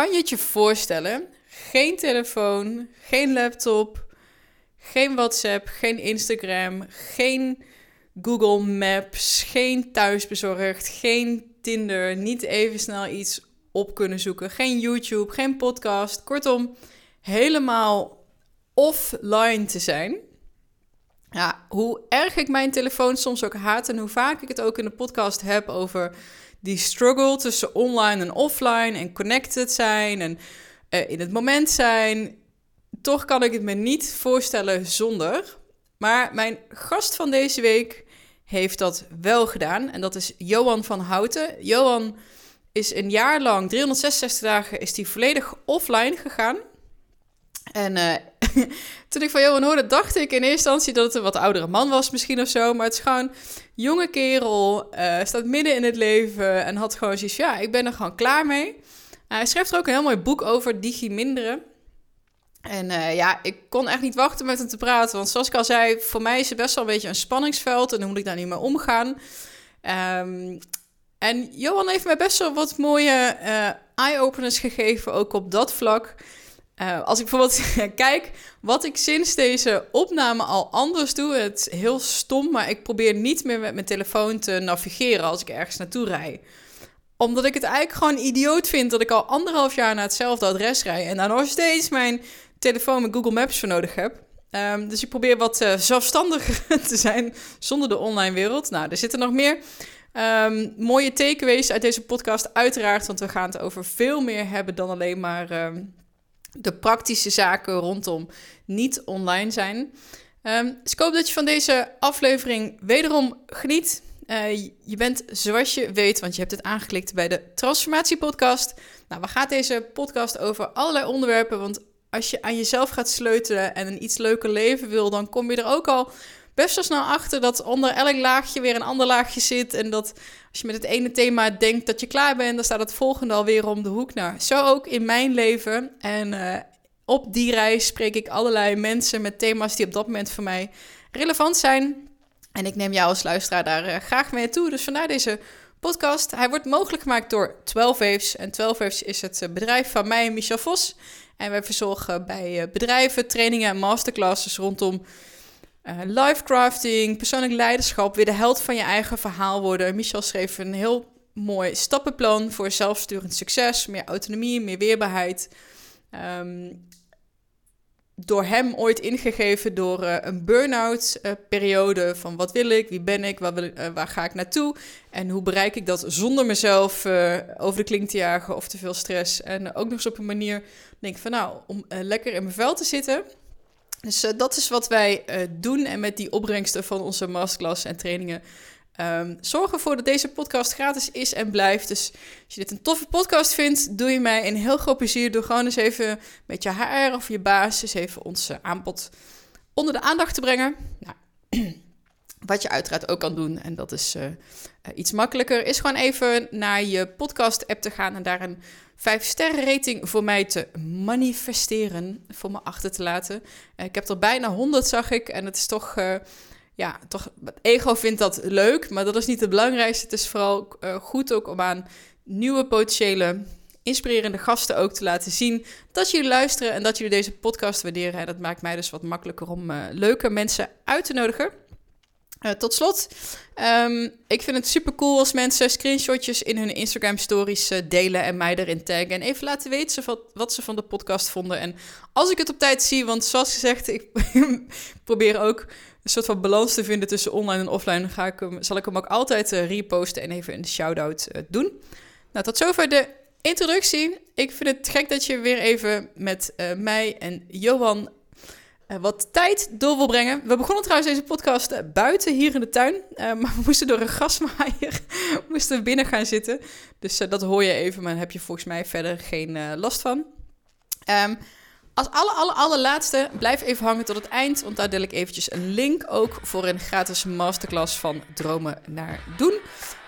kan je het je voorstellen? Geen telefoon, geen laptop, geen WhatsApp, geen Instagram, geen Google Maps, geen thuisbezorgd, geen Tinder, niet even snel iets op kunnen zoeken, geen YouTube, geen podcast. Kortom, helemaal offline te zijn. Ja, hoe erg ik mijn telefoon soms ook haat en hoe vaak ik het ook in de podcast heb over die struggle tussen online en offline en connected zijn en uh, in het moment zijn. Toch kan ik het me niet voorstellen zonder. Maar mijn gast van deze week heeft dat wel gedaan. En dat is Johan van Houten. Johan is een jaar lang, 366 dagen, is hij volledig offline gegaan. En uh, toen ik van Johan hoorde, dacht ik in eerste instantie dat het een wat oudere man was misschien of zo. Maar het is gewoon jonge kerel, uh, staat midden in het leven en had gewoon zoiets ja, ik ben er gewoon klaar mee. hij schreef er ook een heel mooi boek over, Digiminderen. En uh, ja, ik kon echt niet wachten met hem te praten. Want zoals ik al zei, voor mij is het best wel een beetje een spanningsveld. En hoe moet ik daar niet mee omgaan? Um, en Johan heeft mij best wel wat mooie eye-openers gegeven, ook op dat vlak. Uh, als ik bijvoorbeeld kijk wat ik sinds deze opname al anders doe, het is heel stom, maar ik probeer niet meer met mijn telefoon te navigeren als ik ergens naartoe rijd omdat ik het eigenlijk gewoon idioot vind dat ik al anderhalf jaar naar hetzelfde adres rijd en daar nog steeds mijn telefoon met Google Maps voor nodig heb. Um, dus ik probeer wat uh, zelfstandiger te zijn zonder de online wereld. Nou, er zitten nog meer um, mooie takeaways uit deze podcast, uiteraard. Want we gaan het over veel meer hebben dan alleen maar um, de praktische zaken rondom niet online zijn. dus ik hoop dat je van deze aflevering wederom geniet. Uh, je bent, zoals je weet, want je hebt het aangeklikt bij de Transformatie Podcast. Nou, waar gaat deze podcast over allerlei onderwerpen? Want als je aan jezelf gaat sleutelen en een iets leuker leven wil, dan kom je er ook al best wel snel achter dat onder elk laagje weer een ander laagje zit. En dat als je met het ene thema denkt dat je klaar bent, dan staat het volgende alweer om de hoek. Nou, zo ook in mijn leven. En uh, op die reis spreek ik allerlei mensen met thema's die op dat moment voor mij relevant zijn. En ik neem jou als luisteraar daar uh, graag mee toe. Dus vandaar deze podcast. Hij wordt mogelijk gemaakt door 12 Waves. En 12 Waves is het bedrijf van mij en Michel Vos. En wij verzorgen bij bedrijven trainingen en masterclasses rondom life crafting, persoonlijk leiderschap, weer de held van je eigen verhaal worden. Michel schreef een heel mooi stappenplan voor zelfsturend succes, meer autonomie, meer weerbaarheid. Um, door hem ooit ingegeven door uh, een burn-out uh, periode van wat wil ik, wie ben ik, waar, wil ik, waar ga ik naartoe en hoe bereik ik dat zonder mezelf over de klink te jagen of te veel stress. En ook nog eens op een manier denk van nou, om lekker in mijn vel te zitten. Dus dat is wat wij doen en met die opbrengsten van onze masterclass en trainingen Um, zorg ervoor dat deze podcast gratis is en blijft. Dus als je dit een toffe podcast vindt, doe je mij een heel groot plezier. Doe gewoon eens even met je HR of je baas eens even ons aanbod onder de aandacht te brengen. Nou, wat je uiteraard ook kan doen, en dat is uh, iets makkelijker, is gewoon even naar je podcast-app te gaan en daar een 5-sterren rating voor mij te manifesteren, voor me achter te laten. Uh, ik heb er bijna 100, zag ik, en het is toch... Ja, toch, het ego vindt dat leuk, maar dat is niet het belangrijkste. Het is vooral goed ook om aan nieuwe potentiële inspirerende gasten ook te laten zien dat jullie luisteren en dat jullie deze podcast waarderen. En dat maakt mij dus wat makkelijker om leuke mensen uit te nodigen. Uh, tot slot, um, ik vind het super cool als mensen screenshotjes in hun Instagram stories uh, delen en mij erin taggen. En even laten weten wat, ze van de podcast vonden. En als ik het op tijd zie, want zoals gezegd, ik probeer ook een soort van balans te vinden tussen online en offline, ga ik hem, zal ik hem ook altijd uh, reposten en even een shout-out doen. Nou, tot zover de introductie. Ik vind het gek dat je weer even met mij en Johan wat tijd door wil brengen. We begonnen trouwens deze podcast buiten hier in de tuin, maar we moesten door een grasmaaier moesten binnen gaan zitten. Dus dat hoor je even, maar heb je volgens mij verder geen last van. Um, als alle, alle, allerlaatste, blijf even hangen tot het eind, want daar deel ik eventjes een link ook voor een gratis masterclass van Dromen naar Doen.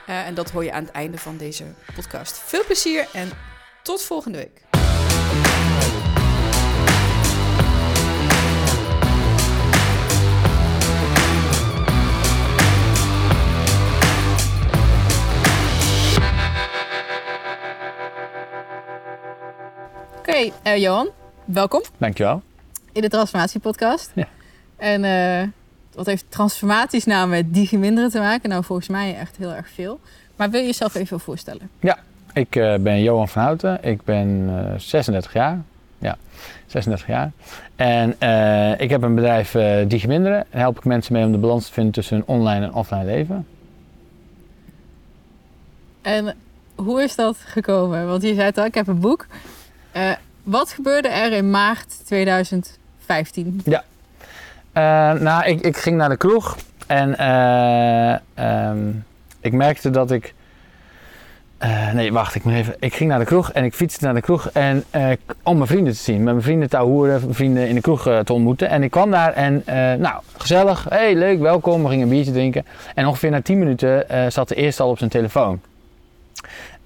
En dat hoor je aan het einde van deze podcast. Veel plezier en tot volgende week. Oké, eh, Johan, welkom Dankjewel. in de Transformatie-podcast. Ja. En eh, wat heeft transformaties nou met digiminderen te maken? Nou, volgens mij echt heel erg veel. Maar wil je jezelf even voorstellen? Ik eh, ben Johan van Houten. Ik ben eh, 36 jaar. Ja, 36 jaar. En ik heb een bedrijf Digiminderen. Daar help ik mensen mee om de balans te vinden tussen hun online en offline leven. En hoe is dat gekomen? Want je zei het al, ik heb een boek. Eh, wat gebeurde er in maart 2015? Eh, nou, ik, ik ging naar de kroeg en eh, ehm, ik merkte dat ik. nee, wacht, ik moet even. Ik ging naar de kroeg en ik fietste naar de kroeg en, om mijn vrienden te zien. Met mijn vrienden te ahoeren, mijn vrienden in de kroeg te ontmoeten. En ik kwam daar en, nou, gezellig. hey, leuk, welkom. We gingen een biertje drinken. En ongeveer na 10 minuten zat de eerste al op zijn telefoon.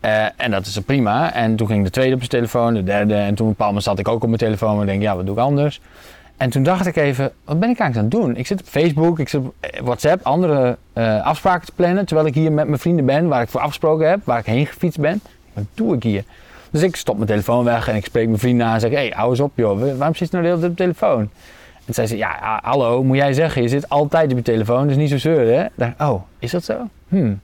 Eh, en dat is prima. En toen ging de tweede op zijn telefoon, de derde. En toen op zat ik ook op mijn telefoon. En denk, ja, wat doe ik anders? En toen dacht ik even, wat ben ik eigenlijk aan het doen? Ik zit op Facebook, ik zit op eh, WhatsApp, andere eh, afspraken te plannen. Terwijl ik hier met mijn vrienden ben, waar ik voor afgesproken heb, waar ik heen gefietst ben. Wat doe ik hier? Dus ik stop mijn telefoon weg en ik spreek mijn vrienden aan en zeg, hé, hey, hou eens op joh, waarom zit je nou de hele tijd op de telefoon? En zei ze, ja, hallo, moet jij zeggen, je zit altijd op je telefoon, dus niet zo zeuren, hè? Dacht, oh, is dat zo? Hmm.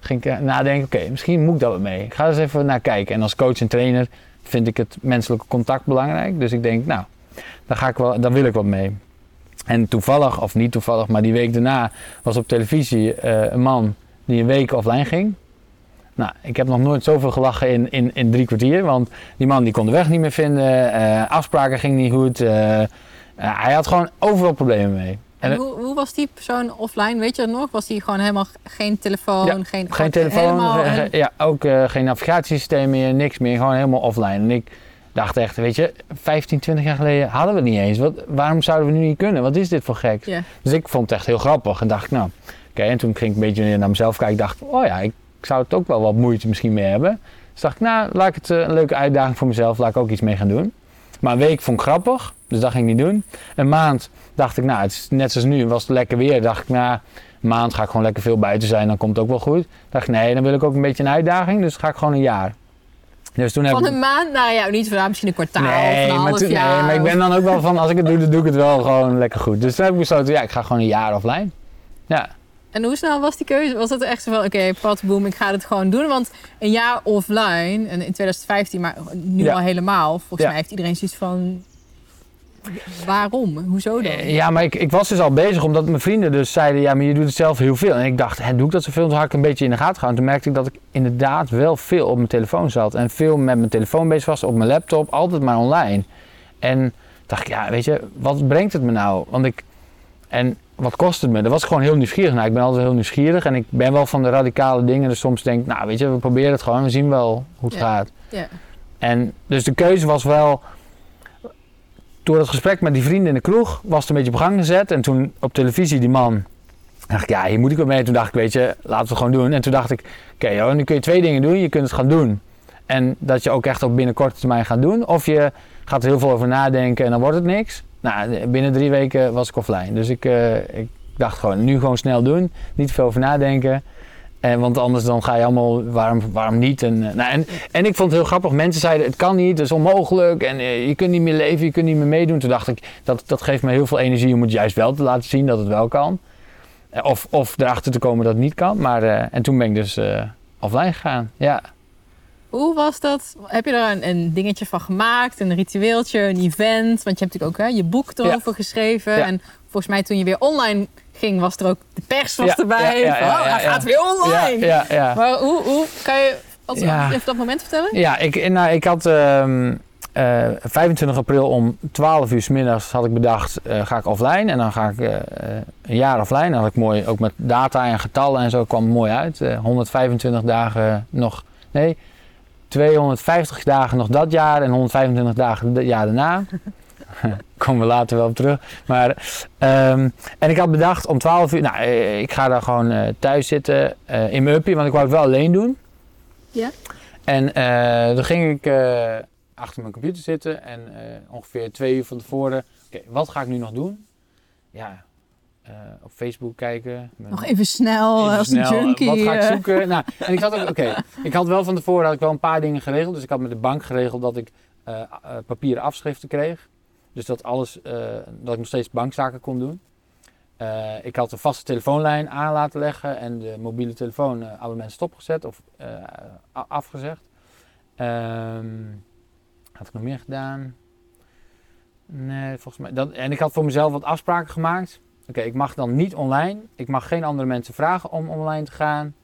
Ging ik eh, nadenken, oké, misschien moet ik dat wat mee. Ik ga eens even naar kijken. En als coach en trainer vind ik het menselijke contact belangrijk. Dus ik denk, nou, daar, ga ik wel, daar wil ik wat mee. En toevallig, of niet toevallig, maar die week daarna was op televisie eh, een man die een week offline ging. Nou, ik heb nog nooit zoveel gelachen in, in, in drie kwartier. Want die man die kon de weg niet meer vinden. eh, afspraken ging niet goed. hij had gewoon overal problemen mee. En En, hoe, hoe was die persoon offline? Weet je dat nog? Was die gewoon helemaal geen telefoon? Ja, geen, Geen telefoon, ge- ge- ja, ook eh, geen navigatiesysteem meer, niks meer. Gewoon helemaal offline. En ik dacht echt, weet je, 15, 20 jaar geleden hadden we het niet eens. Wat, waarom zouden we nu niet kunnen? Wat is dit voor gek? Dus ik vond het echt heel grappig en dacht, nou, oké. En toen ging ik een beetje naar mezelf kijken. Ik dacht, oh ja, ik zou het ook wel wat moeite misschien mee hebben. Dus dacht ik, nou, laat ik het eh, een leuke uitdaging voor mezelf, laat ik ook iets mee gaan doen. Maar een week vond ik grappig, dus dat ging ik niet doen. Een maand dacht ik, nou, het is net zoals nu, was het lekker weer. Dacht ik, nou, een maand ga ik gewoon lekker veel buiten zijn, dan komt het ook wel goed. Dacht ik, nee, dan wil ik ook een beetje een uitdaging, dus ga ik gewoon een jaar. Dus toen heb Van een maand? Nou ja, niet vandaag, misschien een kwartaal of Nee een maar, half toen- jaar. nee, maar ik of- ben dan ook wel van, als ik het doe, dan doe ik het wel gewoon lekker goed. Dus toen heb ik besloten, ja, ik ga gewoon een jaar offline. Ja, En hoe snel was die keuze? Was het echt zo van, oké, padboom, ik ga het gewoon doen? Want een jaar offline, en in 2015, maar nu Ja. al helemaal, volgens Ja. mij heeft iedereen zoiets van, waarom? Hoezo dan? Eh, Ja, maar ik, ik was dus al bezig omdat mijn vrienden dus zeiden, ja, maar je doet het zelf heel veel. En ik dacht, hè, doe ik dat zoveel? Toen had ik een beetje in de gaten gehouden. Toen merkte ik dat ik inderdaad wel veel op mijn telefoon zat. En veel met mijn telefoon bezig was, op mijn laptop, altijd maar online. En dacht ik, ja, weet je, wat brengt het me nou? Want ik, en wat kost het me? Daar was gewoon heel nieuwsgierig naar. Ik ben altijd heel nieuwsgierig en ik ben wel van de radicale dingen. Dus soms denk ik, nou, weet je, we proberen het gewoon. We zien wel hoe het Ja. gaat. Ja. En dus de keuze was wel. Door het gesprek met die vrienden in de kroeg was het een beetje op gang gezet. En toen op televisie die man. dacht ik, ja, hier moet ik wel mee. Toen dacht ik, weet je, laten we het gewoon doen. En toen dacht ik, oké, joh, nu kun je twee dingen doen. Je kunt het gaan doen. En dat je ook echt op binnen korte termijn gaat doen. Of je gaat er heel veel over nadenken en dan wordt het niks. Nou, binnen drie weken was ik offline. Dus ik, eh, ik dacht gewoon, nu gewoon snel doen. Niet veel over nadenken. En, want anders dan ga je allemaal, waarom, waarom niet? En, eh, nou, en, en ik vond het heel grappig. Mensen zeiden, het kan niet, het is onmogelijk. En eh, je kunt niet meer leven, je kunt niet meer meedoen. Toen dacht ik, dat, dat geeft me heel veel energie om het juist wel te laten zien dat het wel kan. Of, of erachter te komen dat het niet kan. Maar, en toen ben ik dus offline gegaan. Ja. Hoe was dat? Heb je er een, een dingetje van gemaakt? Een ritueeltje, een event? Want je hebt natuurlijk ook hè, je boek erover geschreven. Ja. En volgens mij toen je weer online ging, was er ook de pers was Ja, erbij. ja, ja, Van, ja, oh, ja, hij gaat weer online. Maar hoe, hoe kan je even dat moment vertellen? Ja, ik, nou, ik had ehm, eh, 25 april om 12 uur s middags had ik bedacht, eh, ga ik offline. En dan ga ik eh, een jaar offline. Dan had ik mooi, ook met data en getallen en zo kwam het mooi uit. Eh, 125 dagen nog, nee, 250 dagen nog dat jaar en 125 dagen het jaar daarna. Komen we later wel op terug. Maar, ehm, en ik had bedacht om 12 uur, nou, eh, ik ga daar gewoon eh, thuis zitten eh, in mijn uppie, want ik wou het wel alleen doen. Ja. En eh dan ging ik achter mijn computer zitten en ongeveer twee uur van tevoren, oké, wat ga ik nu nog doen? Ja, eh, op Facebook kijken. Nog even snel even als snel, een junkie. Wat ga ik eh. zoeken? nou, en ik had ook, oké, ik had wel van tevoren had ik wel een paar dingen geregeld. Dus ik had met de bank geregeld dat ik eh, eh, papieren afschriften kreeg. Dus dat alles, eh, dat ik nog steeds bankzaken kon doen. Eh, ik had een vaste telefoonlijn aan laten leggen en de mobiele telefoon eh abonnement stopgezet of eh, afgezegd. Ehm had ik nog meer gedaan? Nee, volgens mij. Dat, en ik had voor mezelf wat afspraken gemaakt. Oké, ik mag dan niet online. Ik mag geen andere mensen vragen om online te gaan.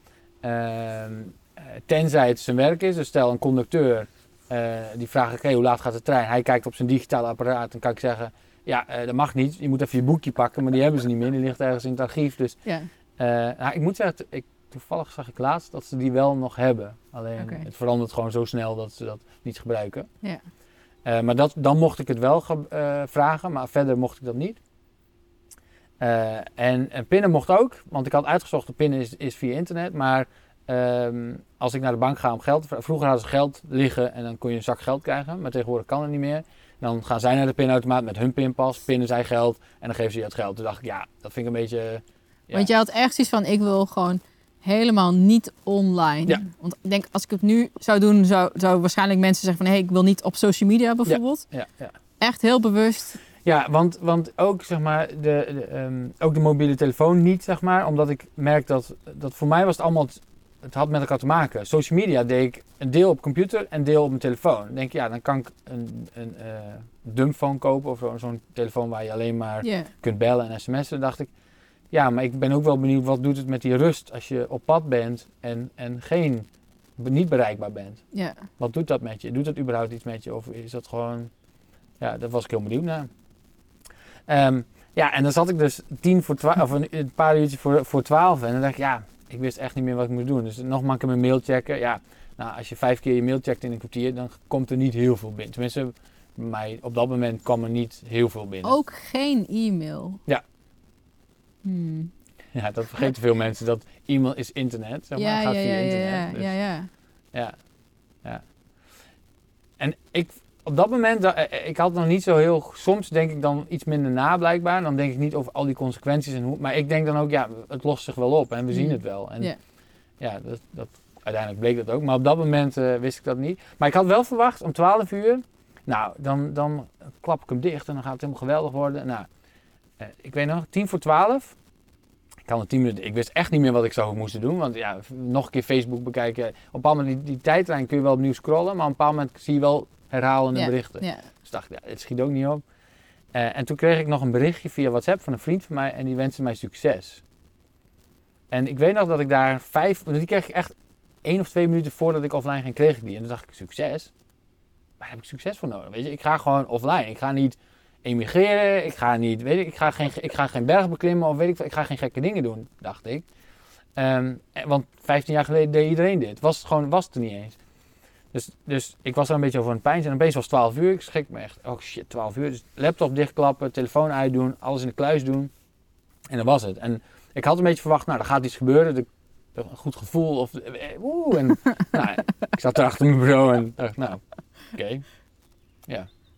Ehm, eh, tenzij het zijn werk is. Dus stel een conducteur eh, die vraagt: oké, hoe laat gaat de trein? Hij kijkt op zijn digitale apparaat. Dan kan ik zeggen: ja, eh, dat mag niet. Je moet even je boekje pakken. Maar die hebben ze niet meer. Die ligt ergens in het archief. Dus Ja. nou, ik moet zeggen, ik, toevallig zag ik laatst dat ze die wel nog hebben. Alleen het verandert gewoon zo snel dat ze dat niet gebruiken. Ja. Maar dat, dan mocht ik het wel ge- vragen, maar verder mocht ik dat niet. Eh, en, en pinnen mocht ook, want ik had uitgezocht, de pinnen is, is via internet. Maar ehm, als ik naar de bank ga om geld vroeger hadden ze geld liggen en dan kon je een zak geld krijgen. Maar tegenwoordig kan het niet meer. Dan gaan zij naar de pinautomaat met hun pinpas, pinnen zij geld en dan geven ze je het geld. Toen dacht ik, ja, dat vind ik een beetje... Ja. Want je had echt iets van, ik wil gewoon helemaal niet online. Ja. Want ik denk, als ik het nu zou doen, zou, zou waarschijnlijk mensen zeggen van... hé, hey, ik wil niet op social media bijvoorbeeld. Ja, ja. Echt heel bewust. Ja, want, want ook, zeg maar, de, de, ehm, ook de mobiele telefoon niet, zeg maar. Omdat ik merk dat, dat voor mij was het allemaal... Het, had met elkaar te maken. Social media deed ik een deel op computer en deel op mijn telefoon. Dan denk ik, ja, dan kan ik een, een eh dumbphone kopen. Of zo- zo'n telefoon waar je alleen maar kunt bellen en sms'en. Dacht ik, ja, maar ik ben ook wel benieuwd... Wat doet het met die rust als je op pad bent en, en geen, niet bereikbaar bent? ja. Wat doet dat met je? Doet dat überhaupt iets met je? Of is dat gewoon... Ja, daar was ik heel benieuwd naar. Ehm, ja, en dan zat ik dus tien voor twaalf, of een, een paar uurtjes voor, voor twaalf. En dan dacht ik, ja, ik wist echt niet meer wat ik moest doen. Dus nog maar een mail checken. Ja, nou, als je vijf keer je mail checkt in een kwartier, dan komt er niet heel veel binnen. Tenminste, mij op dat moment kwam er niet heel veel binnen. Ook geen e-mail. Ja. Hmm. Ja, dat vergeten veel mensen, dat e-mail is internet. Zeg maar, ja, gaat ja, via ja, internet. ja, Dus- ja, ja. Ja, ja. En ik, op dat moment, da- eh, ik had nog niet zo heel, soms denk ik dan iets minder na blijkbaar. Dan denk ik niet over al die consequenties en hoe, maar ik denk dan ook, ja, het lost zich wel op en we zien Mm. het wel. En Ja. ja, dat, dat, uiteindelijk bleek dat ook. Maar op dat moment eh, wist ik dat niet. Maar ik had wel verwacht om 12 uur, nou, dan, dan klap ik hem dicht en dan gaat het helemaal geweldig worden. Nou, eh, ik weet nog, 10 voor 12. Ik had een 10 minuten. Ik wist echt niet meer wat ik zou moesten doen. Want ja, nog een keer Facebook bekijken. Op een bepaald moment, die, die tijdlijn kun je wel opnieuw scrollen. Maar op een bepaald moment zie je wel herhalende Ja, berichten. Ja. Dus dacht ik, ja, het schiet ook niet op. Eh, en toen kreeg ik nog een berichtje via WhatsApp van een vriend van mij. En die wenste mij succes. En ik weet nog dat ik daar vijf... want Die kreeg ik echt één of twee minuten voordat ik offline ging, kreeg ik die. En toen dacht ik, succes? Waar heb ik succes voor nodig? Weet je, ik ga gewoon offline. Ik ga niet emigreren. Ik ga niet, weet ik, ik ga geen, ik ga geen berg beklimmen of weet ik. Ik ga geen gekke dingen doen, dacht ik. Ehm, en- want 15 jaar geleden deed iedereen dit. Was het gewoon, was het er niet eens. Dus, dus ik was er een beetje over aan het pijn. En opeens was het 12 uur. Ik schrik me echt. Oh shit, 12 uur. Dus laptop dichtklappen, telefoon uitdoen, alles in de kluis doen. En dat was het. En ik had een beetje verwacht, nou, er gaat iets gebeuren. De, een goed gevoel. Of, eh, oeh, en, nou, ik zat er achter mijn bureau en dacht, nou, oké.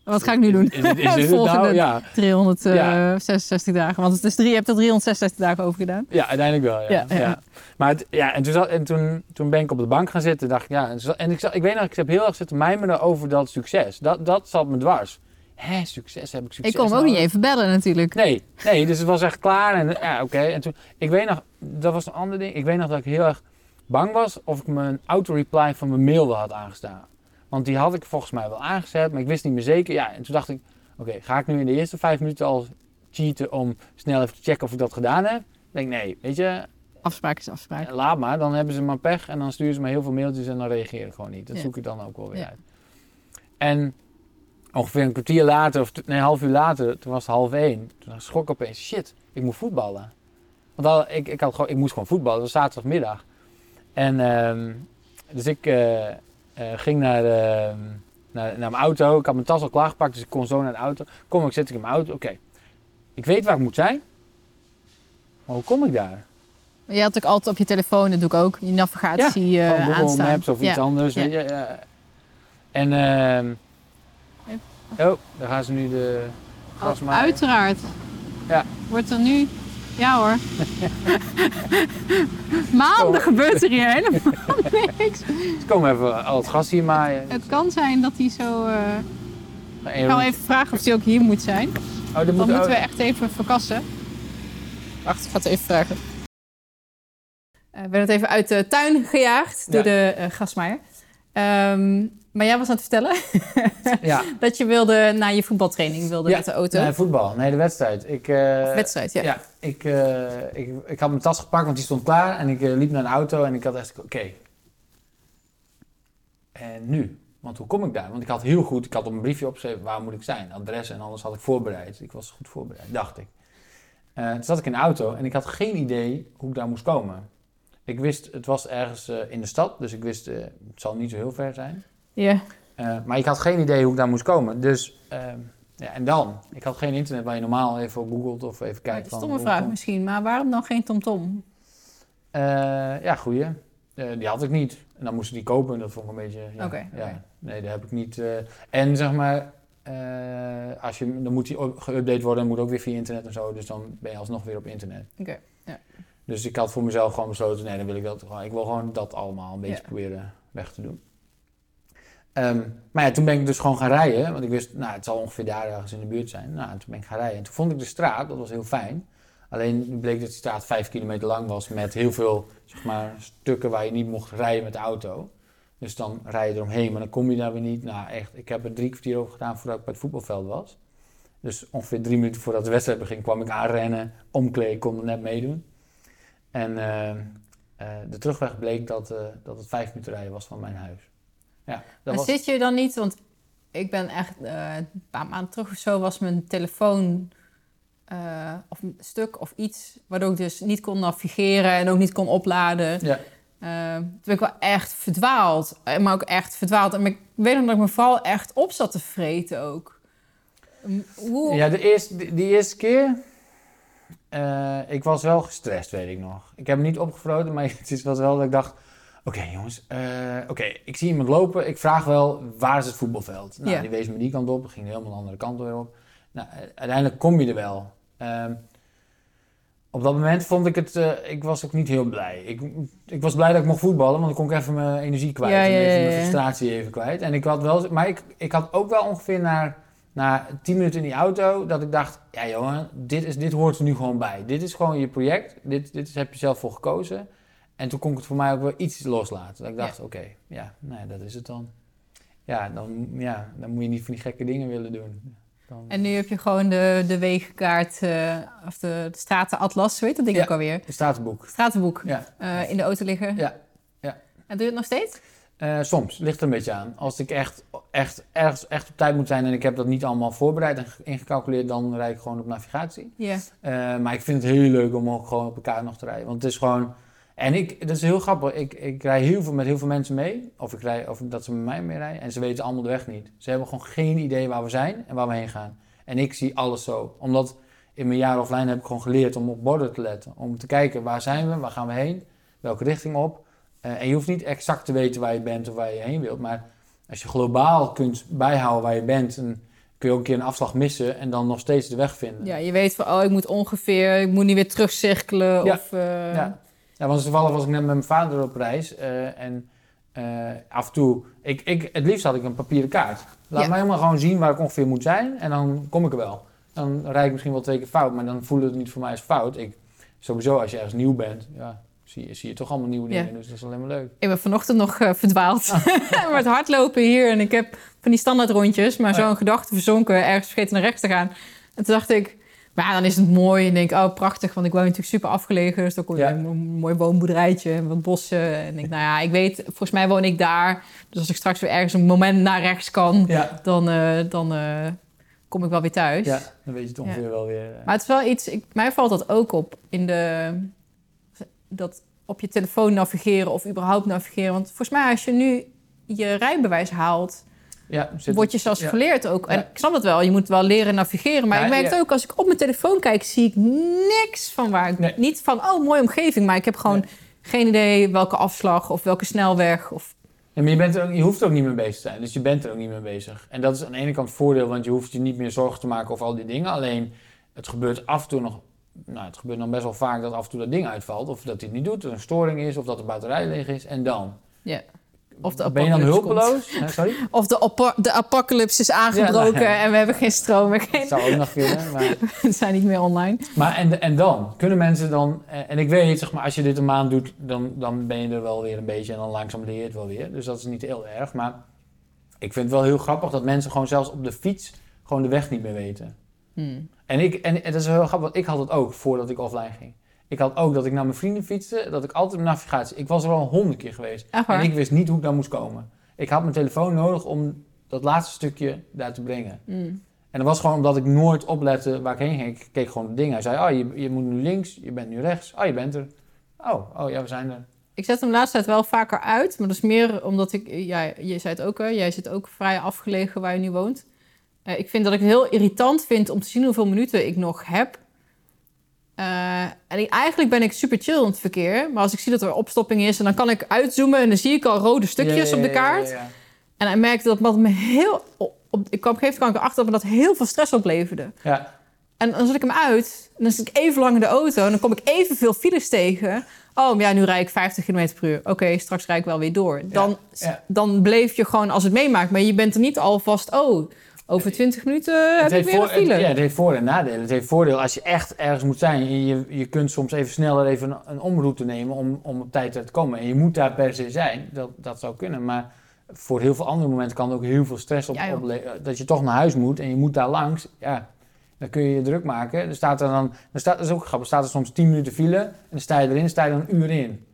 Wat ga ik nu doen? Is, is, het Volgende nou? Ja, 366 dagen. Want het is drie, je hebt er 366 dagen over gedaan. Ja, uiteindelijk wel. Ja. Ja. Maar het, ja, en, toen, zat, en toen, toen ben ik op de bank gaan zitten. Dacht ja, en, ik, zat, ik weet nog, ik heb heel erg zitten mijmeren over dat succes. Dat, dat zat me dwars. Hè, succes, heb ik succes ik kon ook nou? niet even bellen natuurlijk. Nee, nee, dus het was echt klaar. En ja, oké. En toen, ik weet nog, dat was een ander ding. Ik weet nog dat ik heel erg bang was of ik mijn auto-reply van mijn mail wel had aangestaan. Want die had ik volgens mij wel aangezet, maar ik wist niet meer zeker. Ja, en toen dacht ik, oké, ga ik nu in de eerste vijf minuten al cheaten om snel even te checken of ik dat gedaan heb? Ik denk, nee, weet je, Afspraak is afspraak. laat maar. Dan hebben ze maar pech en dan sturen ze me heel veel mailtjes en dan reageer ik gewoon niet. Dat Ja. zoek ik dan ook wel weer Ja. uit. En ongeveer een kwartier later, of nee, een half uur later, toen was het half één. Toen schrok ik opeens, shit, ik moet voetballen. Want al, ik, ik, had gewoon, ik moest gewoon voetballen, het was zaterdagmiddag. En ehm, dus ik eh, eh, ging naar, ehm, naar, naar mijn auto. Ik had mijn tas al klaargepakt, dus ik kon zo naar de auto. Kom ik, zit ik in mijn auto. Oké, ik weet waar ik moet zijn. Maar hoe kom ik daar? Je had ook altijd op je telefoon, dat doe ik ook, je navigatie eh Gewoon Google aanstaan. Maps of iets Ja. anders. Ja. weet je, ja. En ehm oh, daar gaan ze nu de gas Oh, maken. uiteraard. Ja. Wordt er nu Ja hoor. Maanden gebeurt er hier helemaal niks. Ze komen even al het gas hier maaien. Het kan zijn dat hij zo... En Ik ga wel even vragen of hij ook hier moet zijn. Oh, dat Dan moet moeten ook- we echt even verkassen. Wacht, ik ga het even vragen. Eh, we werden het even uit de tuin gejaagd door Ja. de eh gasmaaier. Ehm, maar jij was aan het vertellen Ja, dat je wilde naar je voetbaltraining wilde Ja, met de auto. nee, voetbal. Nee, de wedstrijd. Ik, eh, Wedstrijd, ja. Ja, ik, eh, ik, ik had mijn tas gepakt, want die stond klaar. En ik eh, liep naar de auto en ik had echt, oké. En nu? Want hoe kom ik daar? Want ik had heel goed, ik had op een briefje opgeschreven, waar moet ik zijn? Adres en alles had ik voorbereid. Ik was goed voorbereid, dacht ik. Toen zat ik in de auto en ik had geen idee hoe ik daar moest komen. Ik wist, het was ergens in de stad, dus ik wist, het zal niet zo heel ver zijn. Ja. Eh, maar ik had geen idee hoe ik daar moest komen. Dus, ehm, ja, en dan? Ik had geen internet waar je normaal even op googelt of even Ja, kijkt. dat is van een stomme hoe vraag kom- misschien, maar waarom dan geen TomTom? Eh, ja, goeie. Eh, die had ik niet. En dan moest ik die kopen en dat vond ik een beetje... Ja, Oké, ja. Nee, dat heb ik niet. en zeg maar, als je, dan moet die geüpdate worden en moet ook weer via internet en zo. Dus dan ben je alsnog weer op internet. Oké, Dus ik had voor mezelf gewoon besloten, nee, dan wil ik dat gewoon. Ik wil gewoon dat allemaal een beetje Ja. proberen weg te doen. Ehm, maar ja, toen ben ik dus gewoon gaan rijden. Want ik wist, nou, het zal ongeveer daar ergens in de buurt zijn. Nou, toen ben ik gaan rijden. En toen vond ik de straat, dat was heel fijn. Alleen bleek dat de straat vijf kilometer lang was met heel veel zeg maar, stukken waar je niet mocht rijden met de auto. Dus dan rij je eromheen, maar dan kom je daar weer niet. Nou, echt, ik heb er drie kwartier over gedaan voordat ik bij het voetbalveld was. Dus ongeveer drie minuten voordat de wedstrijd beging, kwam ik aanrennen, omkleden, kon er net meedoen. En eh, eh, de terugweg bleek dat, eh, dat het vijf minuten rijden was van mijn huis. Ja, dat maar was... zit je dan niet, want ik ben echt eh, een paar maanden terug of zo was mijn telefoon eh, of een stuk of iets, waardoor ik dus niet kon navigeren en ook niet kon opladen. Ja, Eh, toen ben ik wel echt verdwaald, maar ook echt verdwaald. En ik weet nog dat ik me vooral echt op zat te vreten ook. Hm, Hoe? ja de eerste, die, eerste keer, ik was wel gestrest, weet ik nog. Ik heb hem niet opgevroten, maar het is- was wel dat ik dacht... Oké jongens, eh, oké, ik zie iemand lopen. Ik vraag wel, waar is het voetbalveld? Nou, Ja. die wees me die kant op. ging helemaal de andere kant weer op. Nou, uiteindelijk kom je er wel. Ehm, op dat moment vond ik het, eh, ik was ook niet heel blij. Ik, ik was blij dat ik mocht voetballen, want dan kon ik even mijn energie kwijt. Ja, en ja, mijn frustratie even kwijt. En ik had wel, maar ik, ik had ook wel ongeveer na, na tien minuten in die auto, dat ik dacht, ja jongen, dit, is, dit hoort er nu gewoon bij. Dit is gewoon je project, dit, dit heb je zelf voor gekozen. En toen kon ik het voor mij ook wel iets loslaten. Dat ik dacht, oké, ja, nee, dat is het dan. Ja dan, ja, dan moet je niet van die gekke dingen willen doen. Dan, En nu heb je gewoon de, de wegenkaart, eh, of de, de stratenatlas, weet dat ding Ja. ook alweer? het statenboek. Stratenboek Ja. eh, in de auto liggen. Ja, ja. En doe je het nog steeds? Eh, soms, ligt er een beetje aan. Als ik echt, echt, ergens echt op tijd moet zijn en ik heb dat niet allemaal voorbereid en ge- ingecalculeerd, dan rijd ik gewoon op navigatie. Ja. Maar ik vind het heel leuk om ook gewoon op elkaar nog te rijden. Want het is gewoon. En ik, dat is heel grappig. Ik, ik rij heel veel met heel veel mensen mee. Of ik rij, of dat ze met mij mee rijden. En ze weten allemaal de weg niet. Ze hebben gewoon geen idee waar we zijn en waar we heen gaan. En ik zie alles zo. Omdat in mijn jaar offline heb ik gewoon geleerd om op borden te letten. Om te kijken waar zijn we, waar gaan we heen, welke richting op. Eh, en je hoeft niet exact te weten waar je bent of waar je heen wilt. Maar als je globaal kunt bijhouden waar je bent, dan kun je ook een keer een afslag missen en dan nog steeds de weg vinden. ja, je weet van, oh, ik moet ongeveer, ik moet niet weer terugcirkelen. Ja. Of, eh, Ja. Ja, want toevallig was ik net met mijn vader op reis. eh, en eh, af en toe, ik, ik, het liefst had ik een papieren kaart. Laat Ja. mij maar gewoon zien waar ik ongeveer moet zijn. En dan kom ik er wel. Dan rijd ik misschien wel twee keer fout, maar dan voelde het niet voor mij als fout. Ik, sowieso, als je ergens nieuw bent, ja, zie, je, zie je toch allemaal nieuwe Ja. dingen. Dus dat is alleen maar leuk. Ik ben vanochtend nog eh, verdwaald met hardlopen hier. En ik heb van die standaard rondjes, maar Oh ja. zo'n gedachte verzonken, ergens vergeten naar rechts te gaan. En toen dacht ik, maar dan is het mooi. En denk, oh prachtig, want ik woon natuurlijk super afgelegen. Dus dan kom je Ja. een, mooi woonboerderijtje en wat bossen. En ik denk, nou ja, ik weet, volgens mij woon ik daar. Dus als ik straks weer ergens een moment naar rechts kan, Ja, dan, eh, dan eh, kom ik wel weer thuis. ja dan weet je het ongeveer wel weer. eh. Maar het is wel iets, ik, mij valt dat ook op in de, dat op je telefoon navigeren of überhaupt navigeren. Want volgens mij als je nu je rijbewijs haalt, ja, word je zelfs ja. geleerd ook. En Ja. ik snap dat wel, je moet wel leren navigeren. Maar ik merk het ook, als ik op mijn telefoon kijk, zie ik niks van waar ik... Nee. Niet van, oh, mooie omgeving, maar ik heb gewoon Nee. geen idee welke afslag of welke snelweg. Of, Ja, maar je, bent er ook, je hoeft er ook niet mee bezig te zijn. Dus je bent er ook niet mee bezig. En dat is aan de ene kant voordeel, want je hoeft je niet meer zorgen te maken over al die dingen. Alleen, het gebeurt af en toe nog nou, het gebeurt dan best wel vaak dat af en toe dat ding uitvalt. Of dat hij het niet doet, er een storing is, of dat de batterij leeg is. En dan? Ja. Of de ben je dan hulpeloos? Hè, sorry? Of de, de apocalypse is aangebroken Ja, nou en we hebben geen stroom meer. Dat Geen, zou ook nog kunnen. Maar, we zijn niet meer online. maar en, en dan? Kunnen mensen dan... En ik weet, zeg maar, als je dit een maand doet, dan, dan ben je er wel weer een beetje. En dan langzaam leer je het wel weer. Dus dat is niet heel erg. Maar ik vind het wel heel grappig dat mensen gewoon zelfs op de fiets gewoon de weg niet meer weten. Hmm. En, ik, en, en dat is heel grappig, want ik had het ook voordat ik offline ging. Ik had ook dat ik naar mijn vrienden fietste, dat ik altijd mijn navigatie... Ik was er al honderd keer geweest. En ik wist niet hoe ik daar moest komen. Ik had mijn telefoon nodig om dat laatste stukje daar te brengen. Hmm. En dat was gewoon omdat ik nooit oplette waar ik heen ging. Ik keek gewoon de dingen. Hij zei, oh, je, je moet nu links, je bent nu rechts. Oh, je bent er. Oh, oh ja, we zijn er. Ik zet hem de laatste tijd wel vaker uit, maar dat is meer omdat ik, ja, je zei het ook, hè, jij zit ook vrij afgelegen waar je nu woont. Eh, ik vind dat ik het heel irritant vind om te zien hoeveel minuten ik nog heb. Eh, en ik- eigenlijk ben ik super chill in het verkeer, maar als ik zie dat er opstopping is, en dan kan ik uitzoomen en dan zie ik al rode stukjes Ja, op de kaart. ja. En hij merkte dat dat me heel, op, ik kwam op een gegeven moment kwam ik erachter dat me dat heel veel stress opleverde. Ja, En dan zet ik hem uit. En dan zit ik even lang in de auto. En dan kom ik evenveel files tegen. Oh, ja, nu rijd ik 50 km per uur. Oké, straks rijd ik wel weer door. Dan, dan bleef je gewoon als het meemaakt. Maar je bent er niet alvast... Oh, over 20 minuten heb ik weer voor- een file. Het, ja, het heeft voor- en nadelen. Het heeft voordeel als je echt ergens moet zijn. Je, je kunt soms even sneller even een, een omroute nemen om, om op tijd te komen. En je moet daar per se zijn. Dat, dat zou kunnen. Maar voor heel veel andere momenten kan het ook heel veel stress op, Ja, opleveren. Dat je toch naar huis moet en je moet daar langs. Ja, dan kun je je druk maken. Er staat er dan, er staat, dat is ook grappig, er staat er soms 10 minuten file. En dan sta je erin, sta je dan een uur in.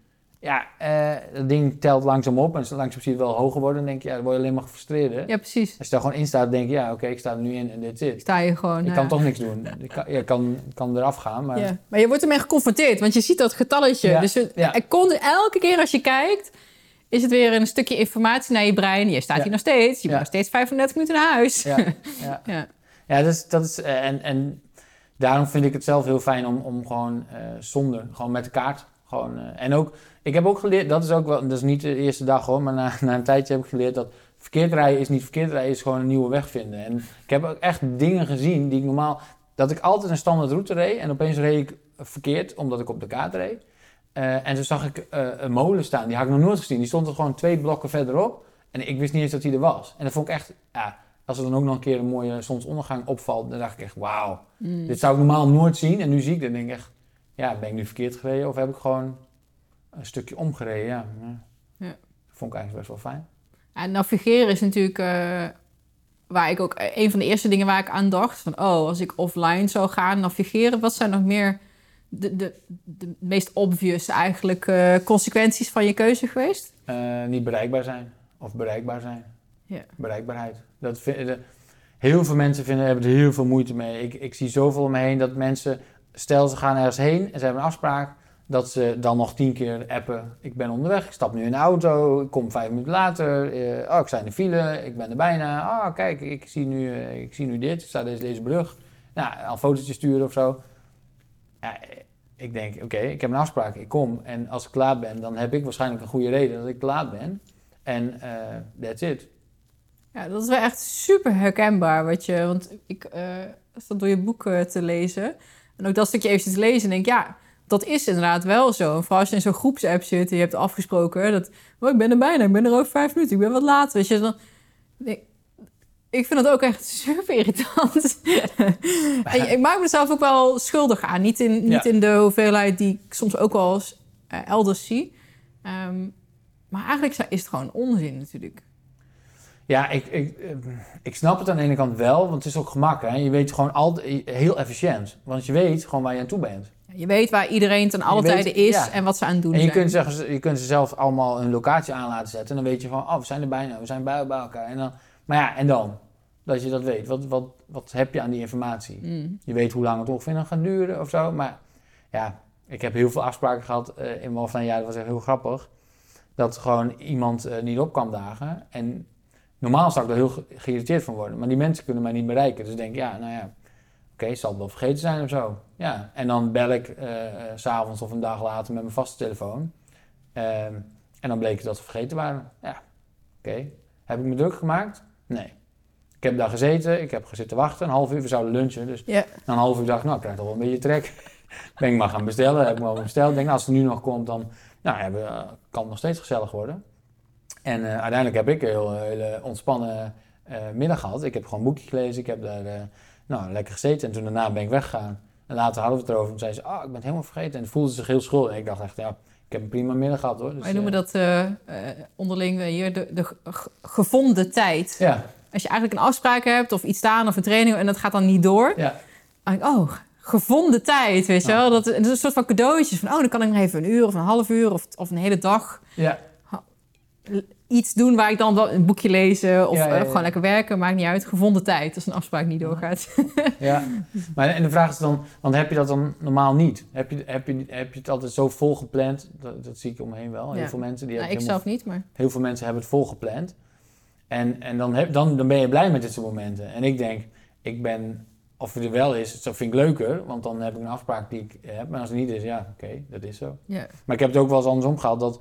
Ja, eh, dat ding telt langzaam op. En langzaam zie je het wel hoger worden. Dan denk je, ja, dan word je alleen maar gefrustreerd. hè? Ja, precies. Als je daar gewoon in staat, denk je, ja, oké, ik sta er nu in en dit zit. Sta je gewoon... Ik eh, kan toch niks doen. Ik kan, ja, ik kan, kan eraf gaan, maar... ja. Maar je wordt ermee geconfronteerd. Want je ziet dat getalletje. Ja, Dus het- ja. er komt, elke keer als je kijkt... Is het weer een stukje informatie naar je brein. Je staat Ja. hier nog steeds. Je Ja. moet nog steeds 35 minuten naar huis. Ja, ja. Ja. ja dat is... Dat is eh, en, en daarom vind ik het zelf heel fijn om, om gewoon eh, zonder, gewoon met de kaart. Gewoon, eh, en ook, ik heb ook geleerd, dat is ook wel, dat is niet de eerste dag hoor, maar na, na een tijdje heb ik geleerd dat verkeerd rijden is niet verkeerd rijden, is gewoon een nieuwe weg vinden. En ik heb ook echt dingen gezien die ik normaal, dat ik altijd een standaard route reed en opeens reed ik verkeerd, omdat ik op de kaart reed. Eh, en toen zag ik eh, een molen staan, die had ik nog nooit gezien. Die stond er gewoon twee blokken verderop. En ik wist niet eens dat hij er was. En dat vond ik echt, ja, als er dan ook nog een keer een mooie zonsondergang opvalt, dan dacht ik echt, wauw. Mm. Dit zou ik normaal nooit zien. En nu zie ik dat en denk ik echt, ja, ben ik nu verkeerd gereden of heb ik gewoon een stukje omgereden? Ja, ja. Vond ik eigenlijk best wel fijn. En navigeren is natuurlijk eh, waar ik ook eh, een van de eerste dingen waar ik aan dacht. Van oh, als ik offline zou gaan navigeren, wat zijn nog meer de, de, de meest obvious eigenlijk eh, consequenties van je keuze geweest? Niet bereikbaar zijn of bereikbaar zijn. Ja. Bereikbaarheid. Dat heel veel mensen vinden, hebben er heel veel moeite mee. Ik, ik zie zoveel om me heen dat mensen, stel ze gaan ergens heen en ze hebben een afspraak, dat ze dan nog tien keer appen. Ik ben onderweg, ik stap nu in de auto, ik kom vijf minuten later. eh, oh, ik sta in de file, ik ben er bijna. Oh, kijk, ik zie nu, eh, ik zie nu dit, ik sta deze, deze brug. Nou, een fotootje sturen of zo. Eh, ik denk, oké, ik heb een afspraak, ik kom. En als ik te laat ben, dan heb ik waarschijnlijk een goede reden dat ik te laat ben. En eh that's it. Ja, dat is wel echt super herkenbaar. Wat je, want ik zat door je boek te lezen. En ook dat stukje even te lezen. En denk, ja, dat is inderdaad wel zo. En vooral als je in zo'n groepsapp zit en je hebt afgesproken dat. Oh, ik ben er bijna, ik ben er over vijf minuten, ik ben wat laat. Weet je, dan. Ik, ik vind dat ook echt super irritant. en ik maak mezelf ook wel schuldig aan. Niet in, niet Ja. in de hoeveelheid die ik soms ook wel eens eh, elders zie. Ehm, maar eigenlijk is het gewoon onzin natuurlijk. Ja, ik, ik, eh, ik snap het aan de ene kant wel, want het is ook gemakkelijk. Hè? Je weet gewoon altijd heel efficiënt. Want je weet gewoon waar je aan toe bent. Je weet waar iedereen ten alle tijden is ja. en wat ze aan het doen En je zijn. kunt, zeggen, je kunt ze zelf allemaal een locatie aan laten zetten. En dan weet je van, oh, we zijn er bijna, we zijn bij, bij elkaar. En dan, maar ja, en dan? Dat je dat weet. Wat, wat, wat heb je aan die informatie? Mm. Je weet hoe lang het ongeveer nog gaat duren of zo. Maar ja, ik heb heel veel afspraken gehad eh, in mijn offline jaar. Dat was echt heel grappig. Dat gewoon iemand eh, niet op kwam dagen. En normaal zou ik daar heel ge- geïrriteerd van worden. Maar die mensen kunnen mij niet bereiken. Dus ik denk, ja, nou ja, oké, zal het wel vergeten zijn of zo. Ja, en dan bel ik eh, eh, s s'avonds of een dag later met mijn vaste telefoon. Ehm, en dan bleek dat ze vergeten waren. Ja, oké. Heb ik me druk gemaakt? Nee. Ik heb daar gezeten, ik heb gezitten wachten. Een half uur, we zouden lunchen. Dus Ja. na een half uur dacht ik, nou, ik krijg toch wel een beetje trek. ben ik maar gaan bestellen. Heb ik maar besteld. Denk, nou, als het nu nog komt, dan nou, ja, we- kan het nog steeds gezellig worden. En eh, uiteindelijk heb ik een heel, hele ontspannen eh, middag gehad. Ik heb gewoon een boekje gelezen. Ik heb daar eh, nou, lekker gezeten. En toen daarna ben ik weggegaan. En later hadden we het erover. En zei ze, ah, ik ben het helemaal vergeten. En voelde zich heel schuldig. En ik dacht echt, ja, ik heb een prima middag gehad hoor. Dus, Wij noemen eh, dat eh, eh, onderling eh, hier de, de ge- ge- gevonden tijd. Ja, Als je eigenlijk een afspraak hebt of iets staan of een training en dat gaat dan niet door. ja. Dan denk ik, oh, gevonden tijd, weet je Ja. wel. Dat, dat is een soort van cadeautjes van, oh, dan kan ik nog even een uur of een half uur of, of een hele dag ja. Iets doen waar ik dan wel een boekje lezen of Ja, gewoon lekker werken, maakt niet uit. Gevonden tijd, als een afspraak niet doorgaat. Ja, maar en de vraag is dan, want heb je dat dan normaal niet? Heb je, heb je, heb je het altijd zo vol gepland? Dat, dat zie ik om me heen wel. Heel veel mensen die Nou, hebben ik helemaal- zelf niet, maar heel veel mensen hebben het vol gepland. En, en dan, heb, dan, dan ben je blij met dit soort momenten. En ik denk, ik ben, of het er wel is, dat vind ik leuker, want dan heb ik een afspraak die ik heb. Maar als het niet is, ja, oké, dat is zo. ja. Maar ik heb het ook wel eens andersom gehad, dat,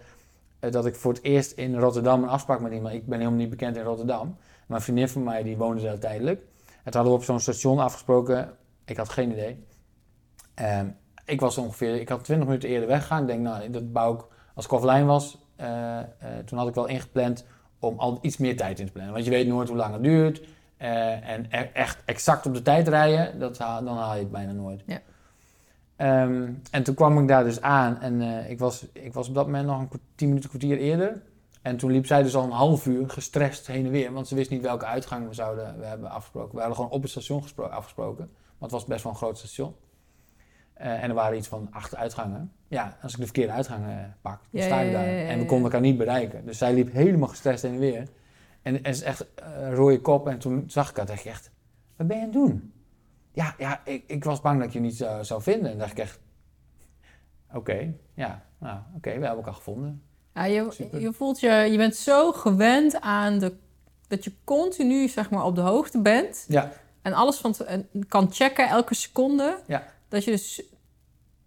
dat ik voor het eerst in Rotterdam een afspraak met iemand, ik ben helemaal niet bekend in Rotterdam, maar een vriendin van mij die woonde daar tijdelijk. Toen hadden we op zo'n station afgesproken, ik had geen idee. Ehm, ik was ongeveer, ik had 20 minuten eerder weggegaan. Ik denk, nou, dat bouw ik, als ik offline was, eh, eh, toen had ik wel ingepland om al iets meer tijd in te plannen. Want je weet nooit hoe lang het duurt. eh, en e- echt exact op de tijd rijden, dat, dan haal je het bijna nooit. Ja. Ehm, en toen kwam ik daar dus aan en eh, ik, was, ik was op dat moment nog een 10 minuten, kwartier eerder. En toen liep zij dus al een half uur gestrest heen en weer, want ze wist niet welke uitgang we zouden we hebben afgesproken. We hadden gewoon op het station gespro- afgesproken, want het was best wel een groot station. Eh, en er waren iets van acht uitgangen. Ja, als ik de verkeerde uitgang eh, pak, dan sta ik daar. En we konden elkaar niet bereiken. Dus zij liep helemaal gestrest heen en weer. En het is echt een rode kop. En toen zag ik haar, dacht ik echt, wat ben je aan het doen? Ja, ja ik, ik was bang dat je niet zou, zou vinden. En dacht ik echt, oké, ja, nou, oké, we hebben elkaar gevonden. Ja, je, Super. je voelt je, je bent zo gewend aan de, dat je continu zeg maar, op de hoogte bent. Ja. En alles van te- kan checken elke seconde. Ja. Dat je dus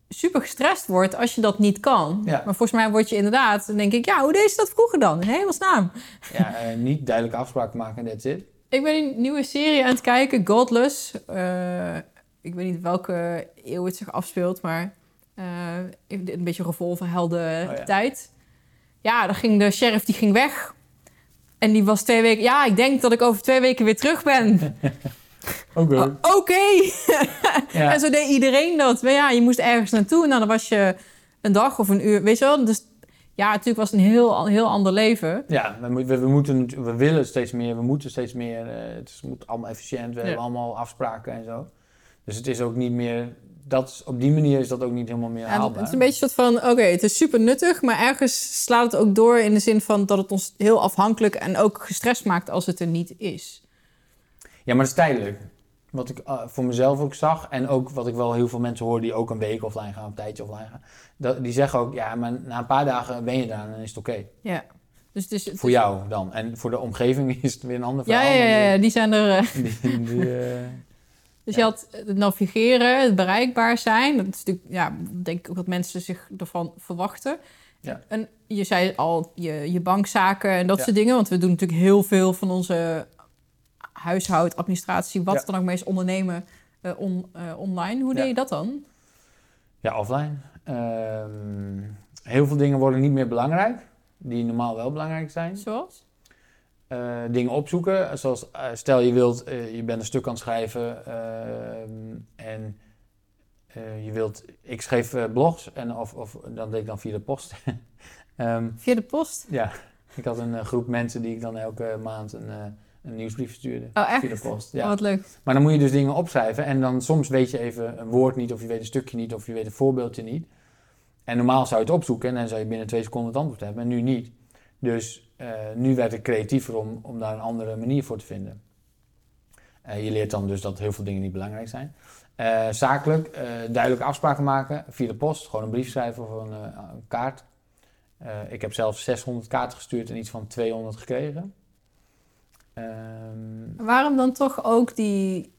super gestrest wordt als je dat niet kan. Ja. Maar volgens mij word je inderdaad, dan denk ik, ja, hoe deed je dat vroeger dan? In hemelsnaam. Ja, eh, niet duidelijke afspraken maken en that's it. Ik ben een nieuwe serie aan het kijken, Godless. Eh, ik weet niet welke eeuw het zich afspeelt, maar eh, een beetje revolverhelden Oh ja. tijd. Ja, dan ging de sheriff die ging weg. En die was twee weken... Ja, ik denk dat ik over twee weken weer terug ben. Oké. Oké. Ja. En zo deed iedereen dat. Maar ja, je moest ergens naartoe. Nou, dan was je een dag of een uur. Weet je wel? Dus ja, natuurlijk was het een heel, heel ander leven. Ja, we, moet- we, we moeten, we willen steeds meer, we moeten steeds meer. eh, het is, moet allemaal efficiënt, we Ja. hebben allemaal afspraken en zo. Dus het is ook niet meer, dat, is- op die manier is dat ook niet helemaal meer Ja, haalbaar. het is een beetje een soort van, oké, het is super nuttig, maar ergens slaat het ook door in de zin van dat het ons heel afhankelijk en ook gestrest maakt als het er niet is. Ja, maar dat is tijdelijk. Wat ik eh, voor mezelf ook zag en ook wat ik wel heel veel mensen hoor die ook een week offline gaan, of een tijdje offline gaan. Dat, die zeggen ook, ja, maar na een paar dagen ben je daar en dan is het oké. Ja. Dus het Voor jou dan. En voor de omgeving is het weer een ander verhaal. ja, ja, ja, die zijn er. eh, Die, die, die, eh, Dus je had het navigeren, het bereikbaar zijn. Dat is natuurlijk, ja, denk ik ook dat mensen zich ervan verwachten. Ja. En je zei al, je, je bankzaken en dat Ja. soort dingen. Want we doen natuurlijk heel veel van onze huishoud, administratie, wat Ja. dan ook meest ondernemen eh, on- eh, online. Hoe Ja. deed je dat dan? Ja, offline. Ehm, heel veel dingen worden niet meer belangrijk, die normaal wel belangrijk zijn. Zoals? Eh, dingen opzoeken, zoals stel je wilt, je bent een stuk aan het schrijven ehm, en je wilt, ik schreef blogs en of, of dat deed ik dan via de post. Ehm, Via de post? ja, ik had een groep mensen die ik dan elke maand een, een nieuwsbrief stuurde. Oh, echt? Via de post. Oh, Ja. wat leuk. Maar dan moet je dus dingen opschrijven en dan soms weet je even een woord niet, of je weet een stukje niet, of je weet een voorbeeldje niet. En normaal zou je het opzoeken en dan zou je binnen twee seconden het antwoord hebben, en nu niet. Dus eh, nu werd ik creatiever om, om daar een andere manier voor te vinden. Eh, je leert dan dus dat heel veel dingen niet belangrijk zijn. Eh, zakelijk, duidelijke afspraken maken via de post, gewoon een brief schrijven of een, een kaart. Ik heb zelfs 600 kaarten gestuurd en iets van 200 gekregen. Ehm, Waarom dan toch ook die...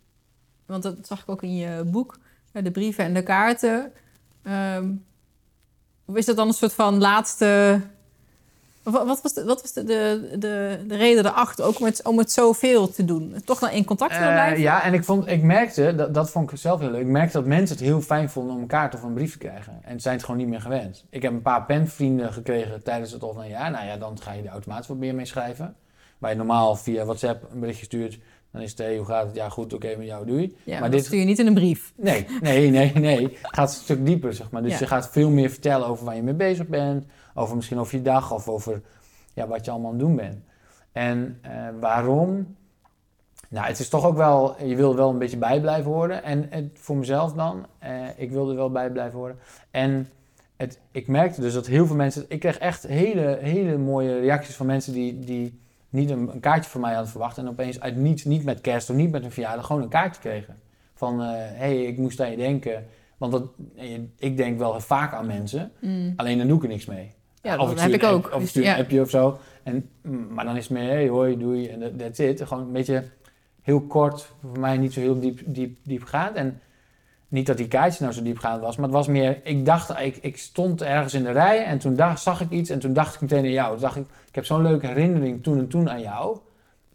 Want dat zag ik ook in je boek, eh, de brieven en de kaarten. Of is dat dan een soort van laatste Wat, was, de, wat was de, de, de, de reden erachter ook om het, om het zoveel te doen? Toch dan in contact willen Eh, blijven? ja, en ik, vond, ik merkte, dat, dat vond ik zelf heel leuk, ik merkte dat mensen het heel fijn vonden om een kaart of een brief te krijgen. En zijn het gewoon niet meer gewend. Ik heb een paar penvrienden gekregen tijdens het offline jaar. Nou ja, dan ga je er automatisch wat meer mee schrijven. Waar je normaal via WhatsApp een berichtje stuurt, dan is het, hey, hoe gaat het? Ja, goed, oké, met jou, doei. Ja, maar maar dit- stuur je niet in een brief. Nee, nee, nee, nee. Het gaat een stuk dieper, zeg maar. Dus Ja. je gaat veel meer vertellen over waar je mee bezig bent. Over misschien over je dag of over ja, wat je allemaal aan het doen bent. En eh, waarom? Nou, het is toch ook wel, je wil wel een beetje bij blijven horen. En het, voor mezelf dan, eh, ik wilde er wel bij blijven horen. En het, ik merkte dus dat heel veel mensen, ik kreeg echt hele, hele mooie reacties van mensen die, die niet een, een kaartje van mij hadden verwacht. En opeens uit niets, niet met kerst of niet met een verjaardag, gewoon een kaartje kregen. Van, hé, hey, ik moest aan je denken. Want dat, eh, ik denk wel vaak aan mensen, Mm. alleen dan doe ik er niks mee. Ja, Of dat heb ik ook. app- Of Dus stuur ja. een appje of zo. En, mm, maar dan is het meer, hey, hoi, doei, en dat- that's it. Gewoon een beetje heel kort, voor mij niet zo heel diep, diep, diep gaat. En niet dat die kaartje nou zo diepgaand was, maar het was meer, ik dacht, ik, ik stond ergens in de rij en toen zag ik iets en toen dacht ik meteen aan jou. Dacht ik, ik heb zo'n leuke herinnering toen en toen aan jou.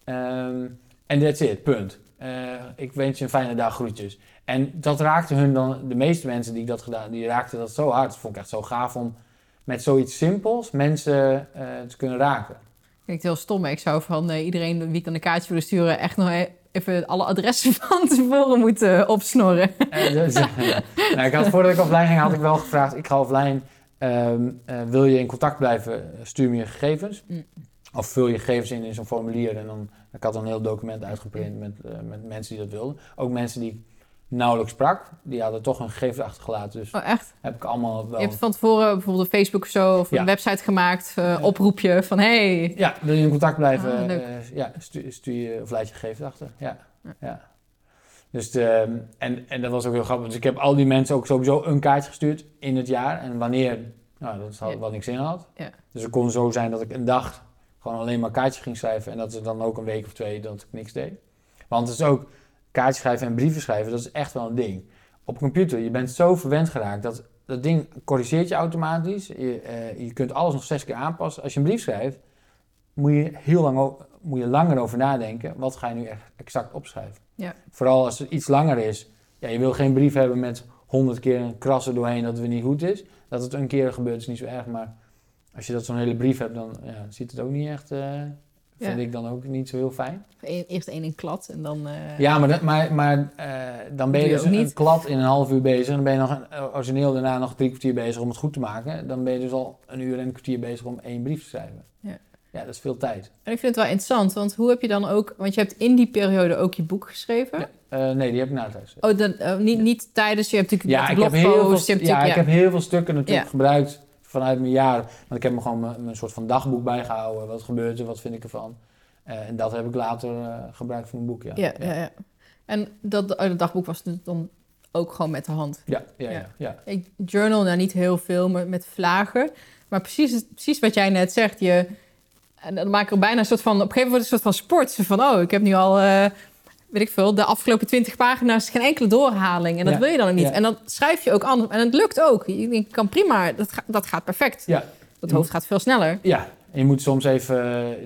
Ehm, En that's it, punt. Eh, ik wens je een fijne dag, groetjes. En dat raakte hun dan, de meeste mensen die ik dat gedaan, die raakten dat zo hard. Dat vond ik echt zo gaaf om met zoiets simpels mensen eh, te kunnen raken. Klinkt heel stom, ik zou van eh, iedereen wie ik dan een kaartje willen sturen... echt nog even alle adressen van tevoren moeten opsnorren. Dus, nou, ik had, voordat ik offline ging, had ik wel gevraagd: ik ga offline. eh, wil je in contact blijven? Stuur me je gegevens. Mm. Of vul je gegevens in in zo'n formulier. En dan, ik had een heel document uitgeprint met, eh, met mensen die dat wilden. Ook mensen die nauwelijks sprak, die hadden toch hun gegevens achtergelaten. Dus Oh, echt? heb ik allemaal wel. Je hebt van tevoren bijvoorbeeld een Facebook of zo... of Ja. een website gemaakt, eh, oproepje van... hey, Ja, wil je in contact blijven? Ah, eh, ja, stuur, stuur je of laat je gegevens achter. Ja, Ja. ja. Dus de, en, en dat was ook heel grappig. Dus ik heb al die mensen ook sowieso een kaartje gestuurd in het jaar. En wanneer, nou, dat had wat niks in had. Ja. Dus het kon zo zijn dat ik een dag gewoon alleen maar kaartjes ging schrijven. En dat er dan ook een week of twee dat ik niks deed. Want het is ook kaartjes schrijven en brieven schrijven, dat is echt wel een ding. Op computer, je bent zo verwend geraakt dat dat ding corrigeert je automatisch. Je, eh, je kunt alles nog zes keer aanpassen. Als je een brief schrijft, moet je heel lang moet je langer over nadenken. Wat ga je nu echt exact opschrijven? Ja. Vooral als het iets langer is. Ja, je wil geen brief hebben met honderd keer een krassen doorheen dat het weer niet goed is. Dat het een keer gebeurt is niet zo erg, maar als je dat zo'n hele brief hebt, dan ja, ziet het ook niet echt. Eh, vind Ja. ik dan ook niet zo heel fijn. eerst één in klad en dan... eh, Ja, maar, dat- maar, maar eh, dan ben je, dus een niet. klad in een half uur bezig. En dan ben je nog een, origineel daarna nog drie kwartier bezig om het goed te maken. Dan ben je dus al een uur en een kwartier bezig om één brief te schrijven. Ja. ja dat is veel tijd. En ik vind het wel interessant, want hoe heb je dan ook... Want je hebt in die periode ook je boek geschreven. Ja. Eh, nee, die heb ik na het huis. Oh, dan, eh, niet, niet tijdens... Je hebt natuurlijk Ja, ik heb, heel veel, ja, ik heb heel veel stukken natuurlijk Ja. gebruikt vanuit mijn jaar. Want ik heb me gewoon mijn, mijn soort van dagboek bijgehouden. Wat gebeurt er, wat vind ik ervan. Eh, en dat heb ik later eh, gebruikt voor mijn boek, ja. Ja, ja, ja. En dat, oh, dat dagboek was dus dan ook gewoon met de hand. Ja, ja, ja. Ja. Ik journal nou niet heel veel, maar met vlagen. Maar precies, precies wat jij net zegt. Je, en dan maak ik er bijna een soort van... Op een gegeven moment een soort van sport. Van, oh, ik heb nu al... eh, weet ik veel, de afgelopen twintig pagina's geen enkele doorhaling. En dat Ja, wil je dan ook niet. ja. En dan schrijf je ook anders. En het lukt ook. Je kan prima, dat, ga- dat gaat perfect. Ja. Het hoofd gaat veel sneller. Ja, en je moet soms even,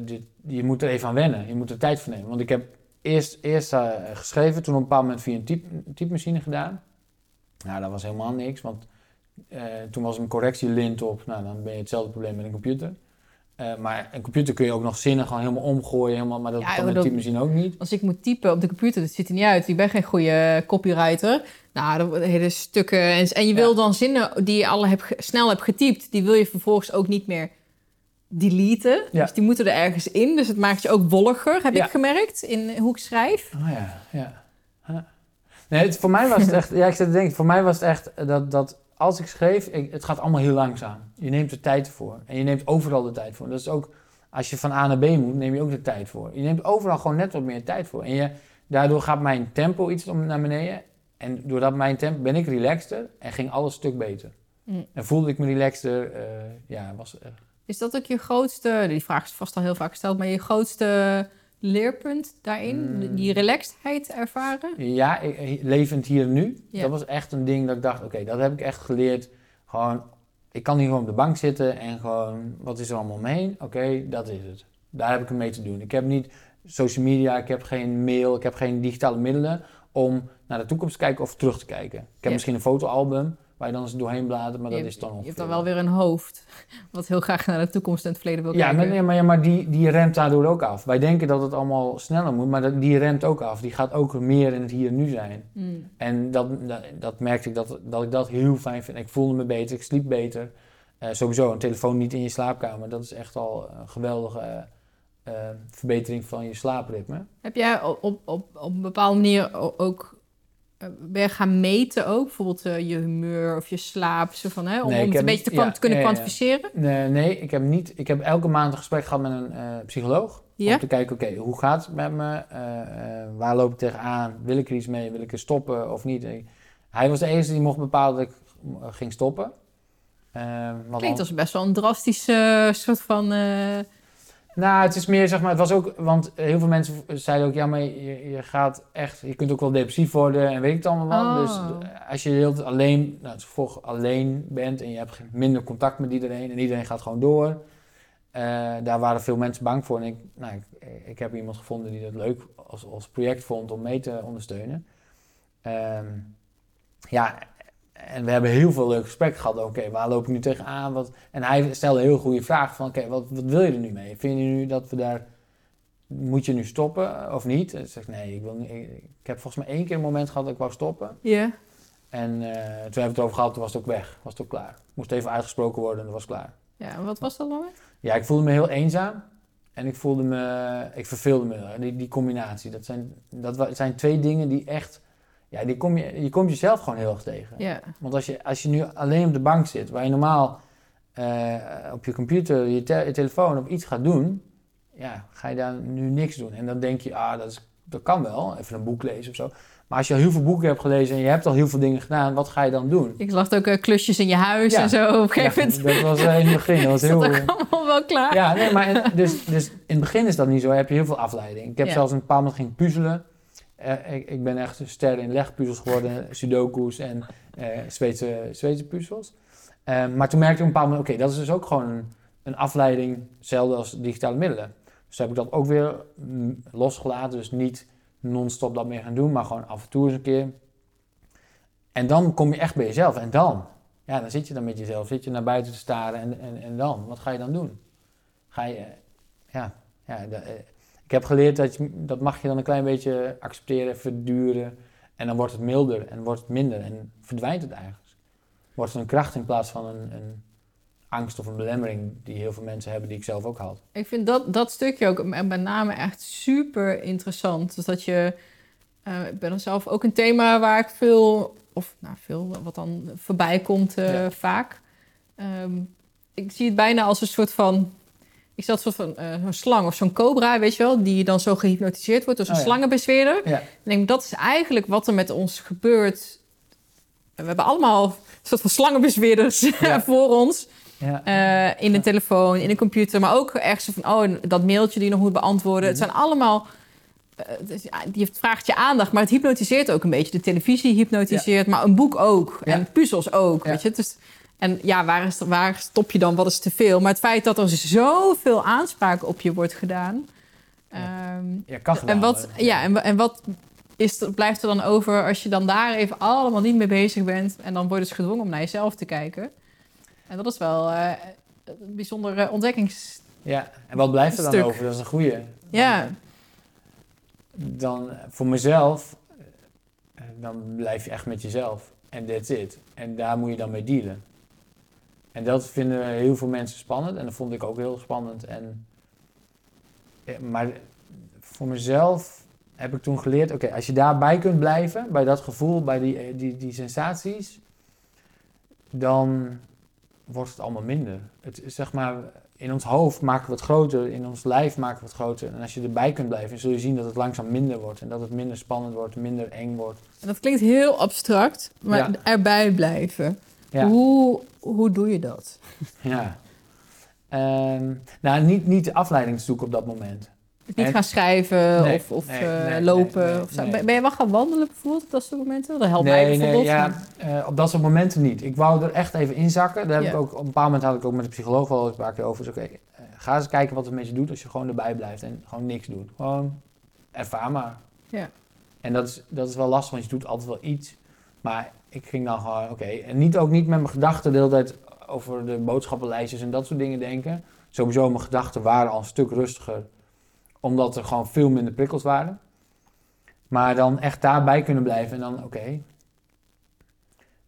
eh, je moet er even aan wennen. Je moet er tijd voor nemen. Want ik heb eerst, eerst eh, geschreven, toen op een bepaald moment via een type, typemachine gedaan. Nou, dat was helemaal niks, want eh, toen was een correctielint op. Nou, dan ben je hetzelfde probleem met een computer. Eh, maar een computer kun je ook nog zinnen gewoon helemaal omgooien, helemaal, maar dat Ja, kan een dat- typemachine ook niet. Als ik moet typen op de computer, dat ziet er niet uit. Ik ben geen goede copywriter. Nou, hele stukken. En, en je Ja. wil dan zinnen die je al hebt, ge- snel hebt getypt, die wil je vervolgens ook niet meer deleten. Ja. Dus die moeten er ergens in. Dus het maakt je ook wolliger, heb ik gemerkt, in hoe ik schrijf. Oh ja, ja. Nee, het, voor mij was het echt, ja, ik zit te denken, voor mij was het echt dat, dat als ik schreef, ik, het gaat allemaal heel langzaam. Je neemt er tijd voor. En je neemt overal de tijd voor. Dat is ook, als je van A naar B moet, neem je ook de tijd voor. Je neemt overal gewoon net wat meer tijd voor. En je, daardoor gaat mijn tempo iets om naar beneden. En doordat mijn tempo, ben ik relaxter en ging alles een stuk beter. Mm. En voelde ik me relaxter, eh, ja, was eh, Is dat ook je grootste, die vraag is vast al heel vaak gesteld, maar je grootste leerpunt daarin? Mm. Die relaxedheid ervaren? Ja, ik- levend hier en nu. Ja. Dat was echt een ding dat ik dacht, oké, dat heb ik echt geleerd. Gewoon, ik kan hier gewoon op de bank zitten en gewoon, wat is er allemaal omheen? Oké, dat is het. Daar heb ik hem mee te doen. Ik heb niet social media, ik heb geen mail, ik heb geen digitale middelen om naar de toekomst te kijken of terug te kijken. Ik heb Ja. misschien een fotoalbum waar je dan eens doorheen bladert, maar dat je, is dan je ongeveer. hebt dan wel weer een hoofd. Wat heel graag naar de toekomst en het verleden wil Ja, maar, kijken. nee, maar, ja, maar die, die remt daardoor ook af. Wij denken dat het allemaal sneller moet, maar dat, die remt ook af. Die gaat ook meer in het hier en nu zijn. Hmm. En dat, dat, dat merkte ik dat, dat ik dat heel fijn vind. Ik voelde me beter, ik sliep beter. Eh, sowieso, een telefoon niet in je slaapkamer, dat is echt al een geweldige eh, eh, verbetering van je slaapritme. Heb jij op, op, op, op een bepaalde manier ook... eh, Ben gaan meten ook? Bijvoorbeeld eh, je humeur of je slaap? Zo van, hè, om, Nee, om ik het een beetje te, ja, kunnen ja, kwantificeren? Nee, nee ik, heb niet, ik heb elke maand een gesprek gehad met een eh, psycholoog. Ja? Om te kijken, oké, hoe gaat het met me? Waar loop ik tegenaan? Wil ik er iets mee? Wil ik er stoppen of niet? Hij was de enige die mocht bepalen dat ik ging stoppen. Klinkt als best wel een drastische soort van... Nou, het is meer zeg maar, het was ook, want heel veel mensen zeiden ook, ja, maar je, je gaat echt, je kunt ook wel depressief worden en weet ik het allemaal wel. Oh. Dus eh, als je tijd alleen, nou, alleen bent en je hebt minder contact met iedereen en iedereen gaat gewoon door, eh, daar waren veel mensen bang voor. En ik, nou, ik, ik heb iemand gevonden die dat leuk als, als project vond om mee te ondersteunen. Ehm, ja, en we hebben heel veel leuke gesprekken gehad. Oké, waar loop ik nu tegenaan? Wat, en hij stelde heel goede vragen van, oké, wat, wat wil je er nu mee? Vind je nu dat we daar, moet je nu stoppen of niet? En ik zeg, nee, ik, wil niet, ik, ik heb volgens mij één keer een moment gehad dat ik wou stoppen. Ja. En eh, toen hebben we het over gehad, toen was het ook weg. Was het ook klaar. Moest even uitgesproken worden en dat was klaar. ja, en wat was dat dan weer? Ja, ik voelde me heel eenzaam. En ik voelde me, ik verveelde me. Die, die combinatie, dat zijn, dat zijn twee dingen die echt, ja, die kom je, je komt jezelf gewoon heel erg tegen. Want als je, als je nu alleen op de bank zit, waar je normaal eh, op je computer, je, te- je telefoon of iets gaat doen, ja, ga je daar nu niks doen. En dan denk je, ah, dat, is, dat kan wel, even een boek lezen of zo. Maar als je al heel veel boeken hebt gelezen en je hebt al heel veel dingen gedaan, wat ga je dan doen? Ik zag ook eh, klusjes in je huis Ja. en zo. Op een gegeven Ja, moment dat was in het begin, dat was heel... allemaal wel klaar. Ja, nee, maar en- dus, dus in het begin is dat niet zo. Heb je heel veel afleiding. Ik heb Ja. zelfs een paar moment ging puzzelen. Eh, ik, ben echt een ster in legpuzzels geworden, sudoku's en eh Zweedse, puzzels. Eh, maar toen merkte ik een bepaald moment, oké, dat is dus ook gewoon een, een afleiding, hetzelfde als digitale middelen. Dus heb ik dat ook weer mm, losgelaten, dus niet non-stop dat meer gaan doen, maar gewoon af en toe eens een keer. En dan kom je echt bij jezelf. En dan, ja, dan zit je dan met jezelf, zit je naar buiten te staren en, en, en dan, wat ga je dan doen? Ga je, ja, ja da- eh, ik heb geleerd dat je, dat mag je dan een klein beetje accepteren, verduren. En dan wordt het milder en wordt het minder en verdwijnt het eigenlijk. Wordt het een kracht in plaats van een, een angst of een belemmering die heel veel mensen hebben, die ik zelf ook had. Ik vind dat, dat stukje ook met name echt super interessant. Dus dat je... eh, ik ben zelf ook een thema waar ik veel... Of nou, veel, wat dan voorbij komt eh, Ja. vaak. Ehm, ik zie het bijna als een soort van... Ik zat soort van eh, zo'n slang of zo'n cobra, weet je wel... die dan zo gehypnotiseerd wordt door zo'n Oh ja. slangenbezweerder. Ja, denk, dat is eigenlijk wat er met ons gebeurt. We hebben allemaal een soort van slangenbezweerders Ja. voor ons. ja, Eh, in de telefoon, in de computer, maar ook ergens van, oh, dat mailtje die je nog moet beantwoorden. Het Mhm. zijn allemaal, dus, ja, die vraagt je aandacht, maar het hypnotiseert ook een beetje. De televisie hypnotiseert, maar een boek ook. En puzzels ook, weet je. Dus, en ja, waar, is, waar stop je dan? Wat is te veel? Maar het feit dat er zoveel aanspraak op je wordt gedaan. Ja. ehm, ja kan en wat, ja, en, en wat is blijft er dan over als je dan daar even allemaal niet mee bezig bent en dan word je dus gedwongen om naar jezelf te kijken? En dat is wel eh, een bijzondere ontdekkings... Ja, en wat blijft er dan Stuk. over? Dat is een goede. Ja, dan eh, voor mezelf, eh, dan blijf je echt met jezelf. En that's it. En daar moet je dan mee dealen. En dat vinden heel veel mensen spannend. En dat vond ik ook heel spannend. En, maar voor mezelf heb ik toen geleerd... Oké, als je daarbij kunt blijven, bij dat gevoel, bij die, eh, die, die sensaties... dan wordt het allemaal minder. Het, zeg maar, in ons hoofd maken we het groter, in ons lijf maken we het groter. En als je erbij kunt blijven, zul je zien dat het langzaam minder wordt. En dat het minder spannend wordt, minder eng wordt. en dat klinkt heel abstract, maar Ja. erbij blijven. Ja. Hoe, hoe doe je dat? Ja. Ehm, nou, niet, niet de afleiding zoeken op dat moment. niet En- gaan schrijven Nee, of, of nee, eh, lopen. of zo. Ben je wel gaan wandelen bijvoorbeeld op dat soort momenten? Dat helpt mij Nee, nee, bijvoorbeeld. ja, eh, op dat soort momenten niet. Ik wou er echt even inzakken. Daar heb Ja. ik ook, op een bepaald moment had ik ook met de psycholoog wel eens een paar keer over. Dus oké, eh, ga eens kijken wat het met je doet als je gewoon erbij blijft en gewoon niks doet. Gewoon ervaar maar. Ja. En dat is, dat is wel lastig, want je doet altijd wel iets. Maar ik ging dan gewoon, oké. En niet, ook niet met mijn gedachten de hele tijd over de boodschappenlijstjes en dat soort dingen denken. Sowieso, mijn gedachten waren al een stuk rustiger. Omdat er gewoon veel minder prikkels waren. Maar dan echt daarbij kunnen blijven en dan, oké.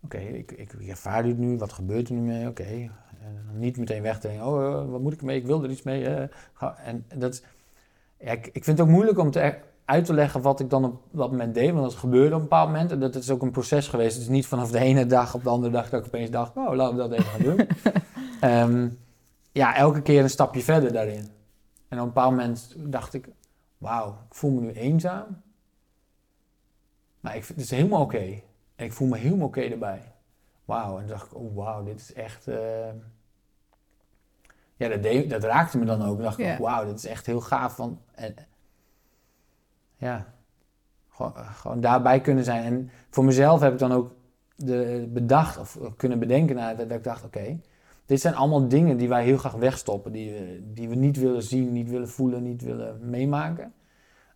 Oké, ik, ik, ervaar dit nu, wat gebeurt er nu mee? Oké. En niet meteen wegdenken, oh, eh, wat moet ik ermee? Ik wil er iets mee. eh. En dat ik, ik vind het ook moeilijk om te, uit te leggen wat ik dan op dat moment deed. Want dat gebeurde op een bepaald moment. En dat is ook een proces geweest. Het is niet vanaf de ene dag op de andere dag dat ik opeens dacht... oh, laten we dat even gaan doen. Ehm, ja, elke keer een stapje verder daarin. En op een bepaald moment dacht ik... wauw, ik voel me nu eenzaam. Maar ik, vind- het is helemaal oké. En ik voel me helemaal oké erbij. Wauw, en toen dacht ik, oh wauw, dit is echt... eh, Ja, dat, deed- dat raakte me dan ook. Ik dacht ik, wauw, dit is echt heel gaaf. Van, en, ja, gewoon, gewoon daarbij kunnen zijn. En voor mezelf heb ik dan ook de, bedacht of kunnen bedenken dat, dat ik dacht, oké, dit zijn allemaal dingen die wij heel graag wegstoppen. Die we, die we niet willen zien, niet willen voelen, niet willen meemaken.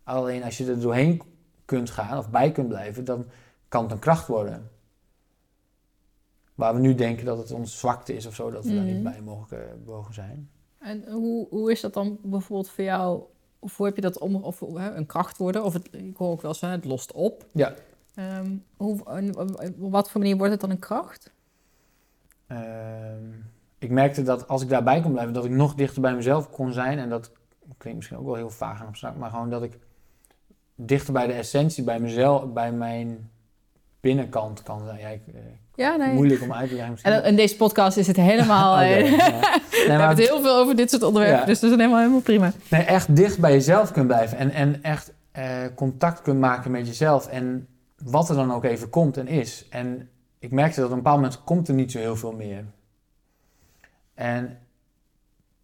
Alleen als je er doorheen kunt gaan of bij kunt blijven, dan kan het een kracht worden. Waar we nu denken dat het onze zwakte is of zo, dat we daar Mhm. niet bij mogen, eh, mogen zijn. En hoe, hoe is dat dan bijvoorbeeld voor jou? Of hoe heb je dat om, of hè, een kracht worden? Of het, ik hoor ook wel eens, hè, het lost op. Ja. Ehm, hoe, en op wat voor manier wordt het dan een kracht? Ehm, ik merkte dat als ik daarbij kon blijven, dat ik nog dichter bij mezelf kon zijn. En dat klinkt misschien ook wel heel vaag en abstract, maar gewoon dat ik dichter bij de essentie, bij mezelf, bij mijn binnenkant kan zijn. Ja, ik, eh, Ja, nee. Moeilijk om uit te leggen misschien. En in deze podcast is het helemaal... Oké, eh, ja. Nee, we hebben het heel veel over dit soort onderwerpen, Ja. dus dat is helemaal, helemaal prima. Nee, echt dicht bij jezelf kunt blijven. En, en echt eh, contact kunt maken met jezelf. En wat er dan ook even komt en is. En ik merkte dat op een bepaald moment komt er niet zo heel veel meer. En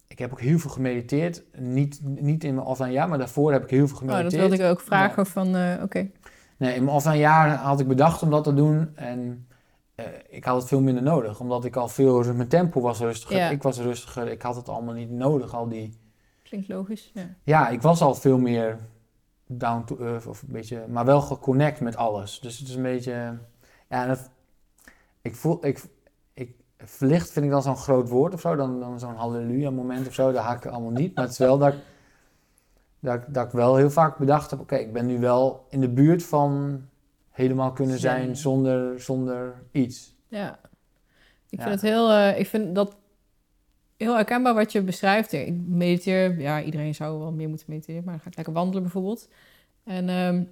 ik heb ook heel veel gemediteerd. Niet, niet in mijn offline jaar, maar daarvoor heb ik heel veel Oh, gemediteerd. dat wilde ik ook vragen van, oké. Nee, in mijn offline jaar had ik bedacht om dat te doen. En eh, ik had het veel minder nodig. Omdat ik al veel... Mijn tempo was rustiger. Ja. Ik was rustiger. Ik had het allemaal niet nodig. Al die... Klinkt logisch, ja. Ja, ik was al veel meer down to earth of een beetje, maar wel geconnect met alles. Dus het is een beetje, ja, dat, ik voel, ik, ik, verlicht vind ik dan zo'n groot woord of zo, dan, dan zo'n halleluja moment of zo, dat haak ik allemaal niet. Maar het is wel dat ik, dat, ik- dat ik wel heel vaak bedacht heb, oké, ik ben nu wel in de buurt van helemaal kunnen zijn zonder, zonder iets. Ja. Ik Ja. vind het heel, eh, ik vind dat heel herkenbaar wat je beschrijft. Ik mediteer, ja, iedereen zou wel meer moeten mediteren, maar dan ga ik lekker wandelen bijvoorbeeld. En ehm,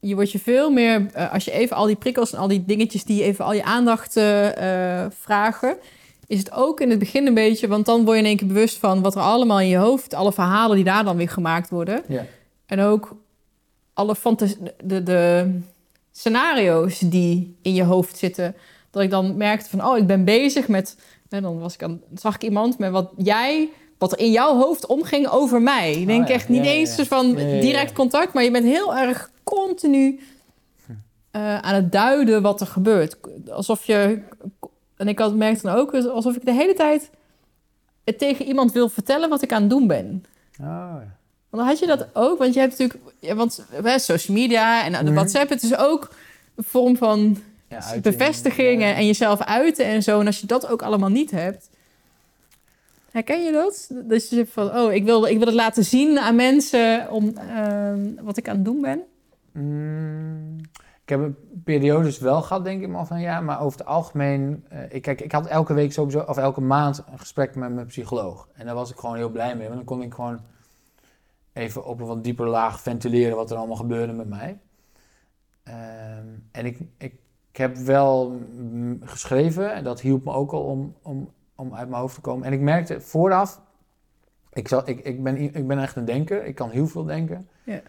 je wordt je veel meer, eh, als je even al die prikkels en al die dingetjes die even al je aandacht eh, vragen, is het ook in het begin een beetje, want dan word je in één keer bewust van wat er allemaal in je hoofd, alle verhalen die daar dan weer gemaakt worden. Ja. En ook alle fantas de, de scenario's die in je hoofd zitten. Dat ik dan merkte van, oh, ik ben bezig met... En dan was ik aan, zag ik iemand met wat jij... Wat er in jouw hoofd omging over mij. Ik denk Oh ja, echt niet ja, eens ja. van direct contact... maar je bent heel erg continu eh, aan het duiden wat er gebeurt. Alsof je... En ik had merkte dan ook alsof ik de hele tijd... het tegen iemand wil vertellen wat ik aan het doen ben. Oh, ja. Want dan had je dat ook, want je hebt natuurlijk, ja, want hè, social media en de Mhm. WhatsApp, het is ook een vorm van Ja, uiting, bevestigingen en jezelf uiten en zo. En als je dat ook allemaal niet hebt, herken je dat? Dat je zegt van, oh, ik wil, ik wil het laten zien aan mensen om ehm, wat ik aan het doen ben. Mm, ik heb periodes wel gehad, denk ik, maar van ja, maar over het algemeen. eh, ik, kijk, ik had elke week sowieso, of elke maand, een gesprek met mijn psycholoog. En daar was ik gewoon heel blij mee, want dan kon ik gewoon even op een wat dieper laag ventileren wat er allemaal gebeurde met mij. Ehm, en ik, ik, ik heb wel geschreven, en dat hielp me ook al om, om, om uit mijn hoofd te komen. En ik merkte vooraf, ik, zal, ik, ik, ben, ik ben echt een denker, ik kan heel veel denken. Ja.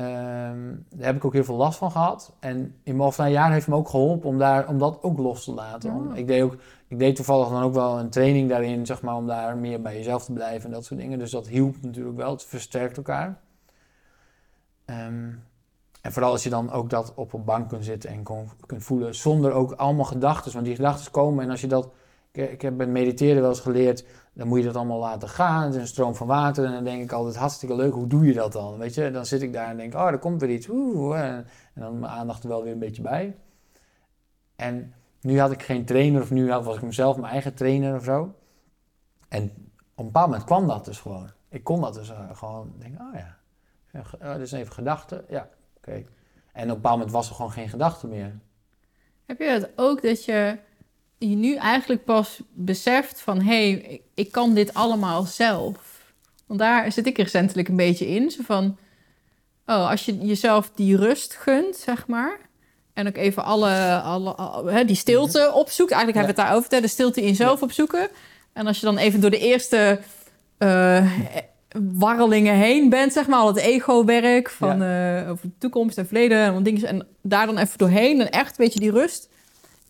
Ehm, daar heb ik ook heel veel last van gehad. En in mijn offline jaar heeft me ook geholpen om, daar, om dat ook los te laten. Om- Oh. ik deed ook ik deed toevallig dan ook wel een training daarin, zeg maar, om daar meer bij jezelf te blijven en dat soort dingen. Dus dat hielp natuurlijk wel, het versterkt elkaar. Ehm, en vooral als je dan ook dat op een bank kunt zitten en kon, kunt voelen, zonder ook allemaal gedachten. Want die gedachten komen en als je dat, ik, ik heb bij mediteren wel eens geleerd, dan moet je dat allemaal laten gaan. Het is een stroom van water en dan denk ik altijd, hartstikke leuk, hoe doe je dat dan? Weet je, dan zit ik daar en denk, oh, er komt weer iets. Oeh, en, en dan mijn aandacht er wel weer een beetje bij. En nu had ik geen trainer of nu was ik mezelf mijn eigen trainer of zo. En op een bepaald moment kwam dat dus gewoon. Ik kon dat dus uh, gewoon denken, oh ja, ja dus even gedachten, ja, oké. En op een bepaald moment was er gewoon geen gedachte meer. Heb je het ook dat je je nu eigenlijk pas beseft van... hé, hey, ik kan dit allemaal zelf. Want daar zit ik recentelijk een beetje in. Zo van, oh, als je jezelf die rust gunt, zeg maar... En ook even alle, alle, die stilte mhm. opzoekt. Eigenlijk hebben we het daarover. De stilte in jezelf opzoeken. En als je dan even door de eerste uh, warrelingen heen bent, zeg maar, al het ego-werk van uh, over de toekomst en verleden en dingen. En daar dan even doorheen en echt een beetje die rust.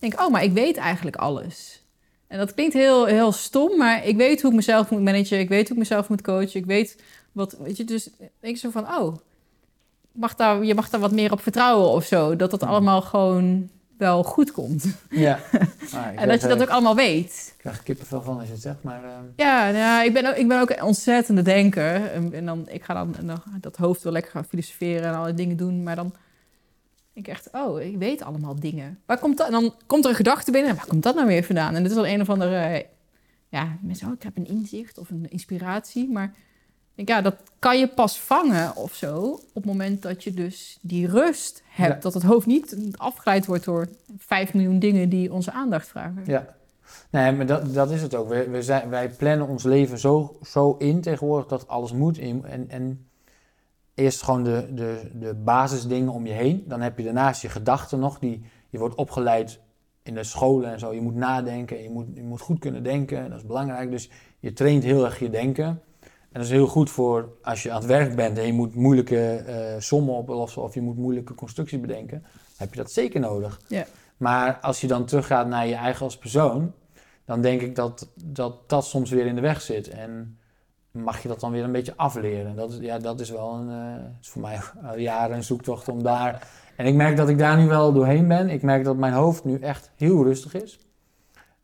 Denk, oh, maar ik weet eigenlijk alles. En dat klinkt heel, heel stom, maar ik weet hoe ik mezelf moet managen. Ik weet hoe ik mezelf moet coachen. Ik weet wat, weet je, dus denk ik zo van, oh, mag daar, je mag daar wat meer op vertrouwen of zo. Dat dat allemaal gewoon wel goed komt. Ja. Ah, en dat je dat ook allemaal weet. Ik krijg kippenvel van als je het zegt, maar... Uh... Ja, nou, ik, ben ook, ik ben ook een ontzettende denker. En, en dan, ik ga dan, dan dat hoofd wel lekker gaan filosoferen en alle dingen doen. Maar dan ik echt, oh, ik weet allemaal dingen. Waar komt dat? En dan komt er een gedachte binnen. Waar komt dat nou weer vandaan? En dit is al een of andere... Ja, mensen, oh, ik heb een inzicht of een inspiratie. Maar ja, dat kan je pas vangen of zo op het moment dat je dus die rust hebt. Dat het hoofd niet afgeleid wordt door vijf miljoen dingen die onze aandacht vragen. Ja, nee, maar dat, dat is het ook. We, we zijn, wij plannen ons leven zo, zo in tegenwoordig dat alles moet. In, en, en eerst gewoon de, de, de basisdingen om je heen. Dan heb je daarnaast je gedachten nog. Die, je wordt opgeleid in de scholen en zo. Je moet nadenken, je moet, je moet goed kunnen denken. Dat is belangrijk. Dus je traint heel erg je denken. En dat is heel goed voor als je aan het werk bent en je moet moeilijke uh, sommen oplossen of je moet moeilijke constructies bedenken. Dan heb je dat zeker nodig. Ja. Maar als je dan teruggaat naar je eigen als persoon, dan denk ik dat, dat dat soms weer in de weg zit. En mag je dat dan weer een beetje afleren. Dat is, ja, dat is wel een, uh, is voor mij al jaren een zoektocht om daar... En ik merk dat ik daar nu wel doorheen ben. Ik merk dat mijn hoofd nu echt heel rustig is.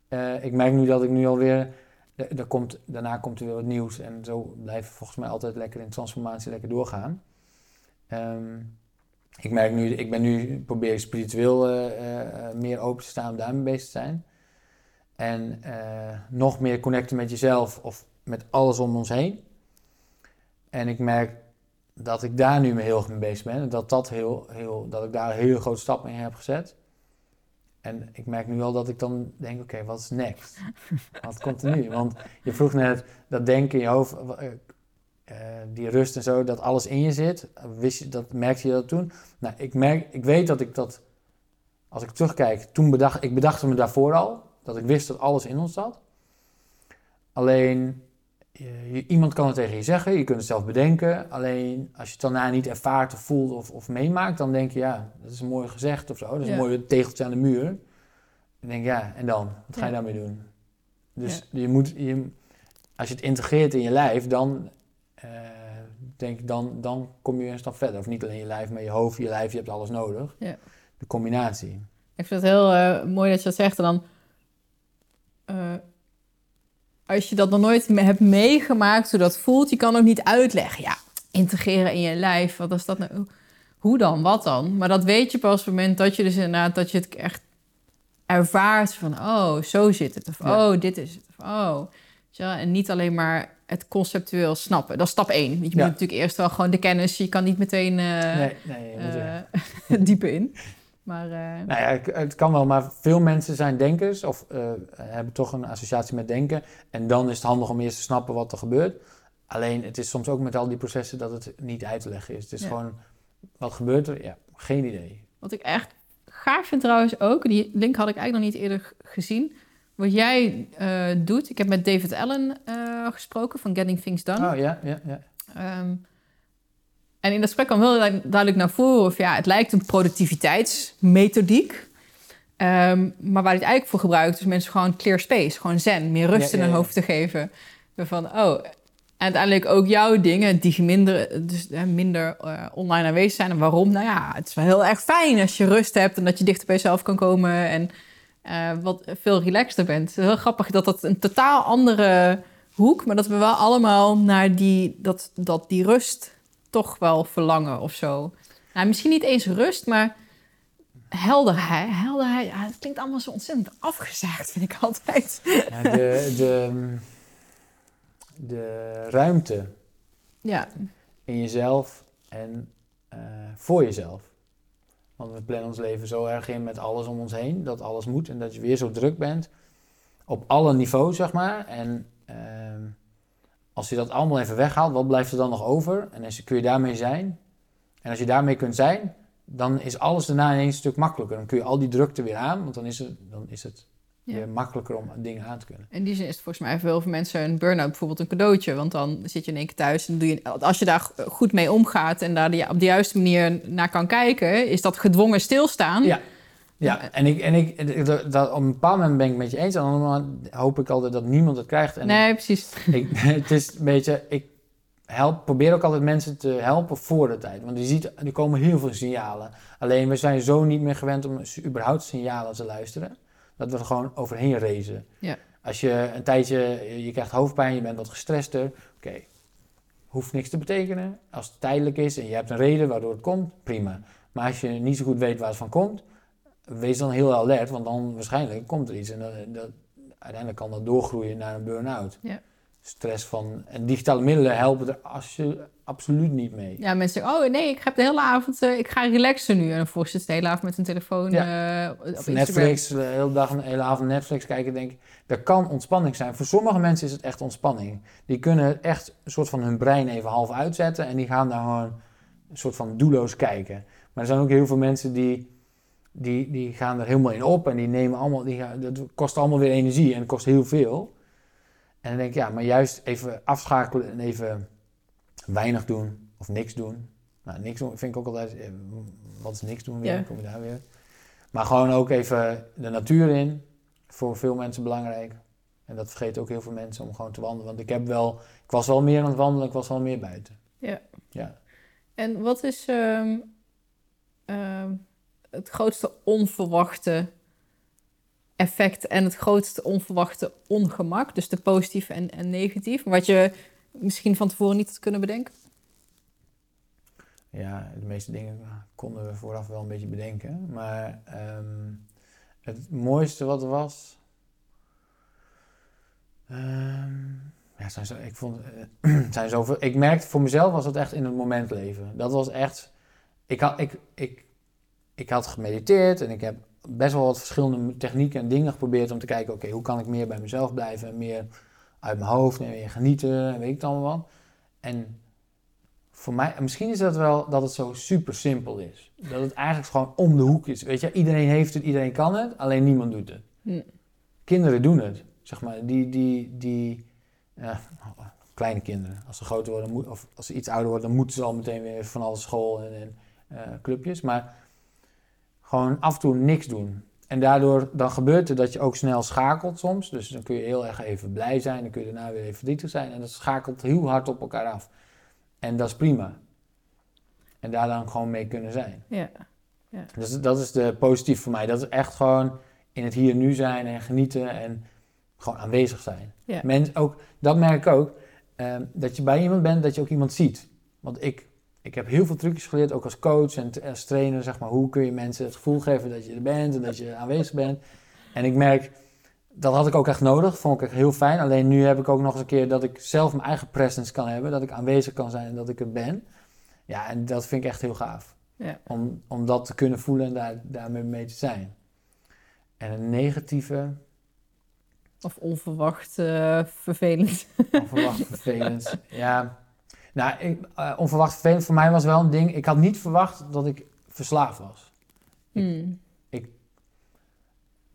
Uh, ik merk nu dat ik nu alweer er komt, daarna komt er weer wat nieuws. En zo blijven volgens mij altijd lekker in transformatie lekker doorgaan. Ehm, ik merk nu, ik ben nu, probeer spiritueel uh, meer open te staan om daarmee bezig te zijn. En nog meer connecten met jezelf of met alles om ons heen. En ik merk dat ik daar nu mee heel erg mee bezig ben. En dat, dat, heel, heel, dat ik daar een hele grote stap in heb gezet. En ik merk nu al dat ik dan denk, oké, wat is next? Wat komt er nu? Want je vroeg net dat denken in je hoofd, uh, die rust en zo, dat alles in je zit. Wist je, dat, merkte je dat toen? Nou, ik, merk, ik weet dat ik dat, als ik terugkijk, toen bedacht ik bedacht me daarvoor al, dat ik wist dat alles in ons zat. Alleen, iemand kan het tegen je zeggen, je kunt het zelf bedenken. Alleen, als je het daarna niet ervaart of voelt of, of meemaakt, dan denk je, ja, dat is een mooi gezegd of zo. Dat is een mooi tegeltje aan de muur. Dan denk ja, en dan? Wat ga je daarmee doen? Dus je moet, je, als je het integreert in je lijf, dan, uh, denk, dan, dan kom je een stap verder. Of niet alleen je lijf, maar je hoofd, je lijf, je hebt alles nodig. Ja. De combinatie. Ik vind het heel uh, mooi dat je dat zegt. En dan, uh, als je dat nog nooit hebt meegemaakt, hoe dat voelt, je kan ook niet uitleggen. Ja, integreren in je lijf, wat is dat nou? Hoe dan? Wat dan? Maar dat weet je pas op het moment dat je dus inderdaad, dat je het echt ervaart van, oh, zo zit het. Of, oh, dit is het. Of, oh. Ja, en niet alleen maar het conceptueel snappen. Dat is stap één. Je moet natuurlijk eerst wel gewoon de kennis. Je kan niet meteen uh, nee, nee, uh, dieper in. Maar, uh... Nou ja, het kan wel, maar veel mensen zijn denkers of hebben toch een associatie met denken. En dan is het handig om eerst te snappen wat er gebeurt. Alleen het is soms ook met al die processen dat het niet uit te leggen is. Het is gewoon, wat gebeurt er? Ja, geen idee. Wat ik echt gaaf vind trouwens ook, die link had ik eigenlijk nog niet eerder gezien. Wat jij uh, doet, ik heb met David Allen gesproken van Getting Things Done. Oh ja, ja, ja. Um, en in dat gesprek kwam heel duidelijk naar voren of ja, het lijkt een productiviteitsmethodiek. Ehm, maar waar het eigenlijk voor gebruikt, is mensen gewoon clear space, gewoon zen, meer rust Ja, in hun hoofd te geven. Van, oh, en uiteindelijk ook jouw dingen die minder, dus, hè, minder eh, online aanwezig zijn. En waarom? Nou ja, het is wel heel erg fijn als je rust hebt en dat je dichter bij jezelf kan komen en eh, wat veel relaxter bent. Het is heel grappig dat dat een totaal andere hoek, maar dat we wel allemaal naar die, dat, dat die rust toch wel verlangen of zo. Nou, misschien niet eens rust, maar helderheid. Helderheid, ja, het klinkt allemaal zo ontzettend afgezaagd, vind ik altijd. Ja, de, de, de ruimte Ja, in jezelf en eh, voor jezelf. Want we plannen ons leven zo erg in met alles om ons heen, dat alles moet en dat je weer zo druk bent. Op alle niveaus, zeg maar. En ehm, als je dat allemaal even weghaalt, wat blijft er dan nog over? En als, kun je daarmee zijn? En als je daarmee kunt zijn, dan is alles daarna ineens een stuk makkelijker. Dan kun je al die drukte weer aan, want dan is het, dan is het Ja. weer makkelijker om dingen aan te kunnen. in die zin is het volgens mij voor heel veel mensen een burn-out bijvoorbeeld een cadeautje. Want dan zit je in één keer thuis en doe je, als je daar goed mee omgaat en daar op de juiste manier naar kan kijken, is dat gedwongen stilstaan. Ja. Ja, en, ik, en ik, dat, op een bepaald moment ben ik met je eens. En moment hoop ik altijd dat niemand het krijgt. En nee, precies. ik, het is een beetje, ik help, probeer ook altijd mensen te helpen voor de tijd. Want je ziet, er komen heel veel signalen. Alleen we zijn zo niet meer gewend om überhaupt signalen te luisteren. Dat we er gewoon overheen racen. Ja. Als je een tijdje, je krijgt hoofdpijn, je bent wat gestrester. Oké, hoeft niks te betekenen. Als het tijdelijk is en je hebt een reden waardoor het komt, prima. Maar als je niet zo goed weet waar het van komt, wees dan heel alert. Want dan waarschijnlijk komt er iets. En dat, dat, uiteindelijk kan dat doorgroeien naar een burn-out. Ja. Stress van... En digitale middelen helpen er als je, absoluut niet mee. Ja, mensen zeggen, oh nee, ik heb de hele avond, eh, ik ga relaxen nu. En dan volgens zit de hele avond met een telefoon eh, op. Netflix, de hele dag een hele avond Netflix kijken, denk ik. Dat kan ontspanning zijn. Voor sommige mensen is het echt ontspanning. Die kunnen echt een soort van hun brein even half uitzetten en die gaan daar gewoon een soort van doelloos kijken. Maar er zijn ook heel veel mensen die, die, die gaan er helemaal in op en die nemen allemaal, die gaan, dat kost allemaal weer energie en het kost heel veel. En dan denk ik, ja, maar juist even afschakelen en even weinig doen of niks doen. Nou, niks doen vind ik ook altijd, eh, wat is niks doen weer? Ja. Kom je daar weer? Maar gewoon ook even de natuur in. Voor veel mensen belangrijk. En dat vergeten ook heel veel mensen om gewoon te wandelen. Want ik heb wel, ik was wel meer aan het wandelen, ik was wel meer buiten. Ja. Ja. En wat is ehm, ehm, het grootste onverwachte effect en het grootste onverwachte ongemak? Dus de positief en, en negatief, wat je misschien van tevoren niet had kunnen bedenken? Ja, de meeste dingen konden we vooraf wel een beetje bedenken. Maar ehm, het mooiste wat er was. ehm, ja, zo, ik vond. het zijn zoveel. Ik merkte voor mezelf was het echt in het moment leven. Dat was echt. Ik ik, ik, ik had gemediteerd en ik heb best wel wat verschillende technieken en dingen geprobeerd om te kijken: oké, hoe kan ik meer bij mezelf blijven en meer uit mijn hoofd en meer genieten en weet ik het allemaal wat. En voor mij, misschien is dat wel dat het zo super simpel is. Dat het eigenlijk gewoon om de hoek is. Weet je, iedereen heeft het, iedereen kan het, alleen niemand doet het. Hm. Kinderen doen het, zeg maar. Die, die, die kleine kinderen. Als ze groter worden, moet- of als ze iets ouder worden, dan moeten ze al meteen weer van alle school en, en eh, clubjes. Maar gewoon af en toe niks doen. En daardoor, dan gebeurt het dat je ook snel schakelt soms. Dus dan kun je heel erg even blij zijn, dan kun je daarna weer even verdrietig zijn. En dat schakelt heel hard op elkaar af. En dat is prima. En daar dan gewoon mee kunnen zijn. Ja. Dus dat is de positief voor mij. Dat is echt gewoon in het hier nu zijn en genieten en gewoon aanwezig zijn. Ja. Mens, ook, dat merk ik ook. ehm, dat je bij iemand bent, dat je ook iemand ziet. Want ik, ik heb heel veel trucjes geleerd, ook als coach en als trainer. Zeg maar, hoe kun je mensen het gevoel geven dat je er bent en dat je aanwezig bent. En ik merk, dat had ik ook echt nodig. Vond ik echt heel fijn. Alleen nu heb ik ook nog eens een keer dat ik zelf mijn eigen presence kan hebben. Dat ik aanwezig kan zijn en dat ik er ben. Ja, en dat vind ik echt heel gaaf. Ja. Om, om dat te kunnen voelen en daar, daarmee mee te zijn. En een negatieve, Of onverwacht eh, vervelend. onverwacht vervelend. Ja, nou, ik, eh, onverwacht vervelend voor mij was wel een ding. Ik had niet verwacht dat ik verslaafd was. Hmm.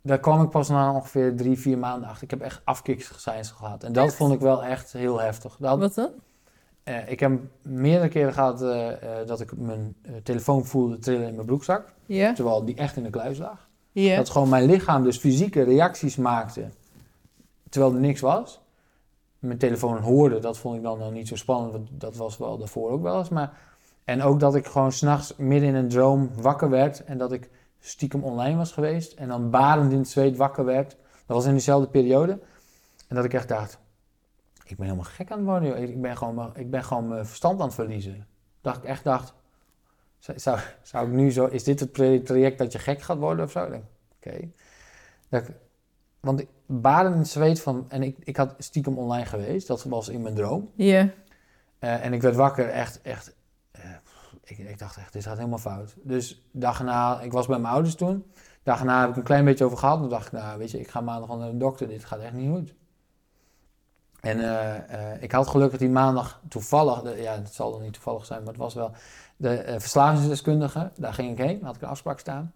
Daar kwam ik pas na ongeveer drie, vier maanden achter. Ik heb echt afkiksgecijns gehad. En dat Echt? vond ik wel echt heel heftig. Dat, Wat dan? eh, ik heb meerdere keren gehad eh, dat ik mijn telefoon voelde trillen in mijn broekzak. Terwijl die echt in de kluis lag. Dat gewoon mijn lichaam dus fysieke reacties maakte. Terwijl er niks was. Mijn telefoon hoorde, dat vond ik dan nog niet zo spannend. Want dat was wel daarvoor ook wel eens. Maar, en ook dat ik gewoon s'nachts midden in een droom wakker werd. En dat ik stiekem online was geweest. En dan barend in het zweet wakker werd. Dat was in diezelfde periode. En dat ik echt dacht, ik ben helemaal gek aan het worden. Ik ben gewoon, ik ben gewoon mijn verstand aan het verliezen. Dat ik echt dacht, zou- zou, ik nu zo, is dit het tra- traject dat je gek gaat worden of zo? Oké. Want ik baden in het zweet van, en ik, ik had stiekem online geweest, dat was in mijn droom. Ja. Eh, en ik werd wakker, echt, echt, eh, ik, ik dacht echt, dit gaat helemaal fout. Dus dag ik was bij mijn ouders toen. Dag erna heb ik een klein beetje over gehad. Toen dacht ik, nou weet je, ik ga maandag al naar de dokter, dit gaat echt niet goed. En eh, ik had gelukkig die maandag toevallig, de- ja het zal dan niet toevallig zijn, maar het was wel de verslavingsdeskundige. Daar ging ik heen, daar had ik een afspraak staan.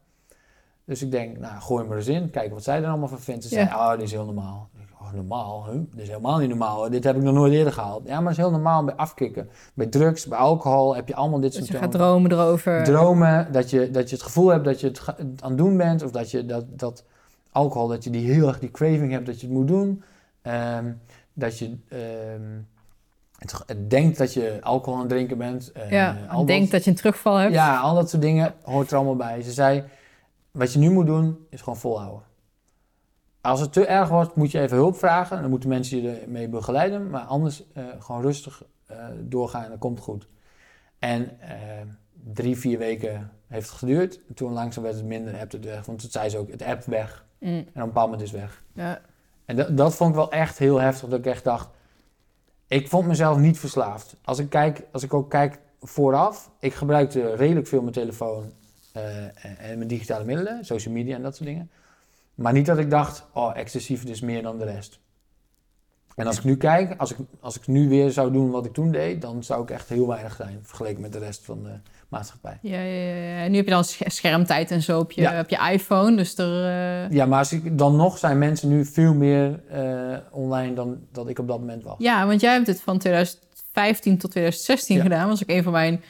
Dus ik denk, nou gooi me er eens in, kijken wat zij er allemaal van vindt. Ze Ja. zei, oh dit is heel normaal. Ik, oh normaal? Huh? Dit is helemaal niet normaal. Dit heb ik nog nooit eerder gehaald. Ja, maar het is heel normaal bij afkicken. Bij drugs, bij alcohol heb je allemaal dit Dat soort je gaat dromen erover. dromen, dat je, dat je het gevoel hebt dat je het aan het doen bent, of dat je dat, dat alcohol, dat je die heel erg die craving hebt dat je het moet doen. Ehm, dat je ehm, het, denkt dat je alcohol aan het drinken bent. eh, ja, al denk dat je een terugval hebt. Ja, al dat soort dingen hoort er allemaal bij. Ze zei, wat je nu moet doen, is gewoon volhouden. Als het te erg wordt, moet je even hulp vragen. Dan moeten mensen je ermee begeleiden. Maar anders eh, gewoon rustig eh, doorgaan en dan komt goed. En eh, drie, vier weken heeft het geduurd. Toen langzaam werd het minder, hebt het weg. Want toen zei ze ook, het app weg. Mm, En op een bepaald moment is het weg. ja. En dat, dat vond ik wel echt heel heftig. Dat ik echt dacht, ik vond mezelf niet verslaafd. Als ik, kijk, als ik ook kijk vooraf, ik gebruikte redelijk veel mijn telefoon en, en mijn digitale middelen, social media en dat soort dingen. Maar niet dat ik dacht, oh, excessief is meer dan de rest. En als ik nu kijk, als ik, als ik nu weer zou doen wat ik toen deed, dan zou ik echt heel weinig zijn vergeleken met de rest van de maatschappij. Ja, ja, ja. En nu heb je dan sch- schermtijd en zo op je, Ja. op je iPhone. Dus er... eh, Ja, maar als ik, dan nog zijn mensen nu veel meer eh, online dan dat ik op dat moment was. Ja, want jij hebt het van 2015 tot 2016 Ja. gedaan. was ook een van mijn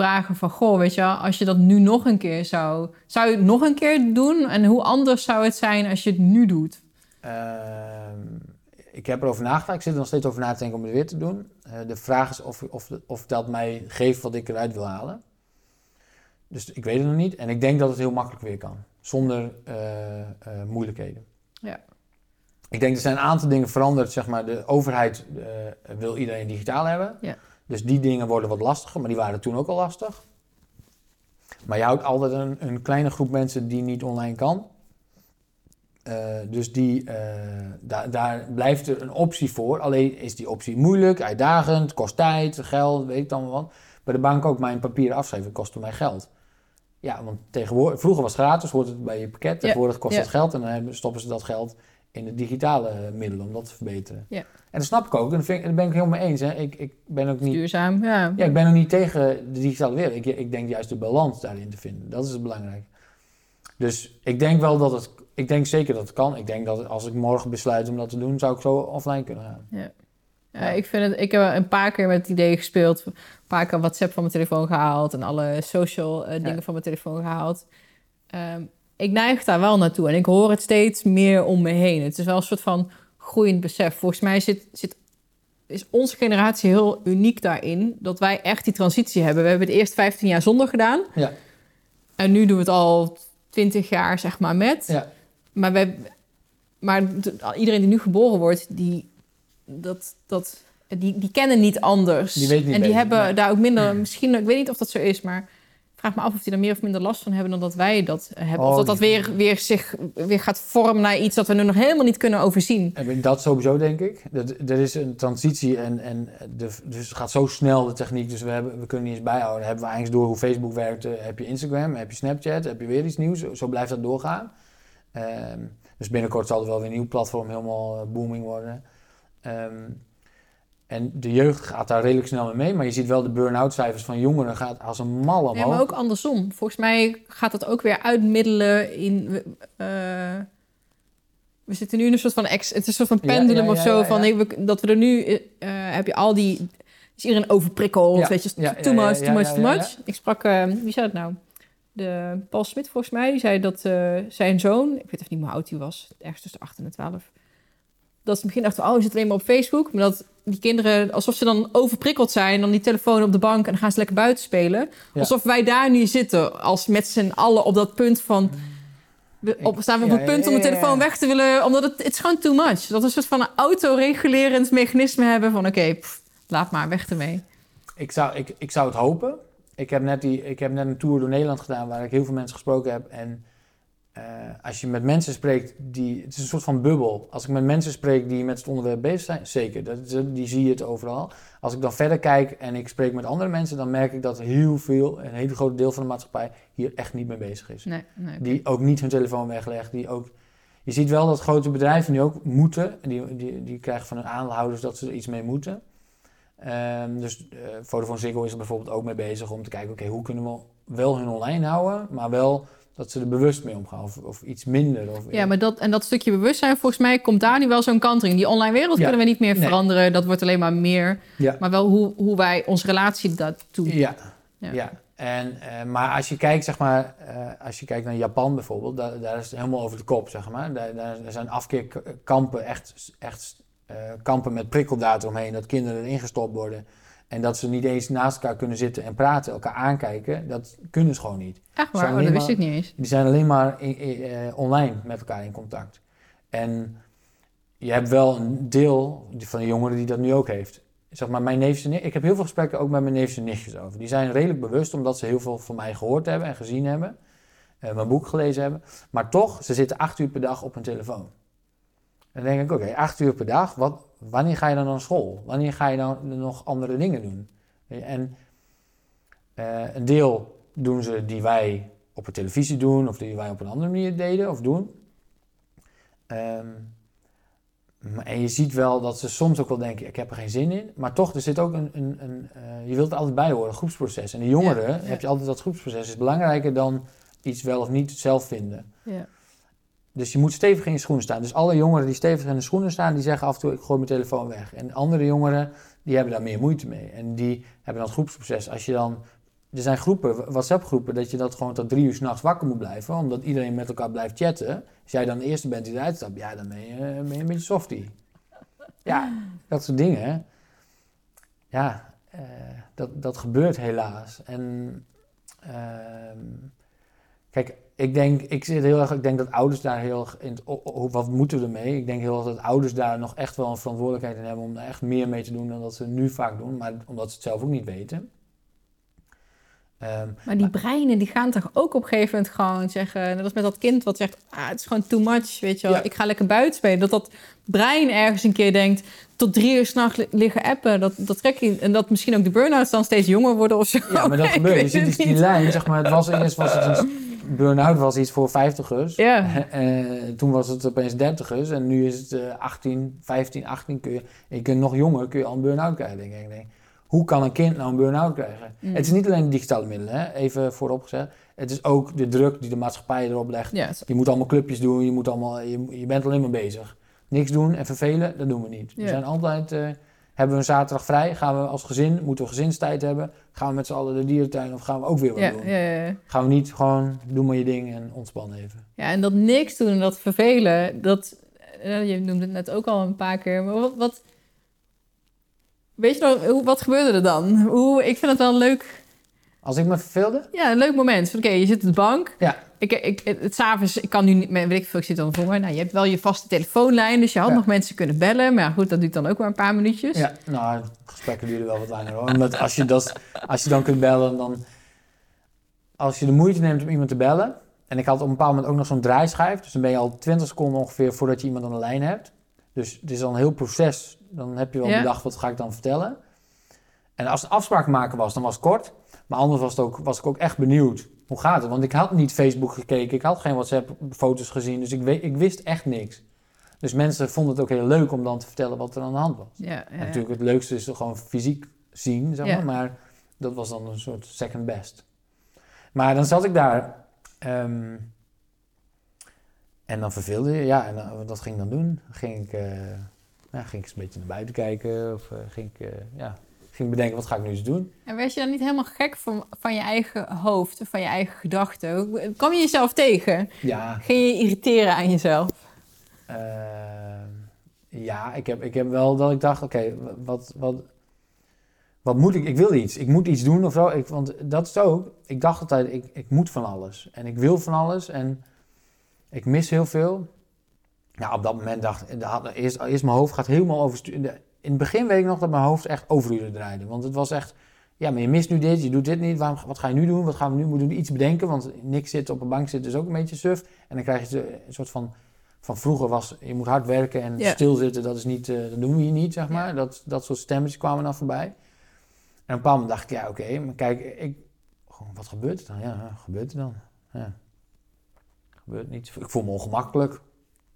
vragen van... Goh, weet je als je dat nu nog een keer zou... Zou je het nog een keer doen? En hoe anders zou het zijn als je het nu doet? Ehm, ik heb erover nagedacht. Ik zit er nog steeds over na te denken om het weer te doen. Eh, de vraag is of, of, of dat mij geeft wat ik eruit wil halen. Dus ik weet het nog niet. En ik denk dat het heel makkelijk weer kan. Zonder eh, eh, moeilijkheden. Ja. Ik denk er zijn een aantal dingen veranderd. Zeg maar, de overheid wil iedereen digitaal hebben. Ja. Dus die dingen worden wat lastiger. Maar die waren toen ook al lastig. Maar je houdt altijd een, een kleine groep mensen die niet online kan. Eh, dus die, eh, daar, daar blijft er een optie voor. Alleen is die optie moeilijk, uitdagend, kost tijd, geld, weet ik dan wat. Bij de bank ook mijn papieren afschrijven kostte mij geld. Ja, want tegenwoordig, vroeger was het gratis, hoort het bij je pakket. Tegenwoordig kost ja. dat geld en dan stoppen ze dat geld in de digitale eh, middelen om dat te verbeteren. Ja. En dat snap ik ook, en daar ben ik helemaal mee eens. Hè. Ik, ik ben ook niet Duurzaam, ja. ja, ik ben ook niet tegen de digitale wereld. Ik, ik denk juist de balans daarin te vinden. Dat is het belangrijk. Dus ik denk wel dat het... Ik denk zeker dat het kan. Ik denk dat als ik morgen besluit om dat te doen, zou ik zo offline kunnen gaan. Ja, ik, vind het, ik heb een paar keer met het idee gespeeld. Een paar keer WhatsApp van mijn telefoon gehaald. En alle social eh, dingen Ja. van mijn telefoon gehaald. Ehm, ik neig daar wel naartoe. En ik hoor het steeds meer om me heen. Het is wel een soort van groeiend besef. Volgens mij zit, zit, is onze generatie heel uniek daarin. Dat wij echt die transitie hebben. We hebben het eerst 15 jaar zonder gedaan. Ja. En nu doen we het al 20 jaar zeg maar met. Ja. Maar, wij, maar iedereen die nu geboren wordt, die, dat, dat, die, die kennen niet anders. Die weten niet en die hebben nee. daar ook minder, misschien, ik weet niet of dat zo is, maar vraag me af of die er meer of minder last van hebben dan dat wij dat hebben. Oh, of dat dat die- weer, weer zich weer gaat vormen naar iets dat we nu nog helemaal niet kunnen overzien. En Dat sowieso, denk ik. Dat, er is een transitie en, en de, dus het gaat zo snel, de techniek. Dus we, hebben, we kunnen niet eens bijhouden. Hebben we eigenlijk door hoe Facebook werkt. eh, heb je Instagram, heb je Snapchat, heb je weer iets nieuws. Zo, zo blijft dat doorgaan. Ehm, dus binnenkort zal er wel weer een nieuw platform helemaal eh, booming worden. Ehm, en de jeugd gaat daar redelijk snel mee mee. Maar je ziet wel de burn-out cijfers van jongeren gaat als een mal omhoog. Ja, maar ook andersom. Volgens mij gaat dat ook weer uitmiddelen in. eh, we zitten nu in een soort van ex, het is een soort van pendulum ja, of zo. van nee, we- dat we er nu eh, heb je al die. Is iedereen overprikkeld? Weet je, too much, too much, too much. Ik sprak, eh, wie zei dat nou? de Paul Smit volgens mij, die zei dat zijn zoon, ik weet even niet hoe oud hij was, ergens tussen de 8 en de 12, dat ze misschien dachten, oh, je zit alleen maar op Facebook. Maar dat die kinderen, alsof ze dan overprikkeld zijn, dan die telefoon op de bank en dan gaan ze lekker buiten spelen. Ja. Alsof wij daar nu zitten, als met z'n allen op dat punt van... We op, staan we op het punt om de telefoon weg te willen, omdat het, het is gewoon too much. Dat we een soort van een autoregulerend mechanisme hebben van, oké, laat maar, weg ermee. Ik zou, ik, ik zou het hopen. Ik heb, net die, ik heb net een tour door Nederland gedaan waar ik heel veel mensen gesproken heb. En eh, als je met mensen spreekt, die, het is een soort van bubbel. Als ik met mensen spreek die met het onderwerp bezig zijn, zeker, dat, die zie je het overal. Als ik dan verder kijk en ik spreek met andere mensen, dan merk ik dat heel veel, een hele groot deel van de maatschappij hier echt niet mee bezig is. Nee, nee. Die ook niet hun telefoon weglegt. Die ook, je ziet wel dat grote bedrijven nu ook moeten. Die, die, die krijgen van hun aandeelhouders dat ze er iets mee moeten. Ehm, dus eh Vodafone Ziggo is er bijvoorbeeld ook mee bezig om te kijken... oké, hoe kunnen we wel hun online houden... maar wel dat ze er bewust mee omgaan of, of iets minder. Of, Ja, maar dat, en dat stukje bewustzijn, volgens mij komt daar nu wel zo'n kantering. Die online wereld Ja. kunnen we niet meer Nee. veranderen. Dat wordt alleen maar meer. Ja. Maar wel hoe, hoe wij onze relatie daartoe... Ja, Ja. ja. En, eh, maar als je kijkt, zeg maar, eh, als je kijkt naar Japan bijvoorbeeld, daar, daar is het helemaal over de kop, zeg maar. Daar, daar, daar zijn afkeerkampen, echt, echt eh, kampen met prikkeldaad omheen, dat kinderen erin gestopt worden. En dat ze niet eens naast elkaar kunnen zitten en praten, elkaar aankijken, dat kunnen ze gewoon niet. Echt waar? Oh, dat wist ik niet eens. Die zijn alleen maar in- in- eh, online met elkaar in contact. En je hebt wel een deel van de jongeren die dat nu ook heeft. Zeg maar, mijn neefjes en ik heb heel veel gesprekken ook met mijn neefjes en nichtjes over. Die zijn redelijk bewust omdat ze heel veel van mij gehoord hebben en gezien hebben. eh, mijn boek gelezen hebben. Maar toch, ze zitten acht uur per dag op hun telefoon. Dan denk ik, oké, acht uur per dag, wat, wanneer ga je dan naar school? Wanneer ga je dan nog andere dingen doen? En eh, een deel doen ze die wij op de televisie doen, of die wij op een andere manier deden of doen. Ehm, en je ziet wel dat ze soms ook wel denken, ik heb er geen zin in. Maar toch, er zit ook een, een, een eh, je wilt er altijd bij horen, een groepsproces. En de jongeren Ja, ja. heb je altijd dat groepsproces. is belangrijker dan iets wel of niet zelf vinden. Ja. Dus je moet stevig in je schoenen staan. Dus alle jongeren die stevig in de schoenen staan, die zeggen af en toe, ik gooi mijn telefoon weg. En andere jongeren, die hebben daar meer moeite mee. En die hebben dat groepsproces. Als je dan, er zijn groepen, WhatsApp groepen, dat je dat gewoon tot drie uur s'nachts wakker moet blijven. Omdat iedereen met elkaar blijft chatten. Als jij dan de eerste bent die eruit stapt, ja, dan ben je, je een beetje softie. Ja, dat soort dingen. Ja, eh, dat, dat gebeurt helaas. En ehm, kijk, ik denk, ik zit heel erg, ik denk dat ouders daar heel erg in, wat moeten we ermee? Ik denk heel erg dat ouders daar nog echt wel een verantwoordelijkheid in hebben om er echt meer mee te doen dan dat ze nu vaak doen, maar omdat ze het zelf ook niet weten. Ehm, Maar die breinen, die gaan toch ook op een gegeven moment gewoon zeggen... Net als met dat kind wat zegt, ah, het is gewoon too much, weet je wel. Ja. Ik ga lekker buiten spelen. Dat dat brein ergens een keer denkt, tot drie uur s'nachts li- liggen appen. Dat, dat trek je, en dat misschien ook de burn-outs dan steeds jonger worden of zo. ja, maar dat gebeurt. Je ziet dus die niet. lijn, zeg maar, het was eerst was het een burn-out was iets voor vijftigers. Ja, Eh, toen was het opeens dertigers en nu is het eh 18, 15, 18 kun je, je kunt nog jonger kun je al een burn-out krijgen. Denk ik. Denk, hoe kan een kind nou een burn-out krijgen? Mm. Het is niet alleen de digitale middelen, hè? even voorop gezegd. Het is ook de druk die de maatschappij erop legt. Je moet allemaal clubjes doen, je, moet allemaal, je, je bent alleen maar bezig. Niks doen en vervelen, dat doen we niet. We zijn altijd, eh, hebben we een zaterdag vrij, gaan we als gezin, moeten we gezinstijd hebben, gaan we met z'n allen de dierentuin of gaan we ook weer wat ja, doen? ja, ja, ja. Gaan we niet gewoon, doe maar je ding en ontspan even. Ja, en dat niks doen en dat vervelen, dat... eh, Je noemde het net ook al een paar keer, maar wat... wat weet je nog, wat gebeurde er dan? Hoe, ik vind het wel leuk... Als ik me verveelde, Ja, een leuk moment. Oké, je zit op de bank. Ja. Ik, ik, het, s'avonds, ik kan nu niet meer, weet ik veel, ik zit dan voor. Nou, je hebt wel je vaste telefoonlijn, dus je had Ja. nog mensen kunnen bellen. Maar goed, dat duurt dan ook maar een paar minuutjes. Ja, nou, gesprekken duren wel wat langer hoor. Omdat als je, dat, als je dan kunt bellen, dan... Als je de moeite neemt om iemand te bellen... En ik had op een bepaald moment ook nog zo'n draaischijf. Dus dan ben je al 20 seconden ongeveer voordat je iemand aan de lijn hebt. Dus het is al een heel proces. Dan heb je wel Ja. bedacht, wat ga ik dan vertellen? En als het afspraak maken was, dan was het kort. Maar anders was, het ook, was ik ook echt benieuwd. Hoe gaat het? Want ik had niet Facebook gekeken. Ik had geen WhatsApp-foto's gezien. Dus ik, weet, ik wist echt niks. Dus mensen vonden het ook heel leuk om dan te vertellen wat er aan de hand was. Ja, ja. Natuurlijk, het leukste is gewoon fysiek zien, zeg maar. Maar dat was dan een soort second best. Maar dan zat ik daar. ehm, en dan verveelde je. Ja, en dan, wat ging ik dan doen? Ging ik, eh, ja, ging ik eens een beetje naar buiten kijken. Of eh, ging ik, eh, ja, ging bedenken, wat ga ik nu eens doen? En werd je dan niet helemaal gek van, van je eigen hoofd, van je eigen gedachten? Kwam je jezelf tegen? Ja, Ging je je irriteren aan jezelf? eh, ja ik, heb, ik heb wel dat ik dacht, oké, wat, wat, wat moet ik? Ik wil iets. Ik moet iets doen of zo. Ik, want dat is ook. Ik dacht altijd, ik, ik moet van alles. En ik wil van alles. En ik mis heel veel. Nou, op dat moment dacht ik, eerst, eerst mijn hoofd gaat helemaal over. In het begin weet ik nog dat mijn hoofd echt overuren draaide. Want het was echt, ja, maar je mist nu dit, je doet dit niet. Waarom, wat ga je nu doen? Wat gaan we nu moeten? Iets bedenken, want niks zitten op een bank zitten is ook een beetje suf. En dan krijg je een soort van, van vroeger was, je moet hard werken en stilzitten, dat is niet, eh, dat doen we hier niet, zeg maar. Dat, dat soort stemmetjes kwamen dan voorbij. En op een bepaald moment dacht ik, ja, oké, maar kijk, ik, gewoon, wat gebeurt er dan? Ja, gebeurt er dan? Ja. Gebeurt niets. Ik voel me ongemakkelijk.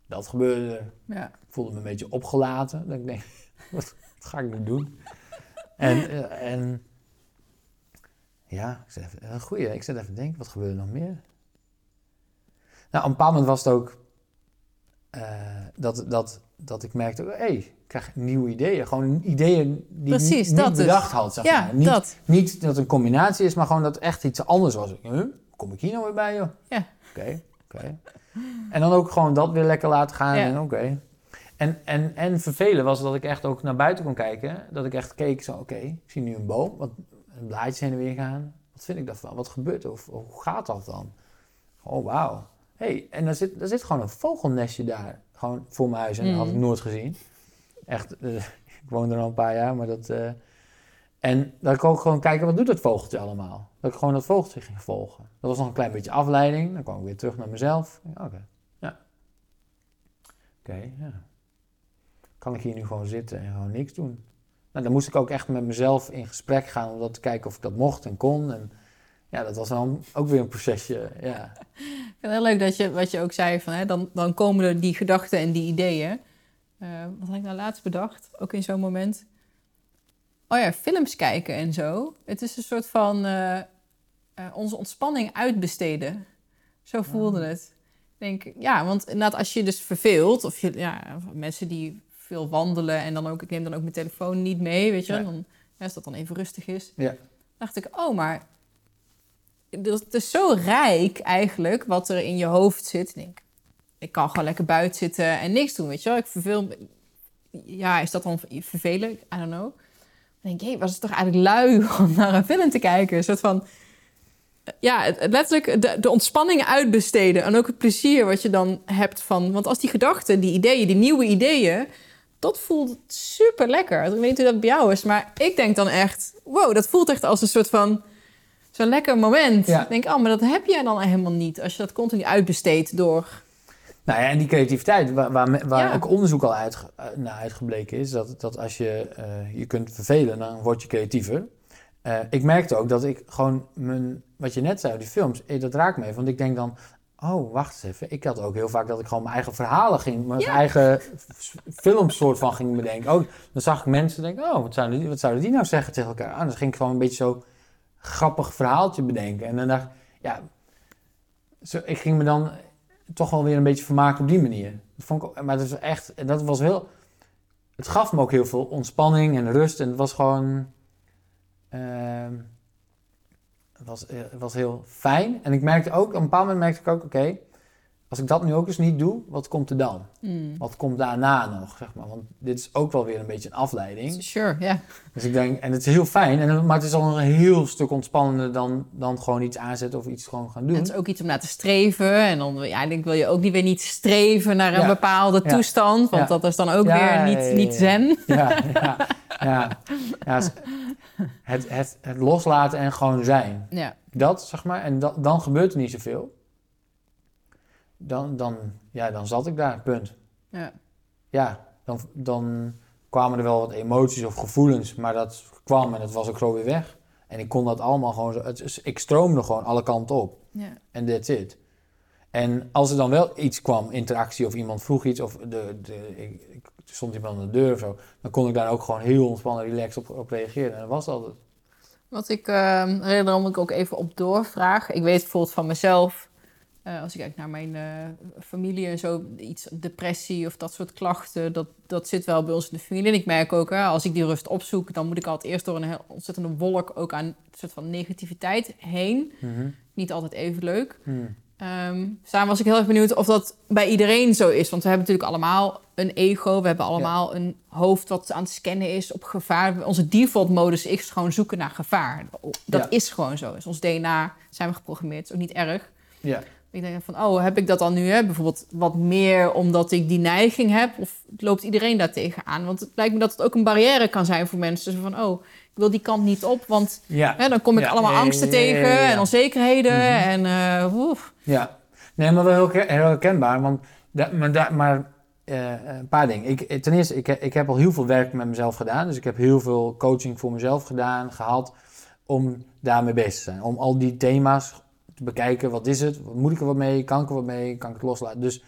Dat gebeurde er. Ja. Ik voelde me een beetje opgelaten. Dat ik denk, wat, wat ga ik nu doen? En, eh, en ja, ik zit even, een goeie. Ik zit even te denken, wat gebeurde er nog meer? Nou, op een bepaald moment was het ook eh, dat, dat, dat ik merkte, hé, hey, ik krijg nieuwe ideeën. Gewoon ideeën die ik Precies, niet, dus. bedacht had, zeg Ja, maar. Niet, dat. niet dat het een combinatie is, maar gewoon dat het echt iets anders was. Huh? Kom ik hier nou weer bij, joh? Ja. Oké, oké. En dan ook gewoon dat weer lekker laten gaan. Ja. En oké. En, en, en vervelen was dat ik echt ook naar buiten kon kijken. Dat ik echt keek zo, oké, ik zie nu een boom. Wat, een blaadje heen en weer gaan. Wat vind ik daarvan? Wat gebeurt er? Of, of hoe gaat dat dan? Oh, wauw. hey, en er zit, er zit gewoon een vogelnestje daar. Gewoon voor mijn huis. En dat had ik Mhm. nooit gezien. Echt, eh, ik woon er al een paar jaar, maar dat... eh, en dat ik ook gewoon kijken, wat doet dat vogeltje allemaal? Dat ik gewoon dat vogeltje ging volgen. Dat was nog een klein beetje afleiding. Dan kwam ik weer terug naar mezelf. Oké, ja. Oké, ja. Kan ik hier nu gewoon zitten en gewoon niks doen? Nou, dan moest ik ook echt met mezelf in gesprek gaan om dat te kijken of ik dat mocht en kon. En ja, dat was dan ook weer een procesje, ja. Ik vind het heel leuk dat je, wat je ook zei, van, hè, dan, dan komen er die gedachten en die ideeën. Eh, wat had ik nou laatst bedacht, ook in zo'n moment? Oh ja, films kijken en zo. Het is een soort van eh, eh, onze ontspanning uitbesteden. Zo voelde Ah. het. Ik denk, ja, want inderdaad, als je dus verveelt, of je, ja, mensen die veel wandelen en dan ook, ik neem dan ook mijn telefoon niet mee, weet je, Ja. dan, ja, als dat dan even rustig is. Ja. dacht ik, oh, maar het is zo rijk eigenlijk wat er in je hoofd zit. Ik denk, ik kan gewoon lekker buiten zitten en niks doen, weet je wel. Ik verveel Ja, is dat dan vervelend? I don't know. Dan denk ik, hé, was het toch eigenlijk lui om naar een film te kijken? Een soort van... Ja, letterlijk de, de ontspanning uitbesteden. En ook het plezier wat je dan hebt van... Want als die gedachten, die ideeën, die nieuwe ideeën... Dat voelt super lekker. Ik weet niet hoe dat bij jou is, maar ik denk dan echt... Wow, dat voelt echt als een soort van... Zo'n lekker moment. Ja. Ik denk, oh, maar dat heb je dan helemaal niet... als je dat continu uitbesteedt door... Nou ja, en die creativiteit, waar, waar, waar Ja. ook onderzoek al uit, naar uitgebleken is, dat, dat als je eh, je kunt vervelen, dan word je creatiever. Eh, ik merkte ook dat ik gewoon, mijn, wat je net zei, die films, eh, dat raakt me even. Want ik denk dan, oh, wacht eens even. Ik had ook heel vaak dat ik gewoon mijn eigen verhalen ging, mijn Ja. eigen filmsoort van ging bedenken. Oh, dan zag ik mensen denken, oh, wat zouden, die, wat zouden die nou zeggen tegen elkaar? Ah, dan ging ik gewoon een beetje zo grappig verhaaltje bedenken. En dan dacht ik, ja, zo, ik ging me dan toch wel weer een beetje vermaken op die manier. Dat vond ik, ook- maar dat was echt, en dat was heel, het gaf me ook heel veel ontspanning en rust. En het was gewoon, ehm, was, eh, was heel fijn. En ik merkte ook, op een bepaald moment merkte ik ook, oké, als ik dat nu ook eens niet doe, wat komt er dan? Hmm. Wat komt daarna nog, zeg maar? Want dit is ook wel weer een beetje een afleiding. Sure, ja. Dus ik denk, en het is heel fijn, en, maar het is al een heel stuk ontspannender dan, dan gewoon iets aanzetten of iets gewoon gaan En doen. het is ook iets om naar te streven. En dan ja, ik denk, wil je ook niet weer niet streven naar een Ja. bepaalde Ja. toestand. Want Ja. dat is dan ook weer niet, niet zen. Ja, ja, s- het, het, het loslaten en gewoon zijn. Ja. Dat, zeg maar. En da- dan gebeurt er niet zoveel. Dan, dan, ja, dan zat ik daar, punt. Ja. Ja, dan, dan kwamen er wel wat emoties of gevoelens, maar dat kwam en het was ook zo weer weg. En ik kon dat allemaal gewoon zo... Het, ik stroomde gewoon alle kanten op. Ja. En that's it. En als er dan wel iets kwam, interactie of iemand vroeg iets, of de, de, ik, ik stond iemand aan de deur of zo, dan kon ik daar ook gewoon heel ontspannen, relaxed op, op reageren. En dat was altijd. Wat ik, uh, reden waarom ik ook even op doorvraag. Ik weet bijvoorbeeld van mezelf. Eh, als ik kijk naar mijn eh, familie en zo, iets depressie of dat soort klachten, dat, dat zit wel bij ons in de familie. En ik merk ook, hè, als ik die rust opzoek, dan moet ik altijd eerst door een ontzettende wolk ook aan een soort van negativiteit heen. Mhm. Niet altijd even leuk. Ehm samen was ik heel erg benieuwd of dat bij iedereen zo is. Want we hebben natuurlijk allemaal een ego. We hebben allemaal een hoofd wat aan het scannen is op gevaar. Onze default modus is gewoon zoeken naar gevaar. Dat Ja. is gewoon zo. Is ons DNA zijn we geprogrammeerd. Het is ook niet erg. Ja. Ik denk van, oh, heb ik dat dan nu? Hè? Bijvoorbeeld wat meer omdat ik die neiging heb? Of loopt iedereen daar tegenaan? Want het lijkt me dat het ook een barrière kan zijn voor mensen. Van, oh, ik wil die kant niet op. Want Ja. hè, dan kom ik Ja, allemaal angsten tegen en onzekerheden. Mhm. En eh. Ja, nee, maar wel heel, her- heel herkenbaar. Want da, maar, da, maar eh, een paar dingen. Ik, ten eerste, ik, ik heb al heel veel werk met mezelf gedaan. Dus ik heb heel veel coaching voor mezelf gedaan, gehad. Om daarmee bezig te zijn. Om al die thema's te bekijken. Wat is het? Moet ik er wat mee? Kan ik er wat mee? Kan ik het loslaten? Dus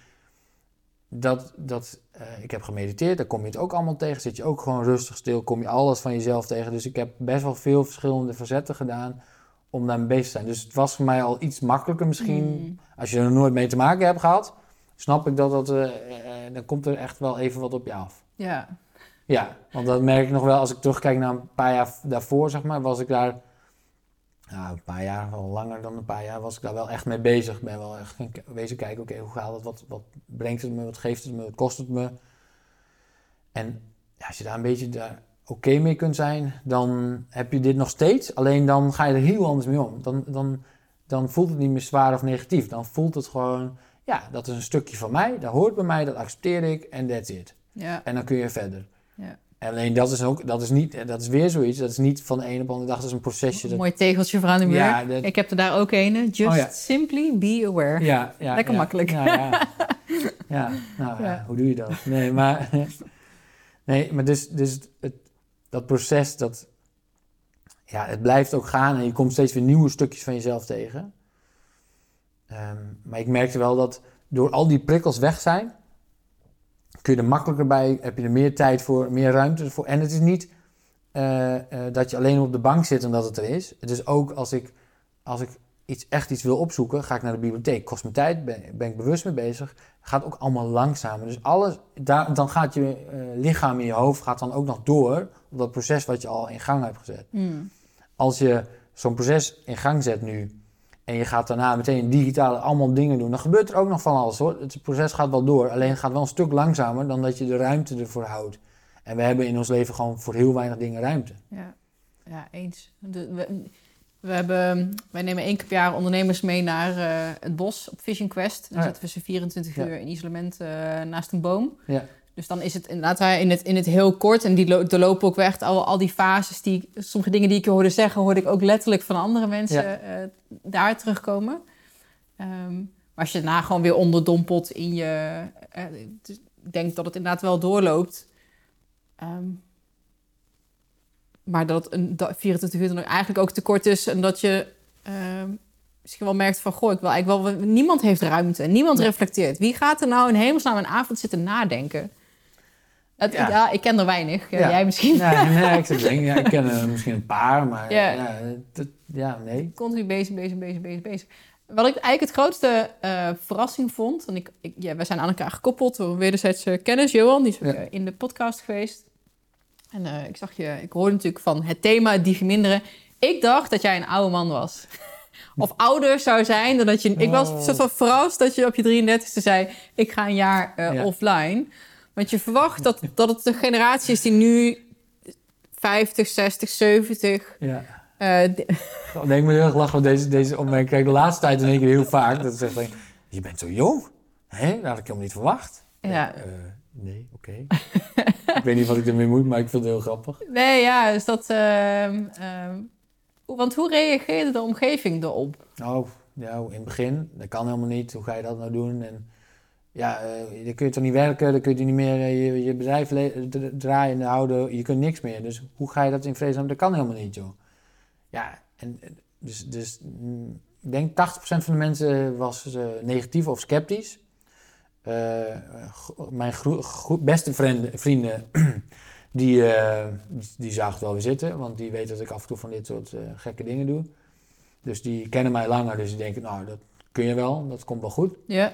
dat, dat eh, ik heb gemediteerd. Daar kom je het ook allemaal tegen. Zit je ook gewoon rustig stil. Kom je alles van jezelf tegen. Dus ik heb best wel veel verschillende facetten gedaan. Om daarmee bezig te zijn. Dus het was voor mij al iets makkelijker misschien. Mm. Als je er nooit mee te maken hebt gehad, snap ik dat dat, eh, eh, dan komt er echt wel even wat op je af. Ja. Ja, want dat merk ik nog wel als ik terugkijk naar een paar jaar daarvoor, zeg maar, was ik daar, nou, een paar jaar, wel langer dan een paar jaar, was ik daar wel echt mee bezig. Ben wel echt wezen kijken, oké, hoe gaat het, wat, wat brengt het me, wat geeft het me, wat kost het me. En ja, als je daar een beetje daar oké mee kunt zijn, dan heb je dit nog steeds. Alleen dan ga je er heel anders mee om. Dan, dan, dan voelt het niet meer zwaar of negatief. Dan voelt het gewoon, ja, dat is een stukje van mij, dat hoort bij mij, dat accepteer ik en that's it. Ja. En dan kun je verder. Ja. En alleen dat is ook, dat is niet, dat is weer zoiets. Dat is niet van de een op de andere dag. Dat is een procesje. Dat, Mooi tegeltje voor aan de muur. Ja, dat- Ik heb er daar ook een. Just Oh ja. simply be aware. ja, ja, Lekker makkelijk. Ja, ja. ja nou ja, Ja. hoe doe je dat? Nee, maar, nee, maar dus, dus het, dat proces, dat, ja, het blijft ook gaan en je komt steeds weer nieuwe stukjes van jezelf tegen. Ehm, maar ik merkte wel dat door al die prikkels weg zijn, kun je er makkelijker bij, heb je er meer tijd voor, meer ruimte voor. En het is niet eh, eh, dat je alleen op de bank zit omdat het er is. Het is ook als ik, als ik iets, echt iets wil opzoeken, ga ik naar de bibliotheek. Kost me tijd, ben, ben ik bewust mee bezig. Gaat ook allemaal langzamer. Dus alles, daar, dan gaat je eh, lichaam in je hoofd gaat dan ook nog door op dat proces wat je al in gang hebt gezet. Mm. Als je zo'n proces in gang zet nu en je gaat daarna meteen digitale allemaal dingen doen, dan gebeurt er ook nog van alles hoor. Het proces gaat wel door, alleen het gaat wel een stuk langzamer dan dat je de ruimte ervoor houdt. En we hebben in ons leven gewoon voor heel weinig dingen ruimte. Ja, ja eens. De, we, we hebben, wij nemen één keer per jaar ondernemers mee naar eh, het bos op Vision Quest. Dan Ah, ja. zitten we ze 24 Ja. uur in isolement eh, naast een boom. Ja. Dus dan is het inderdaad in het, in het heel kort. En die lo lopen ook weg al, al die fases. Die, sommige dingen die ik je hoorde zeggen, hoorde ik ook letterlijk van andere mensen eh, daar terugkomen. Ehm, maar als je daarna gewoon weer onderdompelt in je... eh, dus ik denk dat het inderdaad wel doorloopt. Ehm, maar dat een da- 24 uur dan eigenlijk ook te kort is. En dat je ehm, misschien wel merkt van... Goh, ik wil eigenlijk wel... Niemand heeft ruimte. Niemand reflecteert. Wie gaat er nou in hemelsnaam een avond zitten nadenken? Het, ja. Ja. ik ken er weinig. Ja. Jij misschien. Nee, nee, ik, denken, ja, ik ken er misschien een paar, maar Ja. ja, dat- ja nee. Continu bezig, bezig, bezig, bezig, bezig. Wat ik eigenlijk het grootste eh, verrassing vond... En ik, ik, ja, wij zijn aan elkaar gekoppeld door een wederzijdse kennis. Johan, die is ook eh, in de podcast geweest. En eh, ik zag je... Ik hoorde natuurlijk van het thema die verminderen. Ik dacht dat jij een oude man was. of ouder zou zijn dan dat je... Ik was Oh. soort van verrast dat je op je 33ste zei... Ik ga een jaar eh, Ja. offline. Want je verwacht dat, dat het de generatie is die nu 50, 60, 70... Ja. eh, d- Nee, ik moet heel erg lachen, want deze, deze opmerking krijg ik de laatste tijd in één keer heel vaak. Dat zegt van, je bent zo jong. Hè? Dat had ik helemaal niet verwacht. Ja. Eh, nee, oké. ik weet niet wat ik ermee moet, maar ik vind het heel grappig. Nee, ja, dus dat. ehm, ehm, want hoe reageerde de omgeving erop? Nou, ja, in het begin, dat kan helemaal niet. Hoe ga je dat nou doen? En ja, eh dan kun je toch niet werken, dan kun je niet meer eh, je, je bedrijf draaien houden. Je kunt niks meer. Dus hoe ga je dat in vredesnaam? Dat kan helemaal niet, joh. Ja, en eh, dus, dus mm, ik denk 80% van de mensen was negatief of sceptisch. Mijn beste vrienden, vrienden die, die, zagen het wel weer zitten. Want die weten dat ik af en toe van dit soort gekke dingen doe. Dus die kennen mij langer, dus die denken, nou, dat kun je wel, dat komt wel goed. Ja.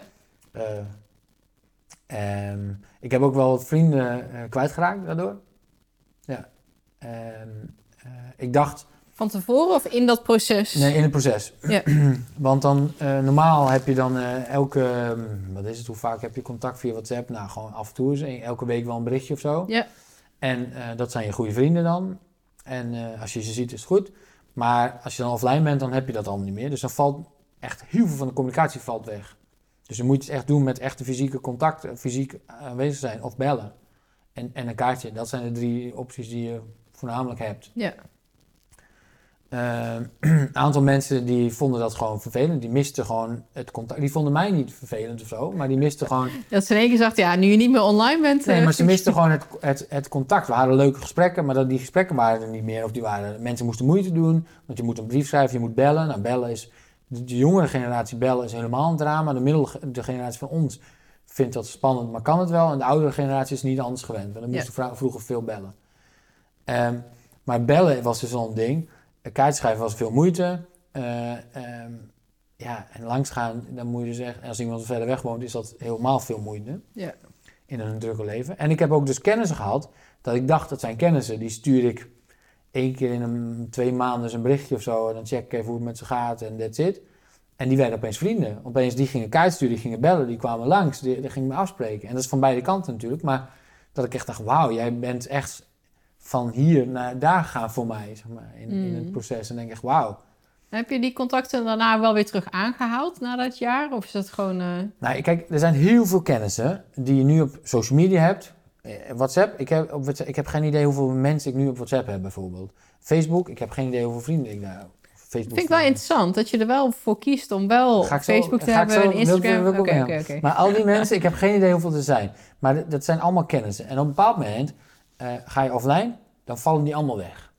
Ik heb ook wel wat vrienden eh, kwijtgeraakt daardoor. Ja. Eh, ik dacht, Van tevoren of in dat proces? nee, in het proces. Ja. Want dan, eh, normaal heb je dan elke, hm, wat is het, hoe vaak heb je contact via WhatsApp? Nou, gewoon af en toe eens, elke week wel een berichtje of zo. Ja. En dat zijn je goede vrienden dan. En als je ze ziet, is het goed. Maar als je dan offline bent, dan heb je dat allemaal niet meer. Dus dan valt echt heel veel van de communicatie valt weg. Dus dan moet je het echt doen met echte fysieke contacten, fysiek aanwezig zijn of bellen. En, en een kaartje. Dat zijn de drie opties die je voornamelijk hebt. Ja. Een aantal mensen die vonden dat gewoon vervelend. Die misten gewoon het contact. Die vonden mij niet vervelend of zo, maar die misten gewoon... Dat ze in één keer zegt, ja, nu je niet meer online bent... Nee, eh, maar ze misten gewoon het, het, het contact. We hadden leuke gesprekken, maar dat, die gesprekken waren er niet meer. Of die waren, mensen moesten moeite doen, want je moet een brief schrijven, je moet bellen. Nou, bellen is... De, de jongere generatie bellen is helemaal een drama. De middel, de generatie van ons vindt dat spannend, maar kan het wel. En de oudere generatie is niet anders gewend. Want dan moesten vroeger veel bellen. Ehm, maar bellen was dus al een ding. Eh, Kaartschrijven was veel moeite. Eh, ehm, ja, en langsgaan, dan moet je dus echt... Als iemand verder weg woont, is dat helemaal veel moeite Ja. in hun drukke leven. En ik heb ook dus kennissen gehad, dat ik dacht, dat zijn kennissen. Die stuur ik één keer in een, twee maanden eens een berichtje of zo. En dan check ik even hoe het met ze gaat en that's it. En die werden opeens vrienden. Opeens die gingen kaart sturen, die gingen bellen, die kwamen langs. Die, die gingen me afspreken. En dat is van beide kanten natuurlijk. Maar dat ik echt dacht, wauw, jij bent echt van hier naar daar gaan voor mij, zeg maar, in, in het Mm. proces. En denk ik echt, wauw. Heb je die contacten daarna wel weer terug aangehaald na dat jaar? Of is dat gewoon... eh, Nou, kijk, er zijn heel veel kennissen die je nu op social media hebt. Eh, WhatsApp, ik heb, op WhatsApp, ik heb geen idee hoeveel mensen ik nu op WhatsApp heb bijvoorbeeld. Facebook, ik heb geen idee hoeveel vrienden ik daar op Facebook vind ik wel heb. interessant dat je er wel voor kiest om wel Ga ik zo- Facebook te ga ik hebben zo- en Instagram. Oké. Maar al die mensen, ik heb geen idee hoeveel er zijn. Maar dat zijn allemaal kennissen. En op een bepaald moment eh, ga je offline, dan vallen die allemaal weg.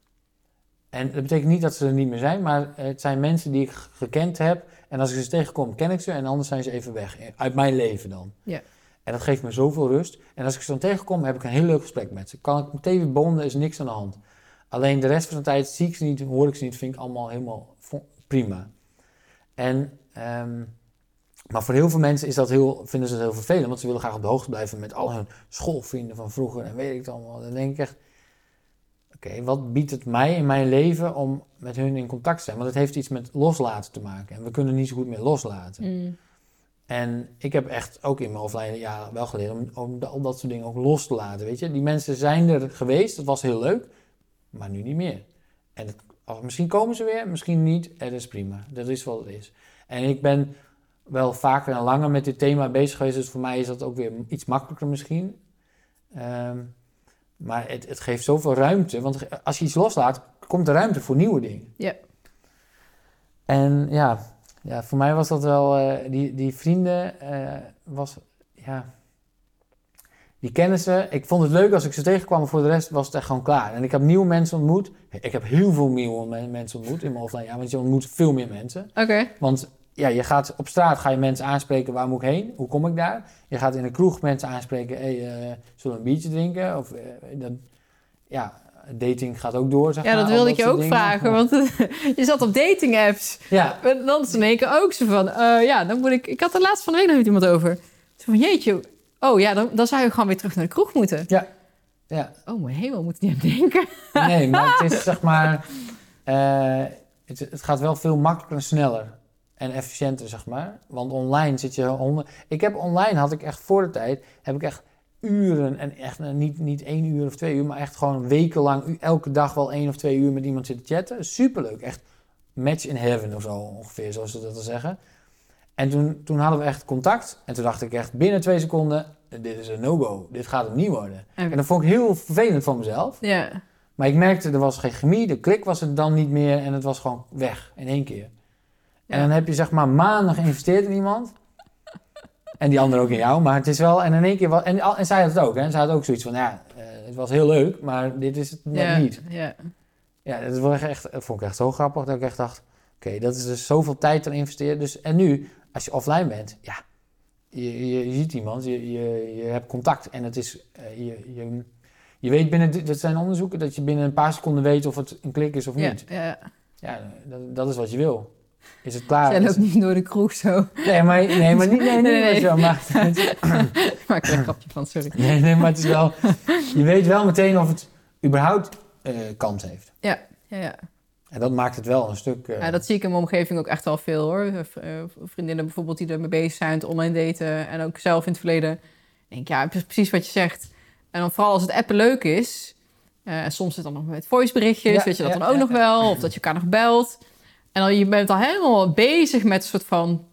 En dat betekent niet dat ze er niet meer zijn, maar het zijn mensen die ik gekend heb. En als ik ze tegenkom, ken ik ze en anders zijn ze even weg. eh, Uit mijn leven dan. Ja. En dat geeft me zoveel rust. En als ik ze dan tegenkom, heb ik een heel leuk gesprek met ze. Kan ik meteen weer bonden, is niks aan de hand. Alleen de rest van de tijd zie ik ze niet, hoor ik ze niet, vind ik allemaal helemaal prima. En, ehm, maar voor heel veel mensen is dat heel, vinden ze het heel vervelend, want ze willen graag op de hoogte blijven met al hun schoolvrienden van vroeger en weet ik het allemaal. Dan denk ik echt, oké, wat biedt het mij in mijn leven om met hun in contact te zijn? Want het heeft iets met loslaten te maken en we kunnen niet zo goed meer loslaten. Mm. En ik heb echt ook in mijn offline jaren wel geleerd om, om al dat soort dingen ook los te laten, weet je. Die mensen zijn er geweest, dat was heel leuk, maar nu niet meer. En het, oh, misschien komen ze weer, misschien niet, dat is prima. Dat is wat het is. En ik ben wel vaker en langer met dit thema bezig geweest, dus voor mij is dat ook weer iets makkelijker misschien. Ehm, maar het, het geeft zoveel ruimte, want als je iets loslaat, komt er ruimte voor nieuwe dingen. Ja. En ja, ja, voor mij was dat wel, eh, die, die vrienden, eh, was, ja, die kennissen. Ik vond het leuk als ik ze tegenkwam, maar voor de rest was het echt gewoon klaar. En ik heb nieuwe mensen ontmoet. Ik heb heel veel nieuwe me- mensen ontmoet in mijn offline, ja, want je ontmoet veel meer mensen. Oké. Want ja, je gaat op straat ga je mensen aanspreken, waar moet ik heen? Hoe kom ik daar? Je gaat in een kroeg mensen aanspreken, hey, eh, zullen we een biertje drinken? Of, dan, ja, dating gaat ook door, zeg Ja, dat wilde ik je ook dingen. vragen, want je zat op dating apps. Ja, En dan is in één keer ook zo van, eh, ja, dan moet ik... Ik had er laatst van de week nog met iemand over. Zo van, jeetje, oh ja, dan, dan zou je gewoon weer terug naar de kroeg moeten. ja. Oh, mijn hemel, moet ik niet aan denken. Nee, maar het is zeg maar. eh, het, het gaat wel veel makkelijker en sneller. En efficiënter, zeg maar. Want online zit je honderd. Ik heb online, had ik echt voor de tijd. Heb ik echt uren. En echt eh, niet, niet één uur of twee uur. Maar echt gewoon wekenlang. Elke dag wel één of twee uur met iemand zitten chatten. Superleuk. Echt match in heaven of zo ongeveer, zoals ze dat dan zeggen. En toen, toen hadden we echt contact. En toen dacht ik echt binnen twee seconden. Dit is een no-go. Dit gaat hem niet worden. En dat vond ik heel vervelend van mezelf. Ja, Maar ik merkte, er was geen chemie, de klik was het dan niet meer en het was gewoon weg in één keer. En dan heb je zeg maar maanden geïnvesteerd in iemand. En die andere ook in jou, maar het is wel, en in één keer, was, en, en zij had het ook, hè. Zij had ook zoiets van, ja, eh, het was heel leuk, maar dit is het net ja, niet. ja. Ja, dat, was echt, dat vond ik echt zo grappig, dat ik echt dacht, oké, dat is dus zoveel tijd erin investeren. Dus, en nu, als je offline bent, ja, je, je, je ziet iemand, je, je, je hebt contact en het is, eh, je, je, je weet binnen, dat zijn onderzoeken, dat je binnen een paar seconden weet of het een klik is of Ja, niet. ja. Ja, dat, dat is wat je wil. Is het klaar. Jij loopt niet door de kroeg zo. Nee, maar, nee, maar niet, nee, Nee, niet nee. zo. Maar, Ik maak er een grapje van, sorry. nee, nee, maar het is wel... Je weet wel meteen of het überhaupt eh, kans heeft. Ja, ja. En dat maakt het wel een stuk... eh, ja, dat zie ik in mijn omgeving ook echt wel veel hoor. Eh, Vriendinnen bijvoorbeeld die ermee bezig zijn, het online daten. En ook zelf in het verleden. Ik denk, ja, pre- precies wat je zegt. En dan vooral als het appen leuk is. en soms zit dan nog met voiceberichtjes, Ja, weet je dat ja, dan ook ja, nog ja. wel. Of dat je elkaar nog belt. En dan je bent al helemaal bezig met een soort van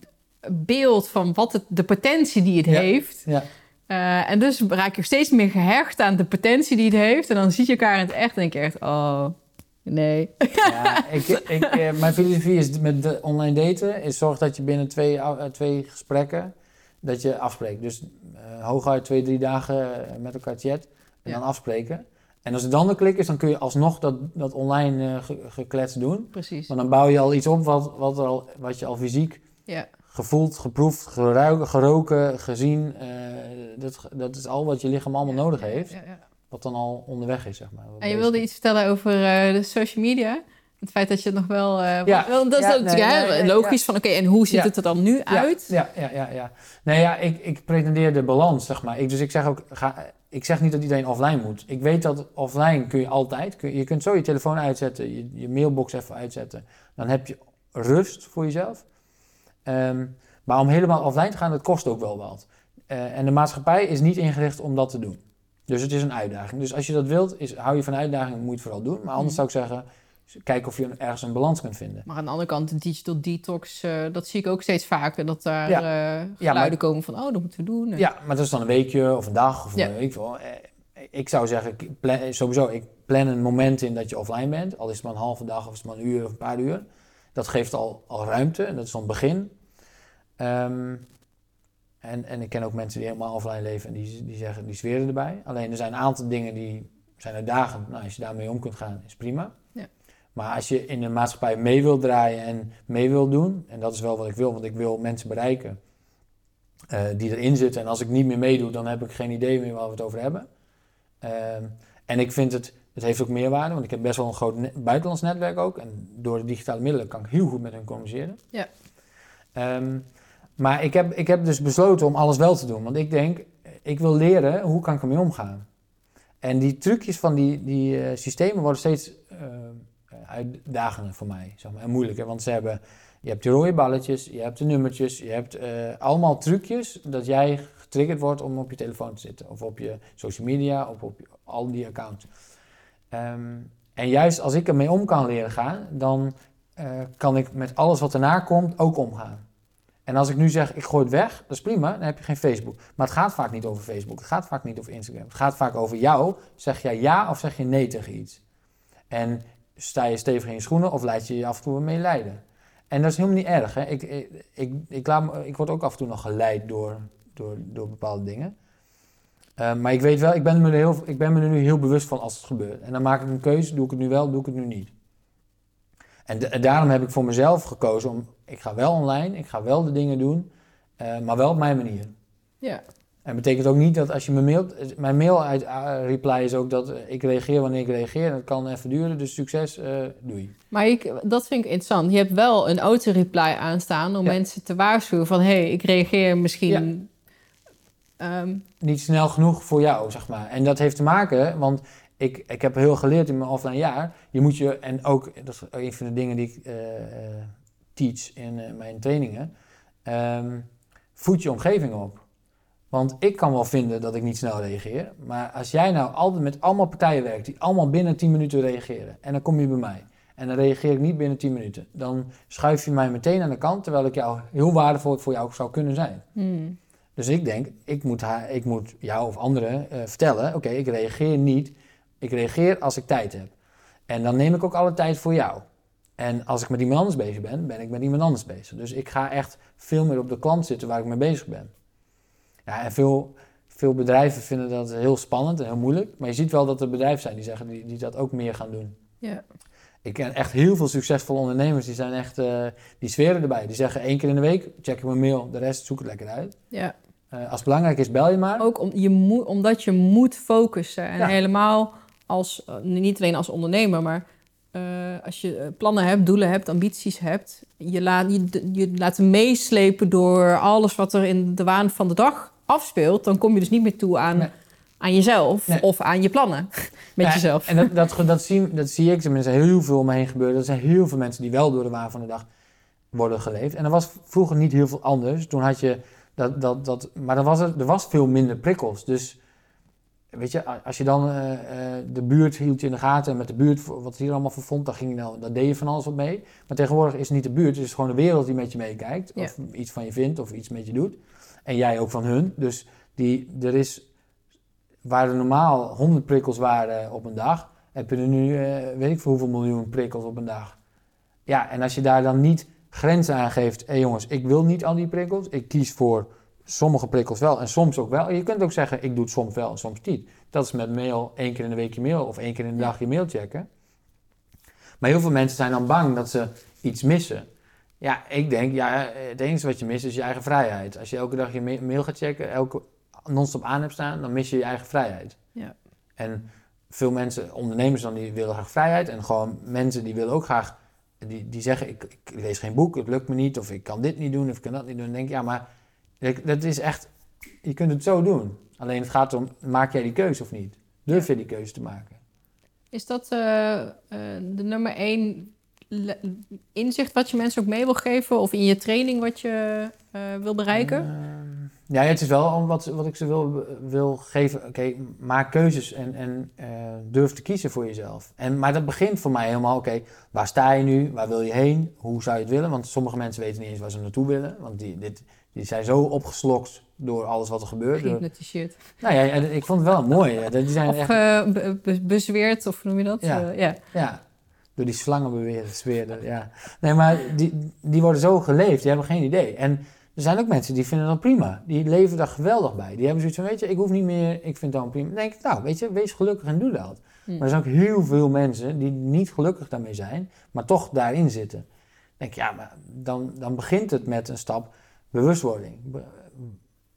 beeld van wat het, de potentie die het Ja. heeft. ja. Eh, en dus raak je steeds meer gehecht aan de potentie die het heeft. En dan zie je elkaar in het echt en denk je echt, oh, nee. Ja, ik, ik, eh, mijn filosofie is met de online daten, is zorg dat je binnen twee, eh, twee gesprekken, dat je afspreekt. Dus eh hooguit twee, drie dagen met elkaar chat en Ja. dan afspreken. En als het dan de klik is, dan kun je alsnog dat, dat online ge- geklets doen. Precies. Maar dan bouw je al iets op wat, wat, er al, wat je al fysiek Ja. gevoeld, geproefd, geruiken, geroken, gezien. eh, dat, dat is al wat je lichaam allemaal nodig heeft. Ja, ja. Wat dan al onderweg is, zeg maar. En je bezig wilde iets vertellen over eh, de social media. Het feit dat je het nog wel... eh, Ja. wel- dat is Ja, ook nee, ja, nee, nee, logisch van, oké, en hoe ziet Ja. het er dan nu Ja, uit? Ja, ja, ja, ja. Nee, ja, ik, ik pretendeer de balans, zeg maar. Ik, dus ik zeg ook, ga, ik zeg niet dat iedereen offline moet. Ik weet dat offline kun je altijd, kun, je kunt zo je telefoon uitzetten, je, je mailbox even uitzetten. Dan heb je rust voor jezelf. Ehm, maar om helemaal offline te gaan, dat kost ook wel wat. Eh, en de maatschappij is niet ingericht om dat te doen. Dus het is een uitdaging. Dus als je dat wilt, is, hou je van uitdaging, moet je het vooral doen. Maar anders Mhm. zou ik zeggen, kijk of je ergens een balans kunt vinden. Maar aan de andere kant, de digital detox, eh, dat zie ik ook steeds vaker. Dat daar Ja. eh, Ja, geluiden maar- komen van, oh, dat moeten we doen. Ja, maar dat is dan een weekje of een dag of Ja. een week. Wel. Eh, Ik zou zeggen, ik plan, sowieso, ik plan een moment in dat je offline bent. Al is het maar een halve dag of is het maar een uur of een paar uur. Dat geeft al, al ruimte en dat is dan begin. Ehm, en, en ik ken ook mensen die helemaal offline leven en die, die zeggen, die zweren erbij. Alleen er zijn een aantal dingen die zijn uitdagend. Nou, als je daarmee om kunt gaan, is prima. Maar als je in de maatschappij mee wil draaien en mee wil doen, en dat is wel wat ik wil, want ik wil mensen bereiken eh, die erin zitten. En als ik niet meer meedoe, dan heb ik geen idee meer waar we het over hebben. Ehm, en ik vind het, het heeft ook meerwaarde, want ik heb best wel een groot ne- buitenlands netwerk ook. En door de digitale middelen kan ik heel goed met hen communiceren. Ja. Ehm, maar ik heb, ik heb dus besloten om alles wel te doen. Want ik denk, ik wil leren hoe kan ik ermee omgaan. En die trucjes van die, die eh, systemen worden steeds eh, uitdagender voor mij. Zeg maar, en moeilijker. Want ze hebben, je hebt de rode balletjes, je hebt de nummertjes, je hebt eh, allemaal trucjes dat jij getriggerd wordt om op je telefoon te zitten. Of op je social media, of op al die accounts. Ehm, en juist als ik ermee om kan leren gaan, dan eh, kan ik met alles wat erna komt ook omgaan. En als ik nu zeg, ik gooi het weg, dat is prima, dan heb je geen Facebook. Maar het gaat vaak niet over Facebook, het gaat vaak niet over Instagram. Het gaat vaak over jou. Zeg jij ja of zeg je nee tegen iets? En sta je stevig in je schoenen of laat je je af en toe mee leiden? En dat is helemaal niet erg. Hè? Ik, ik, ik, laat ik word ook af en toe nog geleid door, door, door bepaalde dingen. Eh, maar ik weet wel, ik ben, me er heel, ik ben me nu heel bewust van als het gebeurt. En dan maak ik een keuze, doe ik het nu wel, doe ik het nu niet. En daarom heb ik voor mezelf gekozen om, ik ga wel online, ik ga wel de dingen doen, eh, maar wel op mijn manier. Ja. En betekent ook niet dat als je me mailt, mijn mail uit eh, reply is ook dat eh, ik reageer wanneer ik reageer. Dat kan even duren, dus succes, eh doei. Maar ik, dat vind ik interessant. Je hebt wel een auto-reply aanstaan om Ja. mensen te waarschuwen van... hé, hey, ik reageer misschien... Ehm, Niet snel genoeg voor jou, zeg maar. En dat heeft te maken, want ik, ik heb heel geleerd in mijn offline jaar. Je moet je, en ook, dat is een van de dingen die ik teach in mijn trainingen. ehm, voed je omgeving op. Want ik kan wel vinden dat ik niet snel reageer. Maar als jij nou altijd met allemaal partijen werkt die allemaal binnen 10 minuten reageren. En dan kom je bij mij. En dan reageer ik niet binnen 10 minuten. Dan schuif je mij meteen aan de kant. Terwijl ik jou heel waardevol voor jou zou kunnen zijn. hmm. Dus ik denk, ik moet, haar, ik moet jou of anderen eh, vertellen: oké, ik reageer niet. Ik reageer als ik tijd heb. En dan neem ik ook alle tijd voor jou. En als ik met iemand anders bezig ben, ben ik met iemand anders bezig. Dus ik ga echt veel meer op de klant zitten waar ik mee bezig ben. Ja, en veel, veel bedrijven vinden dat heel spannend en heel moeilijk. Maar je ziet wel dat er bedrijven zijn die zeggen die, die dat ook meer gaan doen. Ja. Ik ken echt heel veel succesvolle ondernemers die zijn echt, eh, die sferen erbij. Die zeggen één keer in de week, check ik mijn mail, de rest zoek het lekker uit. ja. Eh, als het belangrijk is, bel je maar. Ook om, je moet, omdat je moet focussen. En Ja. helemaal als, eh, niet alleen als ondernemer, maar als je plannen hebt, doelen hebt, ambities hebt, je laat je, je laat meeslepen door alles wat er in de waan van de dag afspeelt, dan kom je dus niet meer toe aan, Nee. aan jezelf Nee. of aan je plannen met Ja, jezelf. En dat, dat, dat, zie, dat zie ik, tenminste heel veel om me heen gebeuren. Er zijn heel veel mensen die wel door de waan van de dag worden geleefd. En er was vroeger niet heel veel anders. Toen had je dat, dat, dat maar er was, er, er was veel minder prikkels. Dus weet je, als je dan eh, eh, de buurt hield je in de gaten en met de buurt wat hier allemaal voor vond, dan, ging je nou, dan deed je van alles wat mee. Maar tegenwoordig is het niet de buurt, het is gewoon de wereld die met je meekijkt. Ja. Of iets van je vindt of iets met je doet. En jij ook van hun. Dus die, er is, waar er normaal 100 prikkels waren op een dag, heb je er nu, eh, weet ik voor hoeveel miljoen prikkels op een dag. Ja, en als je daar dan niet grenzen aan geeft, hé jongens, ik wil niet al die prikkels, ik kies voor sommige prikkels wel en soms ook wel. Je kunt ook zeggen, ik doe het soms wel en soms niet. Dat is met mail één keer in de week je mail of één keer in de dag je mail checken. Maar heel veel mensen zijn dan bang dat ze iets missen. Ja, ik denk, ja, het enige wat je mist is je eigen vrijheid. Als je elke dag je ma- mail gaat checken, elke non-stop aan hebt staan, dan mis je je eigen vrijheid. Ja. En veel mensen, ondernemers dan, die willen graag vrijheid. En gewoon mensen die willen ook graag, die, die zeggen, ik, ik lees geen boek, het lukt me niet. Of ik kan dit niet doen, of ik kan dat niet doen. Dan denk ik, ja, maar dat is echt, je kunt het zo doen. Alleen het gaat om, maak jij die keuze of niet? Durf je die keuze te maken? Is dat eh, eh, de nummer één inzicht wat je mensen ook mee wil geven? Of in je training wat je eh, wil bereiken? Ehm, ja, het is wel wat, wat ik ze wil, wil geven. Oké, maak keuzes en, en eh, durf te kiezen voor jezelf. En, maar dat begint voor mij helemaal, oké, waar sta je nu? Waar wil je heen? Hoe zou je het willen? Want sommige mensen weten niet eens waar ze naartoe willen. Want die, dit, die zijn zo opgeslokt door alles wat er gebeurt. Gehypnotiseerd. nou ja, en ik vond het wel mooi. Die zijn Of echt, eh, be- be- bezweerd, of hoe noem je dat? Ja. Ja. ja, door die slangen beweren, zweerden, ja. Nee, maar die, die worden zo geleefd, die hebben geen idee. En er zijn ook mensen die vinden dat prima. Die leven daar geweldig bij. Die hebben zoiets van, weet je, ik hoef niet meer, ik vind dat prima. Dan denk ik, nou, weet je, wees gelukkig en doe dat. Hm. Maar er zijn ook heel veel mensen die niet gelukkig daarmee zijn, maar toch daarin zitten. Dan denk ik, ja, maar dan, dan begint het met een stap bewustwording. Be-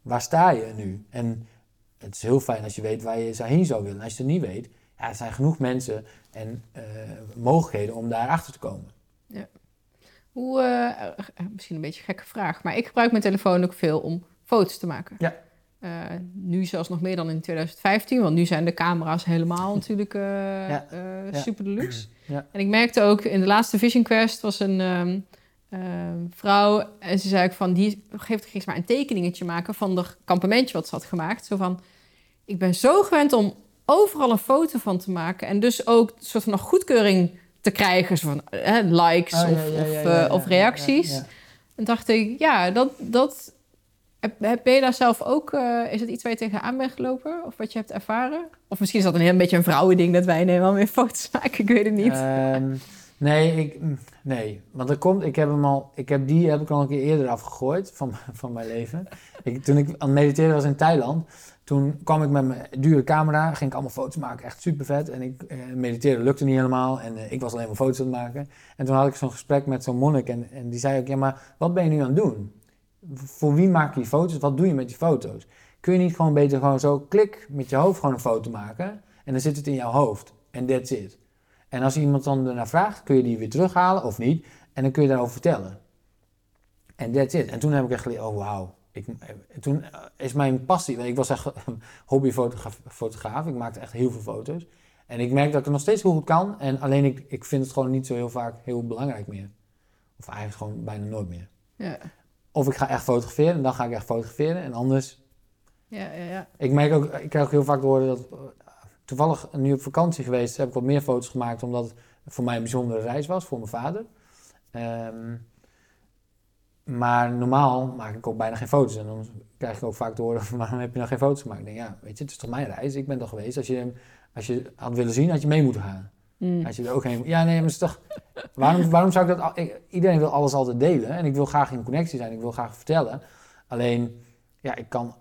waar sta je nu? En het is heel fijn als je weet waar je heen zou willen. Als je het niet weet, ja, er zijn genoeg mensen en eh, mogelijkheden om daar achter te komen. Hoe, eh, misschien een beetje een gekke vraag, maar ik gebruik mijn telefoon ook veel om foto's te maken. Ja. Eh, nu zelfs nog meer dan in 2015, want nu zijn de camera's helemaal natuurlijk Ja. Ja. super deluxe. Ja. En ik merkte ook in de laatste Vision Quest was een ehm, ehm, vrouw en ze zei ook van die geeft ze maar een tekeningetje maken van de kampementje wat ze had gemaakt. Zo van ik ben zo gewend om overal een foto van te maken en dus ook een soort van nog goedkeuring te krijgen, zo van eh, likes Oh, of, ja, ja, reacties. En dacht ik, ja, dat, dat heb, ben je daar zelf ook, eh, is het iets waar je tegenaan bent gelopen? Of wat je hebt ervaren? Of misschien is dat een heel beetje een vrouwending dat wij helemaal meer foto's maken, ik weet het niet. Ehm, nee, ik, nee, want er komt, ik heb hem al, ik heb die heb ik al een keer eerder afgegooid van, van mijn leven. Ik, toen ik aan het mediteren was in Thailand, toen kwam ik met mijn dure camera, ging ik allemaal foto's maken, echt super vet. En ik eh, mediteren lukte niet helemaal en eh, ik was alleen maar foto's aan het maken. En toen had ik zo'n gesprek met zo'n monnik en, en die zei ook, ja maar wat ben je nu aan het doen? Voor wie maak je die foto's? Wat doe je met die foto's? Kun je niet gewoon beter gewoon zo klik met je hoofd gewoon een foto maken en dan zit het in jouw hoofd en that's it. En als iemand dan ernaar vraagt, kun je die weer terughalen of niet. En dan kun je daarover vertellen. En that's it. En toen heb ik echt geleerd, oh wauw. Ik, en toen eh, is mijn passie, ik was echt hobbyfotograaf. fotograaf. Ik maakte echt heel veel foto's. En ik merk dat ik het nog steeds heel goed kan. En alleen ik, ik vind het gewoon niet zo heel vaak heel belangrijk meer. Of eigenlijk gewoon bijna nooit meer. Ja, Of ik ga echt fotograferen en dan ga ik echt fotograferen. En anders ja, ja. ja. ik merk ook, ik krijg ook heel vaak te horen dat. eh, Toevallig nu op vakantie geweest, heb ik wat meer foto's gemaakt, omdat het voor mij een bijzondere reis was, voor mijn vader. Ehm, maar normaal maak ik ook bijna geen foto's. En dan krijg ik ook vaak te horen: van, waarom heb je nou geen foto's gemaakt? Ik denk, ja, weet je, het is toch mijn reis? Ik ben toch geweest. Als je, als je had willen zien, had je mee moeten gaan. Hm. Als je er ook heen. Ja, nee, maar het is toch. Waarom, waarom zou ik dat. ik- iedereen wil alles altijd delen. En ik wil graag in connectie zijn. Ik wil graag vertellen. Alleen, ja, ik kan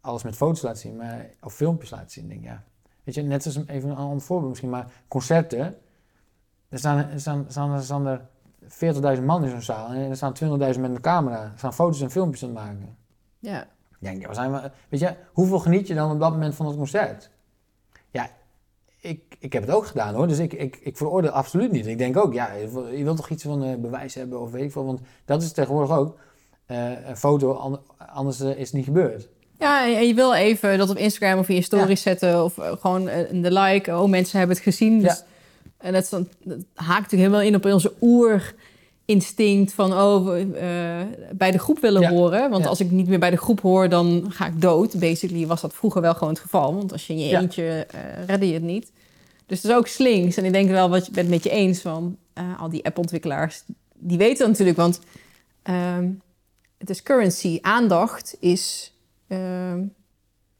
alles met foto's laten zien. Maar, of filmpjes laten zien. Denk, ja. Weet je, net als een- even een ander voorbeeld misschien. Maar concerten. Er staan, er staan, staan, er staan er 40.000 man in zo'n zaal. En er staan 20.000 met een camera. Er staan foto's en filmpjes aan het maken. ja. Denk, ja, waar zijn we? Weet je, hoeveel geniet je dan op dat moment van het concert? Ja, ik, ik heb het ook gedaan hoor, dus ik, ik, ik veroordeel absoluut niet. Ik denk ook, ja, je wil- je wilt toch iets van eh, bewijs hebben of weet ik veel, want dat is tegenwoordig ook. Eh, een foto, an- anders eh, is het niet gebeurd. Ja, en je wil even dat op Instagram of in je stories zetten of gewoon de like. Oh, mensen hebben het gezien. Dus, En dat, dan, dat haakt natuurlijk helemaal in op onze oerinstinct van oh, eh, bij de groep willen Ja. horen. Want Ja. als ik niet meer bij de groep hoor, dan ga ik dood. Basically was dat vroeger wel gewoon het geval. Want als je in je Ja. eentje eh redde je het niet. Dus het is ook slinks. En ik denk wel wat je bent met je eens van eh, al die appontwikkelaars. Die weten natuurlijk, want ehm, het is currency. Aandacht is ehm,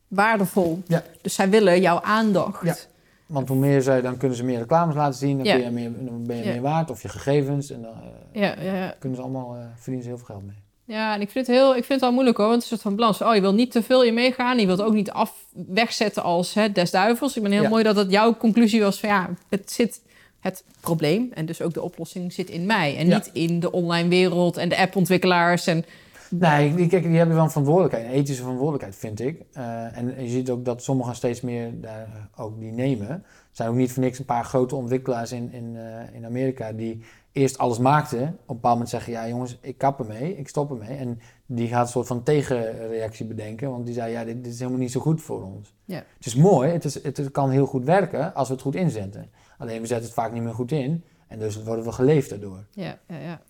waardevol. Dus zij willen jouw aandacht. Want hoe meer zij, dan kunnen ze meer reclames laten zien, dan, Ja. kun je meer, dan ben je Ja. meer waard, of je gegevens, en dan eh, Ja, ja, ja. kunnen ze allemaal, eh, verdienen ze heel veel geld mee. Ja, en ik vind het, heel, ik vind het wel moeilijk hoor. Want het is een soort van balans. Oh, je wilt niet te veel in meegaan. Je wilt ook niet af, wegzetten als hè, des duivels. Ik ben heel mooi dat het jouw conclusie was van ja, het zit het probleem en dus ook de oplossing zit in mij. En niet in de online wereld en de appontwikkelaars. En Nee, die, kijk, die hebben wel een verantwoordelijkheid, een ethische verantwoordelijkheid, vind ik. Eh, en je ziet ook dat sommigen steeds meer daar ook die nemen. Er zijn ook niet voor niks een paar grote ontwikkelaars in, in, eh, in Amerika die eerst alles maakten. Op een bepaald moment zeggen, ja jongens, ik kap ermee, ik stop ermee. En die gaat een soort van tegenreactie bedenken, want die zei, ja, dit, dit is helemaal niet zo goed voor ons. Ja. Het is mooi, het, is, het, het kan heel goed werken als we het goed inzetten. Alleen we zetten het vaak niet meer goed in en dus worden we geleefd daardoor. ja, ja, ja.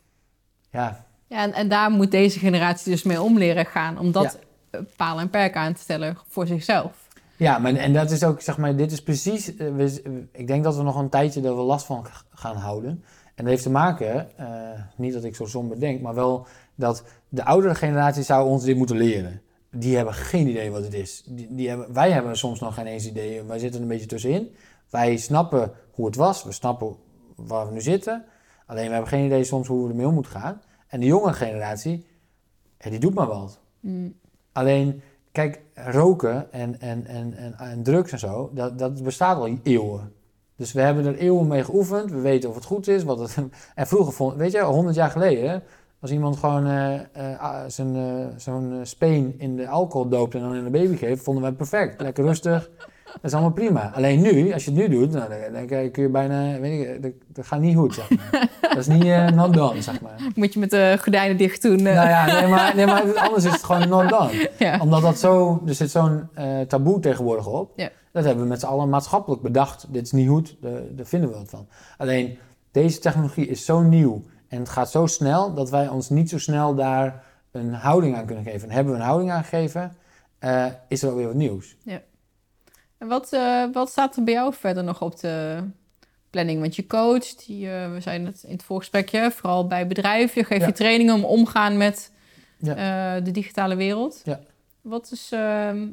Ja, ja en, en daar moet deze generatie dus mee om leren gaan. Om dat eh, paal en perk aan te stellen voor zichzelf. Ja, maar en dat is ook, zeg maar, dit is precies. eh, we- ik denk dat we nog een tijdje er wel last van gaan houden. En dat heeft te maken, eh, niet dat ik zo somber denk, maar wel dat de oudere generatie zou ons dit moeten leren. Die hebben geen idee wat het is. Die, die hebben, wij hebben soms nog geen eens idee. Wij zitten een beetje tussenin. Wij snappen hoe het was, we snappen waar we nu zitten. Alleen we hebben geen idee soms hoe we ermee om moeten gaan. En de jonge generatie, ja, die doet maar wat. Mm. Alleen, kijk, roken en, en, en, en, en drugs en zo, dat, dat bestaat al eeuwen. Dus we hebben er eeuwen mee geoefend. We weten of het goed is. Wat het, en vroeger, vond, weet je, honderd jaar geleden, als iemand gewoon eh, eh, zijn, eh, zo'n speen in de alcohol doopt en dan in een baby geeft, vonden wij perfect. Lekker rustig. Dat is allemaal prima. Alleen nu, als je het nu doet, nou, dan, dan kun je bijna, weet ik, dat, dat gaat niet goed, zeg maar. Dat is niet eh, not done, zeg maar. Moet je met de gordijnen dicht doen. eh. Nou ja, nee, maar, nee, maar anders is het gewoon not done ja. omdat dat zo, er zit zo'n eh, taboe tegenwoordig op. Ja. Dat hebben we met z'n allen maatschappelijk bedacht. Dit is niet goed, daar, vinden we wat van. Alleen, deze technologie is zo nieuw en het gaat zo snel dat wij ons niet zo snel daar een houding aan kunnen geven. En hebben we een houding aan gegeven, is er wel weer wat nieuws. En wat, eh, wat staat er bij jou verder nog op de planning? Want je coacht, je, we zijn het in het voorgesprekje, vooral bij bedrijven. Je geeft Ja. je trainingen om omgaan met Ja. eh, de digitale wereld. Ja. Wat, is, ehm,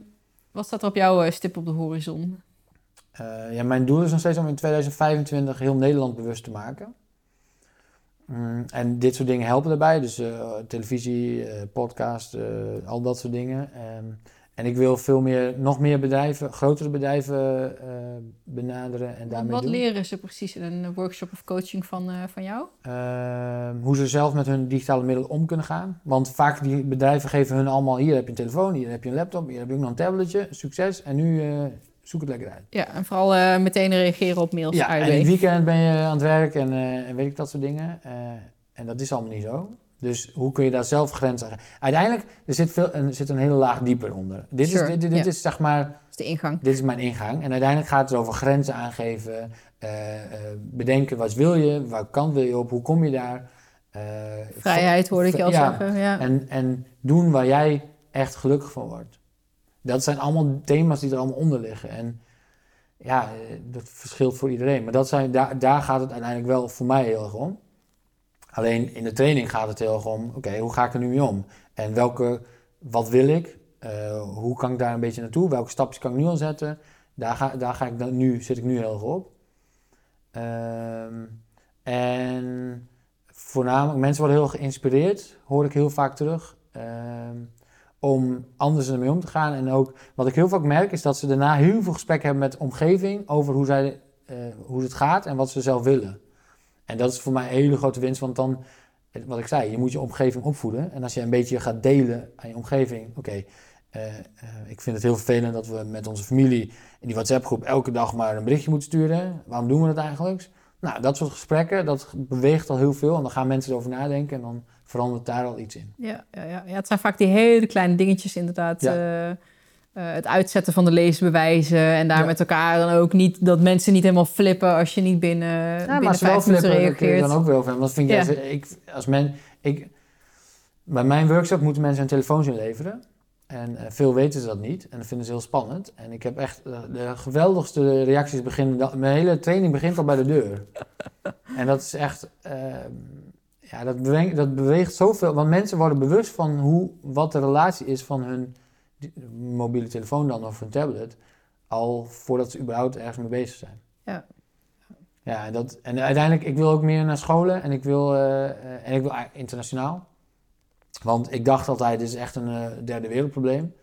wat staat er op jouw eh, stip op de horizon? Ja, mijn doel is nog steeds om in 2025 heel Nederland bewust te maken. Mm, en dit soort dingen helpen daarbij. Dus televisie, podcast, al dat soort dingen. En ik wil veel meer, nog meer bedrijven, grotere bedrijven eh, benaderen en Wat, daarmee wat doen. leren ze precies in een workshop of coaching van, eh, van jou? Ehm, hoe ze zelf met hun digitale middelen om kunnen gaan. Want vaak die bedrijven geven hun allemaal, hier heb je een telefoon, hier heb je een laptop, hier heb je ook nog een tabletje, succes. En nu eh, zoek het lekker uit. Ja, en vooral eh, meteen reageren op mails. Ja, en in het weekend ben je aan het werk en, eh, en weet ik dat soort dingen. Eh, en dat is allemaal niet zo. Dus hoe kun je daar zelf grenzen aan? Uiteindelijk, er zit, veel, er zit een hele laag dieper onder. Dit, Sure, is, dit, dit is zeg maar, Dat is de ingang. dit is mijn ingang. En uiteindelijk gaat het over grenzen aangeven. eh, eh, bedenken, wat wil je? Waar kant wil je op? Hoe kom je daar? Eh, Vrijheid hoorde ik je al ja, zeggen. Ja. En, en doen waar jij echt gelukkig van wordt. Dat zijn allemaal thema's die er allemaal onder liggen. En ja, dat verschilt voor iedereen. Maar dat zijn, daar, daar gaat het uiteindelijk wel voor mij heel erg om. Alleen in de training gaat het heel erg om, oké, hoe ga ik er nu mee om? En welke, wat wil ik? Eh, hoe kan ik daar een beetje naartoe? Welke stapjes kan ik nu al zetten? Daar, ga, daar ga ik dan nu, zit ik nu heel erg op. Ehm, en voornamelijk, mensen worden heel geïnspireerd, hoor ik heel vaak terug. ehm, om anders ermee om te gaan. En ook wat ik heel vaak merk, is dat ze daarna heel veel gesprekken hebben met de omgeving over hoe, zij, eh, hoe het gaat en wat ze zelf willen. En dat is voor mij een hele grote winst, want dan, wat ik zei, je moet je omgeving opvoeden. En als je een beetje gaat delen aan je omgeving, oké, eh, eh, ik vind het heel vervelend dat we met onze familie in die WhatsApp-groep elke dag maar een berichtje moeten sturen. Waarom doen we dat eigenlijk? Nou, dat soort gesprekken, dat beweegt al heel veel. En dan gaan mensen erover nadenken en dan verandert daar al iets in. Ja, ja, ja. ja het zijn vaak die hele kleine dingetjes inderdaad. Ja. eh, eh, het uitzetten van de leesbewijzen en daar Ja. met elkaar dan ook niet dat mensen niet helemaal flippen als je niet binnen, Ja, binnen maar wel vijf minuten reageert. dan ook over hebben. Wat vind jij? Ik, als men, ik, bij mijn workshop moeten mensen hun telefoons inleveren. En eh, veel weten ze dat niet. En dat vinden ze heel spannend. En ik heb echt eh, de geweldigste reacties beginnen. Mijn hele training begint al bij de deur. en dat is echt... eh, ja, dat beweegt, dat beweegt zoveel. Want mensen worden bewust van hoe, wat de relatie is van hun mobiele telefoon dan of hun tablet. Al voordat ze überhaupt ergens mee bezig zijn. Ja. Ja, en, dat, en uiteindelijk, ik wil ook meer naar scholen en ik wil, eh, en ik wil internationaal. Want ik dacht altijd, dit is echt een eh, derde wereldprobleem.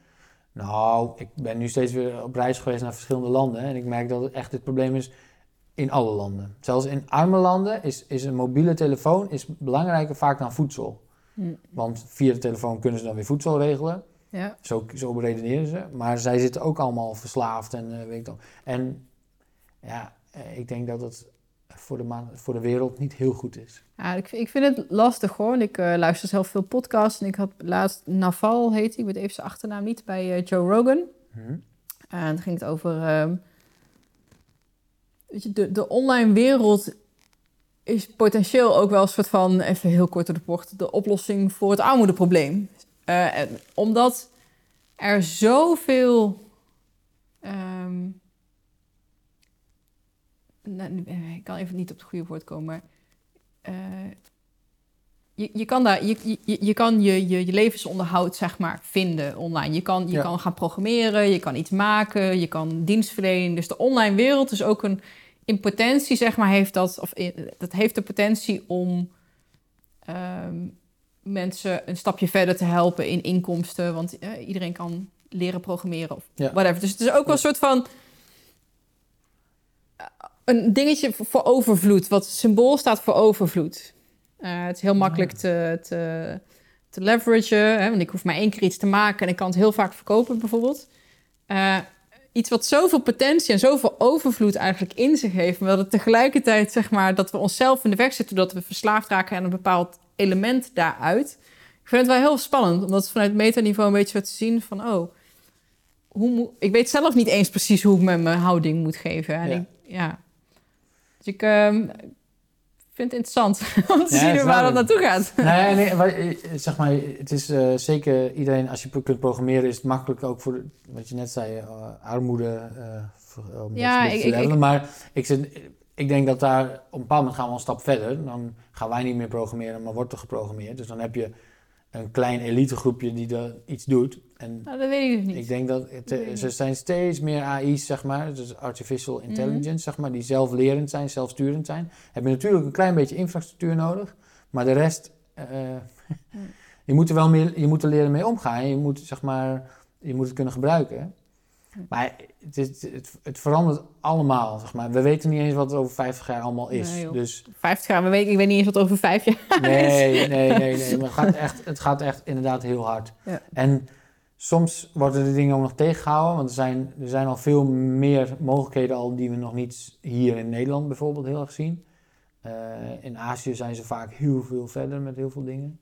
Nou, ik ben nu steeds weer op reis geweest naar verschillende landen. En ik merk dat het echt dit probleem is in alle landen. Zelfs in arme landen is, is een mobiele telefoon is belangrijker vaak dan voedsel. Hm, Want via de telefoon kunnen ze dan weer voedsel regelen. Ja. Zo, zo redeneren ze. Maar zij zitten ook allemaal verslaafd en eh, weet ik dan. En ja, eh, ik denk dat het voor de, voor de wereld niet heel goed is. Ja, ik, ik vind het lastig hoor. Ik eh, luister zelf veel podcasts en ik had laatst Naval heet hij, ik weet even zijn achternaam niet, bij Joe Rogan. Hm? En het ging het over. ehm, weet je, de, de online wereld is potentieel ook wel een soort van, even heel kort door de bocht, de oplossing voor het armoedeprobleem. Eh, en omdat er zoveel. nou, ik kan even niet op het goede woord komen, maar. eh, je, je kan, daar, je, je, je kan je, je, je levensonderhoud zeg maar, vinden online. Je kan, je Ja. kan gaan programmeren, je kan iets maken, je kan dienstverlenen. Dus de online wereld is ook een... In potentie, zeg maar, heeft dat... Of in- dat heeft de potentie om ehm, mensen een stapje verder te helpen in inkomsten. Want eh, iedereen kan leren programmeren of Ja. whatever. Dus het is ook wel een soort van... eh, Een dingetje voor- overvloed. Wat symbool staat voor overvloed. Eh, het is heel makkelijk te, te, te leveragen. Hè? Want ik hoef maar één keer iets te maken en ik kan het heel vaak verkopen, bijvoorbeeld. Iets wat zoveel potentie en zoveel overvloed eigenlijk in zich heeft, maar dat het tegelijkertijd, zeg maar, dat we onszelf in de weg zitten, dat we verslaafd raken aan een bepaald element daaruit. Ik vind het wel heel spannend, omdat het vanuit metaniveau een beetje zo te zien van, oh, hoe moet, ik weet zelf niet eens precies hoe ik me mijn houding moet geven. En Ja. Ik, ja. Dus ik ehm, vind het interessant om te Ja, zien waar dat naartoe gaat. Nee, nee, eh, zeg maar, het is eh, zeker iedereen, als je kunt programmeren, is het makkelijk ook voor, wat je net zei, eh, armoede, om Ja, ik- te ik-. Maar ik, zit, ik denk dat daar, op een bepaald moment gaan we een stap verder. Dan gaan wij niet meer programmeren, maar wordt er geprogrammeerd. Dus dan heb je een klein elitegroepje die er iets doet. En Nou, dat weet ik dus niet. ik denk dat het, Dat er zijn steeds meer AI's, zeg maar, dus artificial intelligence, zeg maar, die zelflerend zijn, zelfsturend zijn. Heb je natuurlijk een klein beetje infrastructuur nodig, maar de rest, eh, je moet er wel meer, je moet er leren mee omgaan. Je moet, zeg maar, je moet het kunnen gebruiken. Maar het, is, het, het verandert allemaal, zeg maar. We weten niet eens wat er over 50 jaar allemaal is. Nee, dus 50 jaar, maar weet, ik weet niet eens wat over vijf jaar Nee, nee, nee, nee. Maar het gaat echt, het gaat echt inderdaad heel hard. Ja. En soms worden de dingen ook nog tegengehouden, want er zijn, er zijn al veel meer mogelijkheden al die we nog niet hier in Nederland bijvoorbeeld heel erg zien. Eh, in Azië zijn ze vaak heel veel verder met heel veel dingen.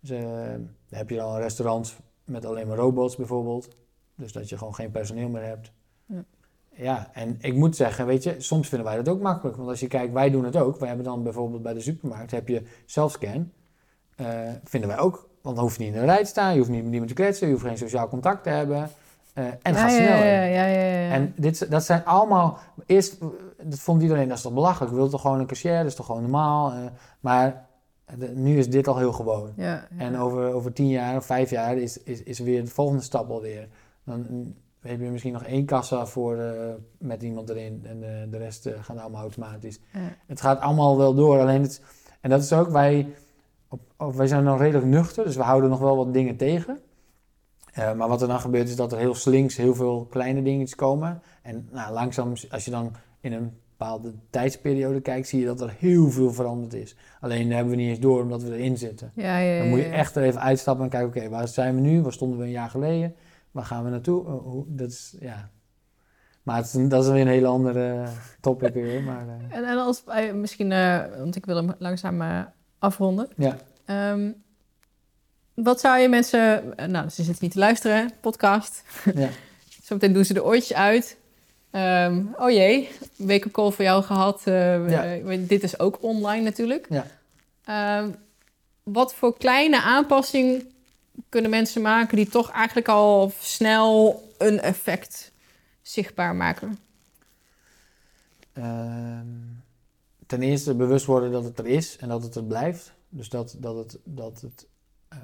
Dus, eh, dan heb je dan restaurants met alleen maar robots bijvoorbeeld. Dus dat je gewoon geen personeel meer hebt. Ja. Ja, en ik moet zeggen, weet je, soms vinden wij dat ook makkelijk. Want als je kijkt, wij doen het ook. Wij hebben dan bijvoorbeeld bij de supermarkt, heb je zelfscan. Eh, vinden wij ook, want dan hoef je niet in de rij te staan, je hoeft niet met iemand te kletsen, je hoeft geen sociaal contact te hebben. Eh, en het ja, gaat ja, sneller. Ja, ja, ja, ja, ja. En dit, dat zijn allemaal, eerst, dat vond iedereen, dat is toch belachelijk, we willen toch gewoon een cashier, dat is toch gewoon normaal. eh, maar de- nu is dit al heel gewoon. En over, over tien jaar of vijf jaar is, is, is weer de volgende stap alweer. Dan heb je misschien nog één kassa voor, eh, met iemand erin en de, de rest gaat allemaal automatisch. Ja. Het gaat allemaal wel door, alleen het, en dat is ook, wij, op, op- wij zijn nog redelijk nuchter, dus we houden nog wel wat dingen tegen. Eh, maar wat er dan gebeurt is dat er heel slinks heel veel kleine dingetjes komen. En nou, langzaam, als je dan in een bepaalde tijdsperiode kijkt, zie je dat er heel veel veranderd is. Alleen daar hebben we niet eens door omdat we erin zitten. Ja, ja, ja, Dan moet je echt er even uitstappen en kijken, oké, waar zijn we nu? Waar stonden we een jaar geleden? Waar gaan we naartoe? Eh, hoe, dat is, ja. Maar het is, dat is weer een hele andere topic weer. Maar, eh, En, en als eh, misschien, want ik wil hem langzaam afronden. ja. Ehm, wat zou je mensen, eh, nou, ze zitten niet te luisteren, podcast. Ja. Zometeen doen ze de oortjes uit. Ehm, oh jee, wake-up call voor jou gehad. eh, Ja. eh, dit is ook online natuurlijk. Ja. Ehm, wat voor kleine aanpassing kunnen mensen maken die toch eigenlijk al snel een effect zichtbaar maken? Ehm, ten eerste bewust worden dat het er is en dat het er blijft. Dus dat, dat, het, dat, het, ehm,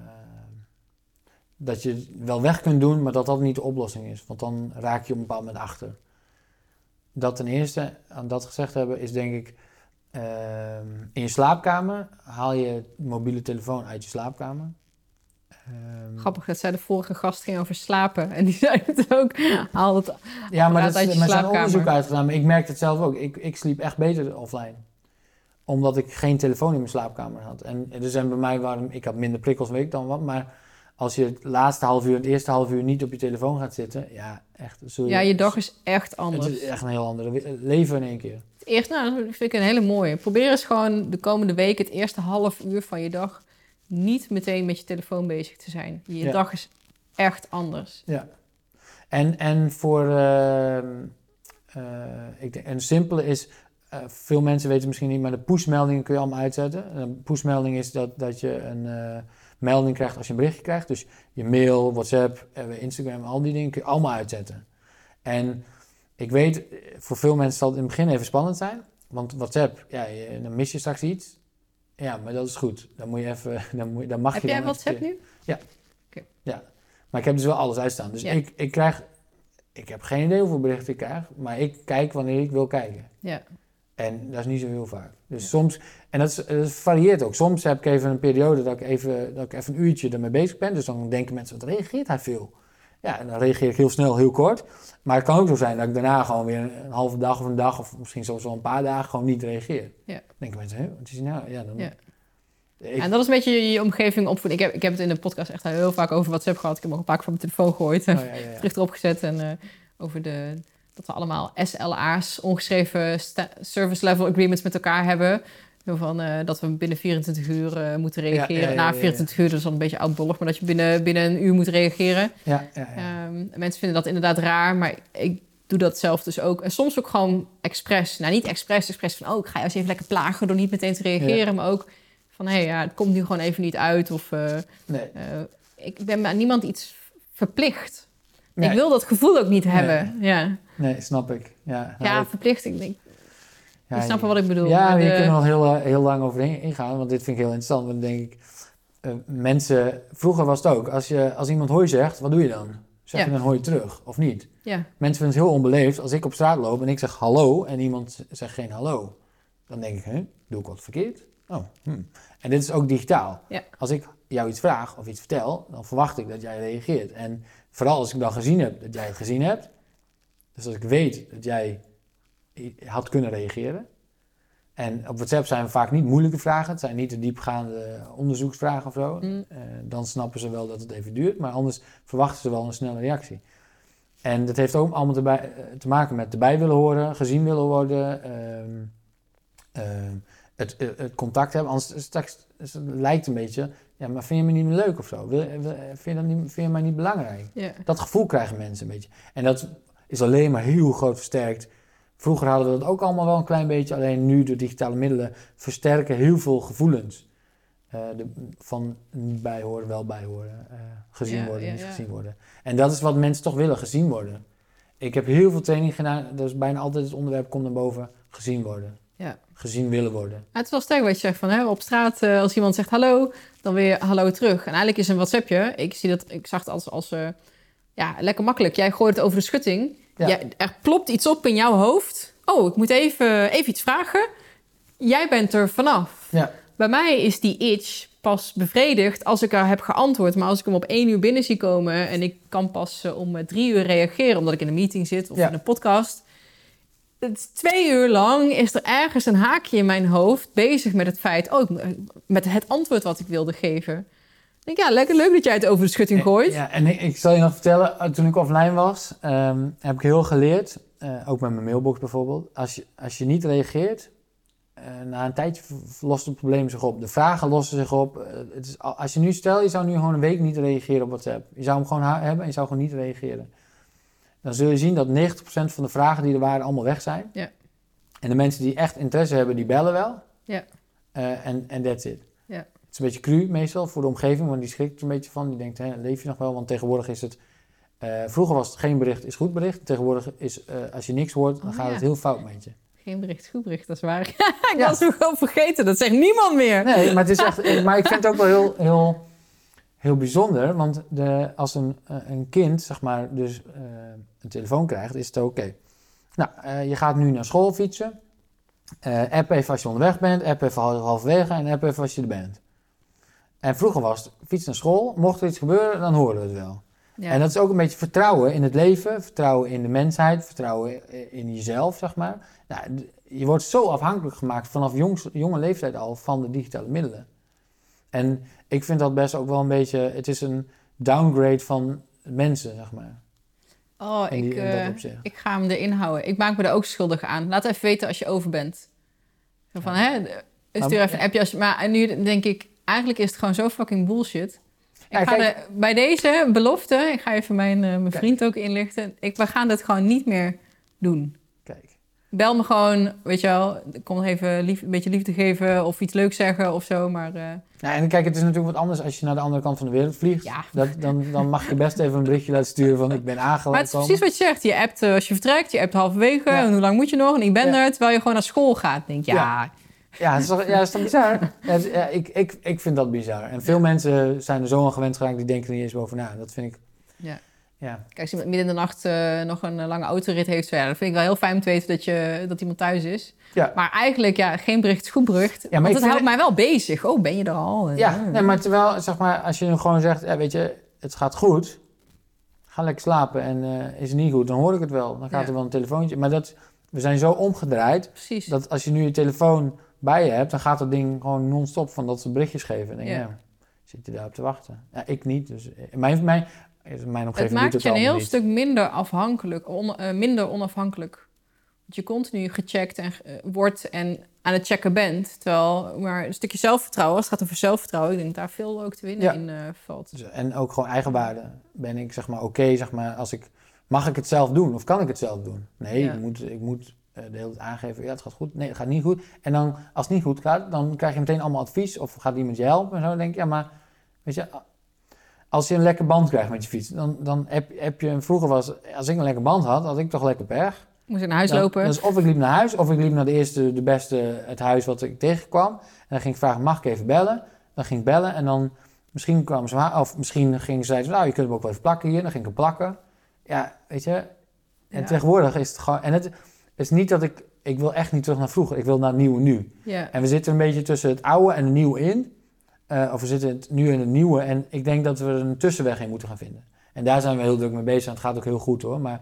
dat je het wel weg kunt doen, maar dat dat niet de oplossing is. Want dan raak je op een bepaald moment achter. Dat ten eerste, aan dat gezegd hebben, is denk ik... ehm, in je slaapkamer haal je mobiele telefoon uit je slaapkamer. Ehm, Grappig, dat zei de vorige gast ging over slapen. En die zei het ook. Haal het Ja, maar dat uit is, je maar er zijn slaapkamer. onderzoek uitgedaan. Maar ik merkte het zelf ook. Ik, ik sliep echt beter offline. Omdat ik geen telefoon in mijn slaapkamer had. En er zijn bij mij waarom ik had minder prikkels, weet ik dan wat. Maar als je het laatste half uur, het eerste half uur niet op je telefoon gaat zitten, ja, echt. Je, Ja, je dag is echt Het anders. is echt een heel andere we- leven in één keer. Het eerste, nou, dat vind ik een hele mooie. Probeer eens gewoon de komende week het eerste half uur van je dag niet meteen met je telefoon bezig te zijn. Je Ja. dag is echt anders. Ja. En, en voor. ehm, eh, ik denk, een simpele is. Eh, veel mensen weten het misschien niet, maar de pushmeldingen kun je allemaal uitzetten. Een pushmelding is dat, dat je een eh, melding krijgt als je een berichtje krijgt. Dus je mail, WhatsApp, eh, Instagram, al die dingen kun je allemaal uitzetten. En ik weet, voor veel mensen zal het in het begin even spannend zijn. Want WhatsApp, ja, je- dan mis je straks iets. Ja, maar dat is goed. Dan moet je even, dan, moet, je- dan mag Heb je jij dan even- WhatsApp nu? maar ik heb dus wel alles uitstaan. Dus Ja. ik, ik krijg... Ik heb geen idee hoeveel berichten ik krijg. Maar ik kijk wanneer ik wil kijken. Ja. En dat is niet zo heel vaak. Dus soms... En dat, is, dat varieert ook. Soms heb ik even een periode dat ik even, dat ik even een uurtje ermee bezig ben. Dus dan denken mensen, wat reageert hij veel? Ja, en dan reageer ik heel snel, heel kort. Maar het kan ook zo zijn dat ik daarna gewoon weer een halve dag of een dag... of misschien zelfs wel een paar dagen gewoon niet reageer. Ja. Dan denken mensen, hè, wat is nou? Ja, dan... Ja. Ik- En dat is een beetje je, je omgeving opvoeden. Ik heb, ik heb het in de podcast echt heel vaak over WhatsApp gehad. Ik heb hem ook een paar keer van mijn telefoon gegooid. oh, ja, ja, ja. terug erop gezet. En eh, over de, dat we allemaal SLA's, ongeschreven service level agreements met elkaar hebben. Van, eh, dat we binnen 24 uur eh, moeten reageren. ja, ja, ja, Na 24 uur, dat is dan een beetje oudbollig, maar dat je binnen, binnen een uur moet reageren. ja, ja, ja. Ehm, mensen vinden dat inderdaad raar, maar ik doe dat zelf dus ook. En soms ook gewoon expres. Nou, niet expres, expres van, oh, ik ga jou eens even lekker plagen door niet meteen te reageren. Maar ook van, hé, hey, ja, het komt nu gewoon even niet uit. Of eh, Nee. ik ben aan niemand iets verplicht. Nee. Ik wil dat gevoel ook niet hebben. Ja, Nee, snap ik. Ja, ja Nou. Ik denk, ja, je snapt wel wat ik bedoel. Ja, hier eh, kunnen we nog heel, eh, heel lang over in- ingaan, want dit vind ik heel interessant. Want dan denk ik, eh, mensen, vroeger was het ook, als, je, als iemand hoi zegt, wat doe je dan? Zeg Ja. je dan hoi terug of niet? ja, Mensen vinden het heel onbeleefd als ik op straat loop en ik zeg hallo en iemand zegt geen hallo. Dan denk ik, hè, doe ik wat verkeerd? Oh, hm. En dit is ook digitaal. Ja. Als ik jou iets vraag of iets vertel, dan verwacht ik dat jij reageert. En vooral als ik dan gezien heb dat jij het gezien hebt, dus als ik weet dat jij had kunnen reageren. En op WhatsApp zijn vaak niet moeilijke vragen, het zijn niet de diepgaande onderzoeksvragen of zo. Mm. Eh, dan snappen ze wel dat het even duurt, maar anders verwachten ze wel een snelle reactie. En dat heeft ook allemaal te, bij- eh, te maken met erbij willen horen, gezien willen worden, ehm, ehm, het, eh, het contact hebben. Anders straks het lijkt een beetje, ja, maar vind je me niet meer leuk of zo? Wil, wil- vind, je dat niet, vind je mij niet belangrijk? Dat gevoel krijgen mensen een beetje. En dat is alleen maar heel groot versterkt. Vroeger hadden we dat ook allemaal wel een klein beetje, alleen nu de digitale middelen versterken heel veel gevoelens. Eh, de, van niet bijhoren, wel bijhoren, eh, gezien Ja, worden, ja, niet ja. gezien worden. En dat is wat mensen toch willen, gezien worden. Ik heb heel veel training gedaan, dat is bijna altijd het onderwerp komt naar boven, gezien worden. Ja. Gezien willen worden. Het is wel sterk wat je zegt van hè, op straat, eh, als iemand zegt hallo, dan weer hallo terug. En eigenlijk is een WhatsAppje, ik, zie dat, ik zag het als, als ja, lekker makkelijk. Jij gooit het over de schutting. Ja. Jij- er plopt iets op in jouw hoofd. Oh, ik moet even, even iets vragen. Jij bent er vanaf. Ja. Bij mij is die itch pas bevredigd als ik er heb geantwoord. Maar als ik hem op één uur binnen zie komen en ik kan pas eh, om eh, drie uur reageren omdat ik in een meeting zit of Ja. in een podcast. Het twee uur lang is er ergens een haakje in mijn hoofd bezig met het feit, oh, moet- met het antwoord wat ik wilde geven. Denk, ja, lekker leuk dat jij het over de schutting gooit. Ja, en ik, ik zal je nog vertellen, eh, toen ik offline was, ehm, heb ik heel geleerd, eh, ook met mijn mailbox bijvoorbeeld, als je, als je niet reageert, eh, na een tijdje lost het probleem zich op. De vragen lossen zich op. Eh, het is, al- als je nu, stel je zou nu gewoon een week niet reageren op WhatsApp. Je zou hem gewoon hebben en je zou gewoon niet reageren. Dan zul je zien dat 90% van de vragen die er waren allemaal weg zijn. Ja. En de mensen die echt interesse hebben, die bellen wel. Ja. Eh, En en that's it. Is een beetje cru meestal voor de omgeving, want die schrikt er een beetje van. Die denkt, hè, leef je nog wel? Want tegenwoordig is het... eh, vroeger was het geen bericht is goed bericht. Tegenwoordig is, eh, als je niks hoort, dan Oh, gaat ja. het heel fout met je. Geen bericht, goed bericht, dat is waar. ik Ja. was hem gewoon vergeten, dat zegt niemand meer. Nee, maar, het is echt, maar ik vind het ook wel heel, heel, heel bijzonder. Want de, als een, eh, een kind zeg maar, dus, een telefoon krijgt, is het oké. Nou, je gaat nu naar school fietsen. App even als je onderweg bent, app even hal- halverwege en app even als je er bent. En vroeger was het fiets naar school, mocht er iets gebeuren, dan hoorden we het wel. Ja. En dat is ook een beetje vertrouwen in het leven, vertrouwen in de mensheid, vertrouwen in jezelf, zeg maar. Nou, je wordt zo afhankelijk gemaakt vanaf jongs, jonge leeftijd al van de digitale middelen. En ik vind dat best ook wel een beetje, het is een downgrade van mensen, zeg maar. oh, die, ik, in dat opzicht. ik ga hem erin houden. Ik maak me er ook schuldig aan. Laat even weten als je over bent. Zo van, hè, stuur even een appje. Als je, maar en nu denk ik, eigenlijk is het gewoon zo fucking bullshit. Ik Ja, ga kijk- bij deze belofte, ik ga even mijn, eh, mijn vriend ook inlichten. Ik, we gaan dit gewoon niet meer doen. Kijk. Bel me gewoon, weet je wel, kom even lief, een beetje liefde geven of iets leuks zeggen of zo. Maar Ja, en kijk, het is natuurlijk wat anders als je naar de andere kant van de wereld vliegt. Ja. Dat, dan, dan mag je best even een berichtje laten sturen van ik ben aangekomen. Maar het is precies wat je zegt. Je appt eh, als je vertrekt, je appt halverwege. En hoe lang moet je nog? En ik ben er. Terwijl je gewoon naar school gaat. Denk je, ja, Ja. Ja, het is toch, ja, het is toch bizar? Ja, ja, ik, ik, ik vind dat bizar. En veel mensen zijn er zo aan gewend geraakt, die denken er niet eens over na. Dat vind ik... Ja. Ja, Kijk, als iemand midden in de nacht eh, nog een eh, lange autorit heeft, ja, dat vind ik wel heel fijn om te weten dat, je, dat iemand thuis is. Ja. Maar eigenlijk, ja, geen bericht is goed bericht. maar want het houdt mij wel bezig. Oh, ben je er al? En, ja eh, nee, maar terwijl, zeg maar, als je nu gewoon zegt, ja, weet je, het gaat goed. Ga lekker slapen en eh, is het niet goed, dan hoor ik het wel. Dan gaat Ja. er wel een telefoontje. Maar dat, we zijn zo omgedraaid, Precies. dat als je nu je telefoon bij je hebt, dan gaat dat ding gewoon non-stop van dat ze berichtjes geven. En denk Ja. ja, zit je daarop te wachten? Ja, ik niet. Dus mijn, mijn, mijn omgeving het maakt het je een heel niet. stuk minder afhankelijk, on- eh, minder onafhankelijk. Dat je continu gecheckt en, eh, wordt en aan het checken bent. Terwijl, maar een stukje zelfvertrouwen, als het gaat over zelfvertrouwen, ik denk dat daar veel ook te winnen Ja. in eh, valt. Dus, en ook gewoon eigenwaarde. Ben ik zeg maar oké, zeg maar, als ik... Mag ik het zelf doen of kan ik het zelf doen? Nee, Ja. ik moet, ik moet de hele tijd aangeven, ja, het gaat goed. Nee, het gaat niet goed. En dan, als het niet goed gaat, dan krijg je meteen allemaal advies. Of gaat iemand je helpen en zo. Dan denk ik, ja, maar weet je... Als je een lekker band krijgt met je fiets, dan, dan heb, heb je... Vroeger was, als ik een lekker band had, had ik toch lekker pech. Moest ik naar huis Dan- lopen? Dus of ik liep naar huis, of ik liep naar de eerste, de beste, het huis wat ik tegenkwam. En dan ging ik vragen, mag ik even bellen? Dan ging ik bellen en dan misschien kwamen ze, of misschien gingen ze nou, je kunt hem ook wel even plakken hier. Dan ging ik hem plakken. Ja, weet je. En Ja. tegenwoordig is het gewoon, en het is niet dat ik, ik wil echt niet terug naar vroeger. Ik wil naar het nieuwe nu. Ja. En we zitten een beetje tussen het oude en het nieuwe in. Eh, of we zitten het nu in het nieuwe. En ik denk dat we er een tussenweg in moeten gaan vinden. En daar zijn we heel druk mee bezig. En het gaat ook heel goed hoor. Maar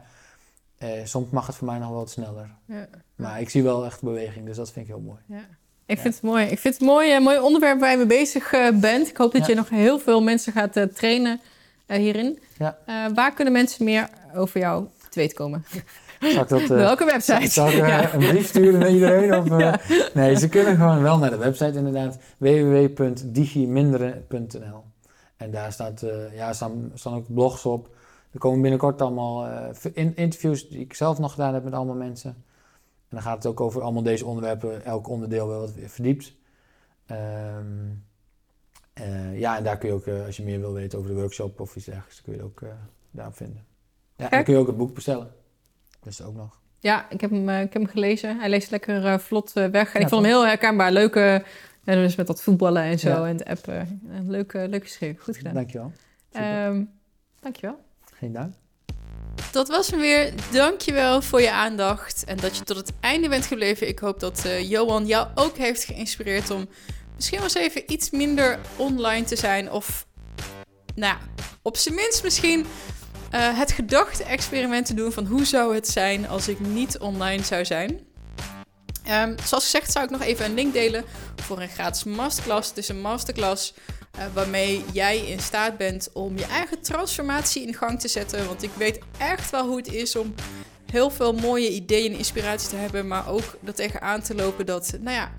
eh, soms mag het voor mij nog wel wat sneller. Ja. Maar ik zie wel echt beweging, dus dat vind ik heel mooi. Ja. Ik Ja. vind het mooi. Ik vind het mooi, een mooi onderwerp waar je mee bezig eh, bent. Ik hoop dat je nog heel veel mensen gaat eh, trainen eh, hierin. Ja. Eh, waar kunnen mensen meer over jou te weten komen? Zal dat, eh, Welke website? Zal ik eh, Ja. een brief sturen naar iedereen? Of, eh? Ja. Nee, ze kunnen gewoon wel naar de website inderdaad. www.digiminderen.nl En daar staat, ja, staan, staan ook blogs op. Er komen binnenkort allemaal in- interviews die ik zelf nog gedaan heb met allemaal mensen. En dan gaat het ook over allemaal deze onderwerpen, elk onderdeel wel wat verdiept. Ehm, eh, ja, en daar kun je ook, als je meer wil weten over de workshop of iets dergelijks, kun je het ook eh, daarop vinden. Ja, en dan kun je ook het boek bestellen. Dat is er ook nog. Ja, ik heb hem, eh, ik heb hem gelezen. Hij leest lekker eh, vlot eh, weg. En Ja, ik vond hem heel herkenbaar. Leuke, ja, dus met dat voetballen en zo Ja. en het appen. Een leuke, leuk geschreven. Goed gedaan. Dankjewel. Super. Ehm dankjewel. Geen dank. Dat was hem weer. Dankjewel voor je aandacht en dat je tot het einde bent gebleven. Ik hoop dat eh, Johan jou ook heeft geïnspireerd om misschien wel eens even iets minder online te zijn. Of, nou ja, op zijn minst misschien eh, het gedachte-experiment te doen van hoe zou het zijn als ik niet online zou zijn. Ehm, zoals gezegd zou ik nog even een link delen voor een gratis masterclass. Het is een masterclass uh, waarmee jij in staat bent om je eigen transformatie in gang te zetten. Want ik weet echt wel hoe het is om heel veel mooie ideeën en inspiratie te hebben, maar ook er tegenaan te lopen dat, nou ja,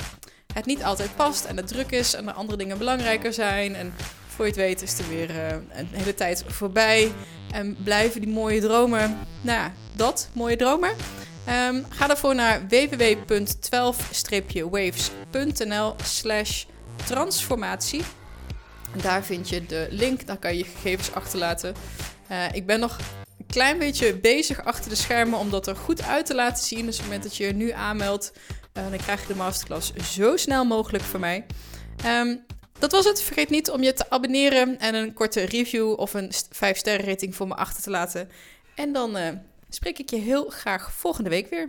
het niet altijd past en het druk is en er andere dingen belangrijker zijn. En voor je het weet is er weer uh, een hele tijd voorbij en blijven die mooie dromen, nou dat, mooie dromen. Um, ga daarvoor naar www.12-waves.nl slash transformatie. Daar vind je de link, daar kan je gegevens achterlaten. Uh, ik ben nog een klein beetje bezig achter de schermen om dat er goed uit te laten zien. Dus op het moment dat je je nu aanmeldt, uh, dan krijg je de masterclass zo snel mogelijk van mij. Um, dat was het. Vergeet niet om je te abonneren en een korte review of een 5 sterren rating voor me achter te laten. En dan uh, spreek ik je heel graag volgende week weer.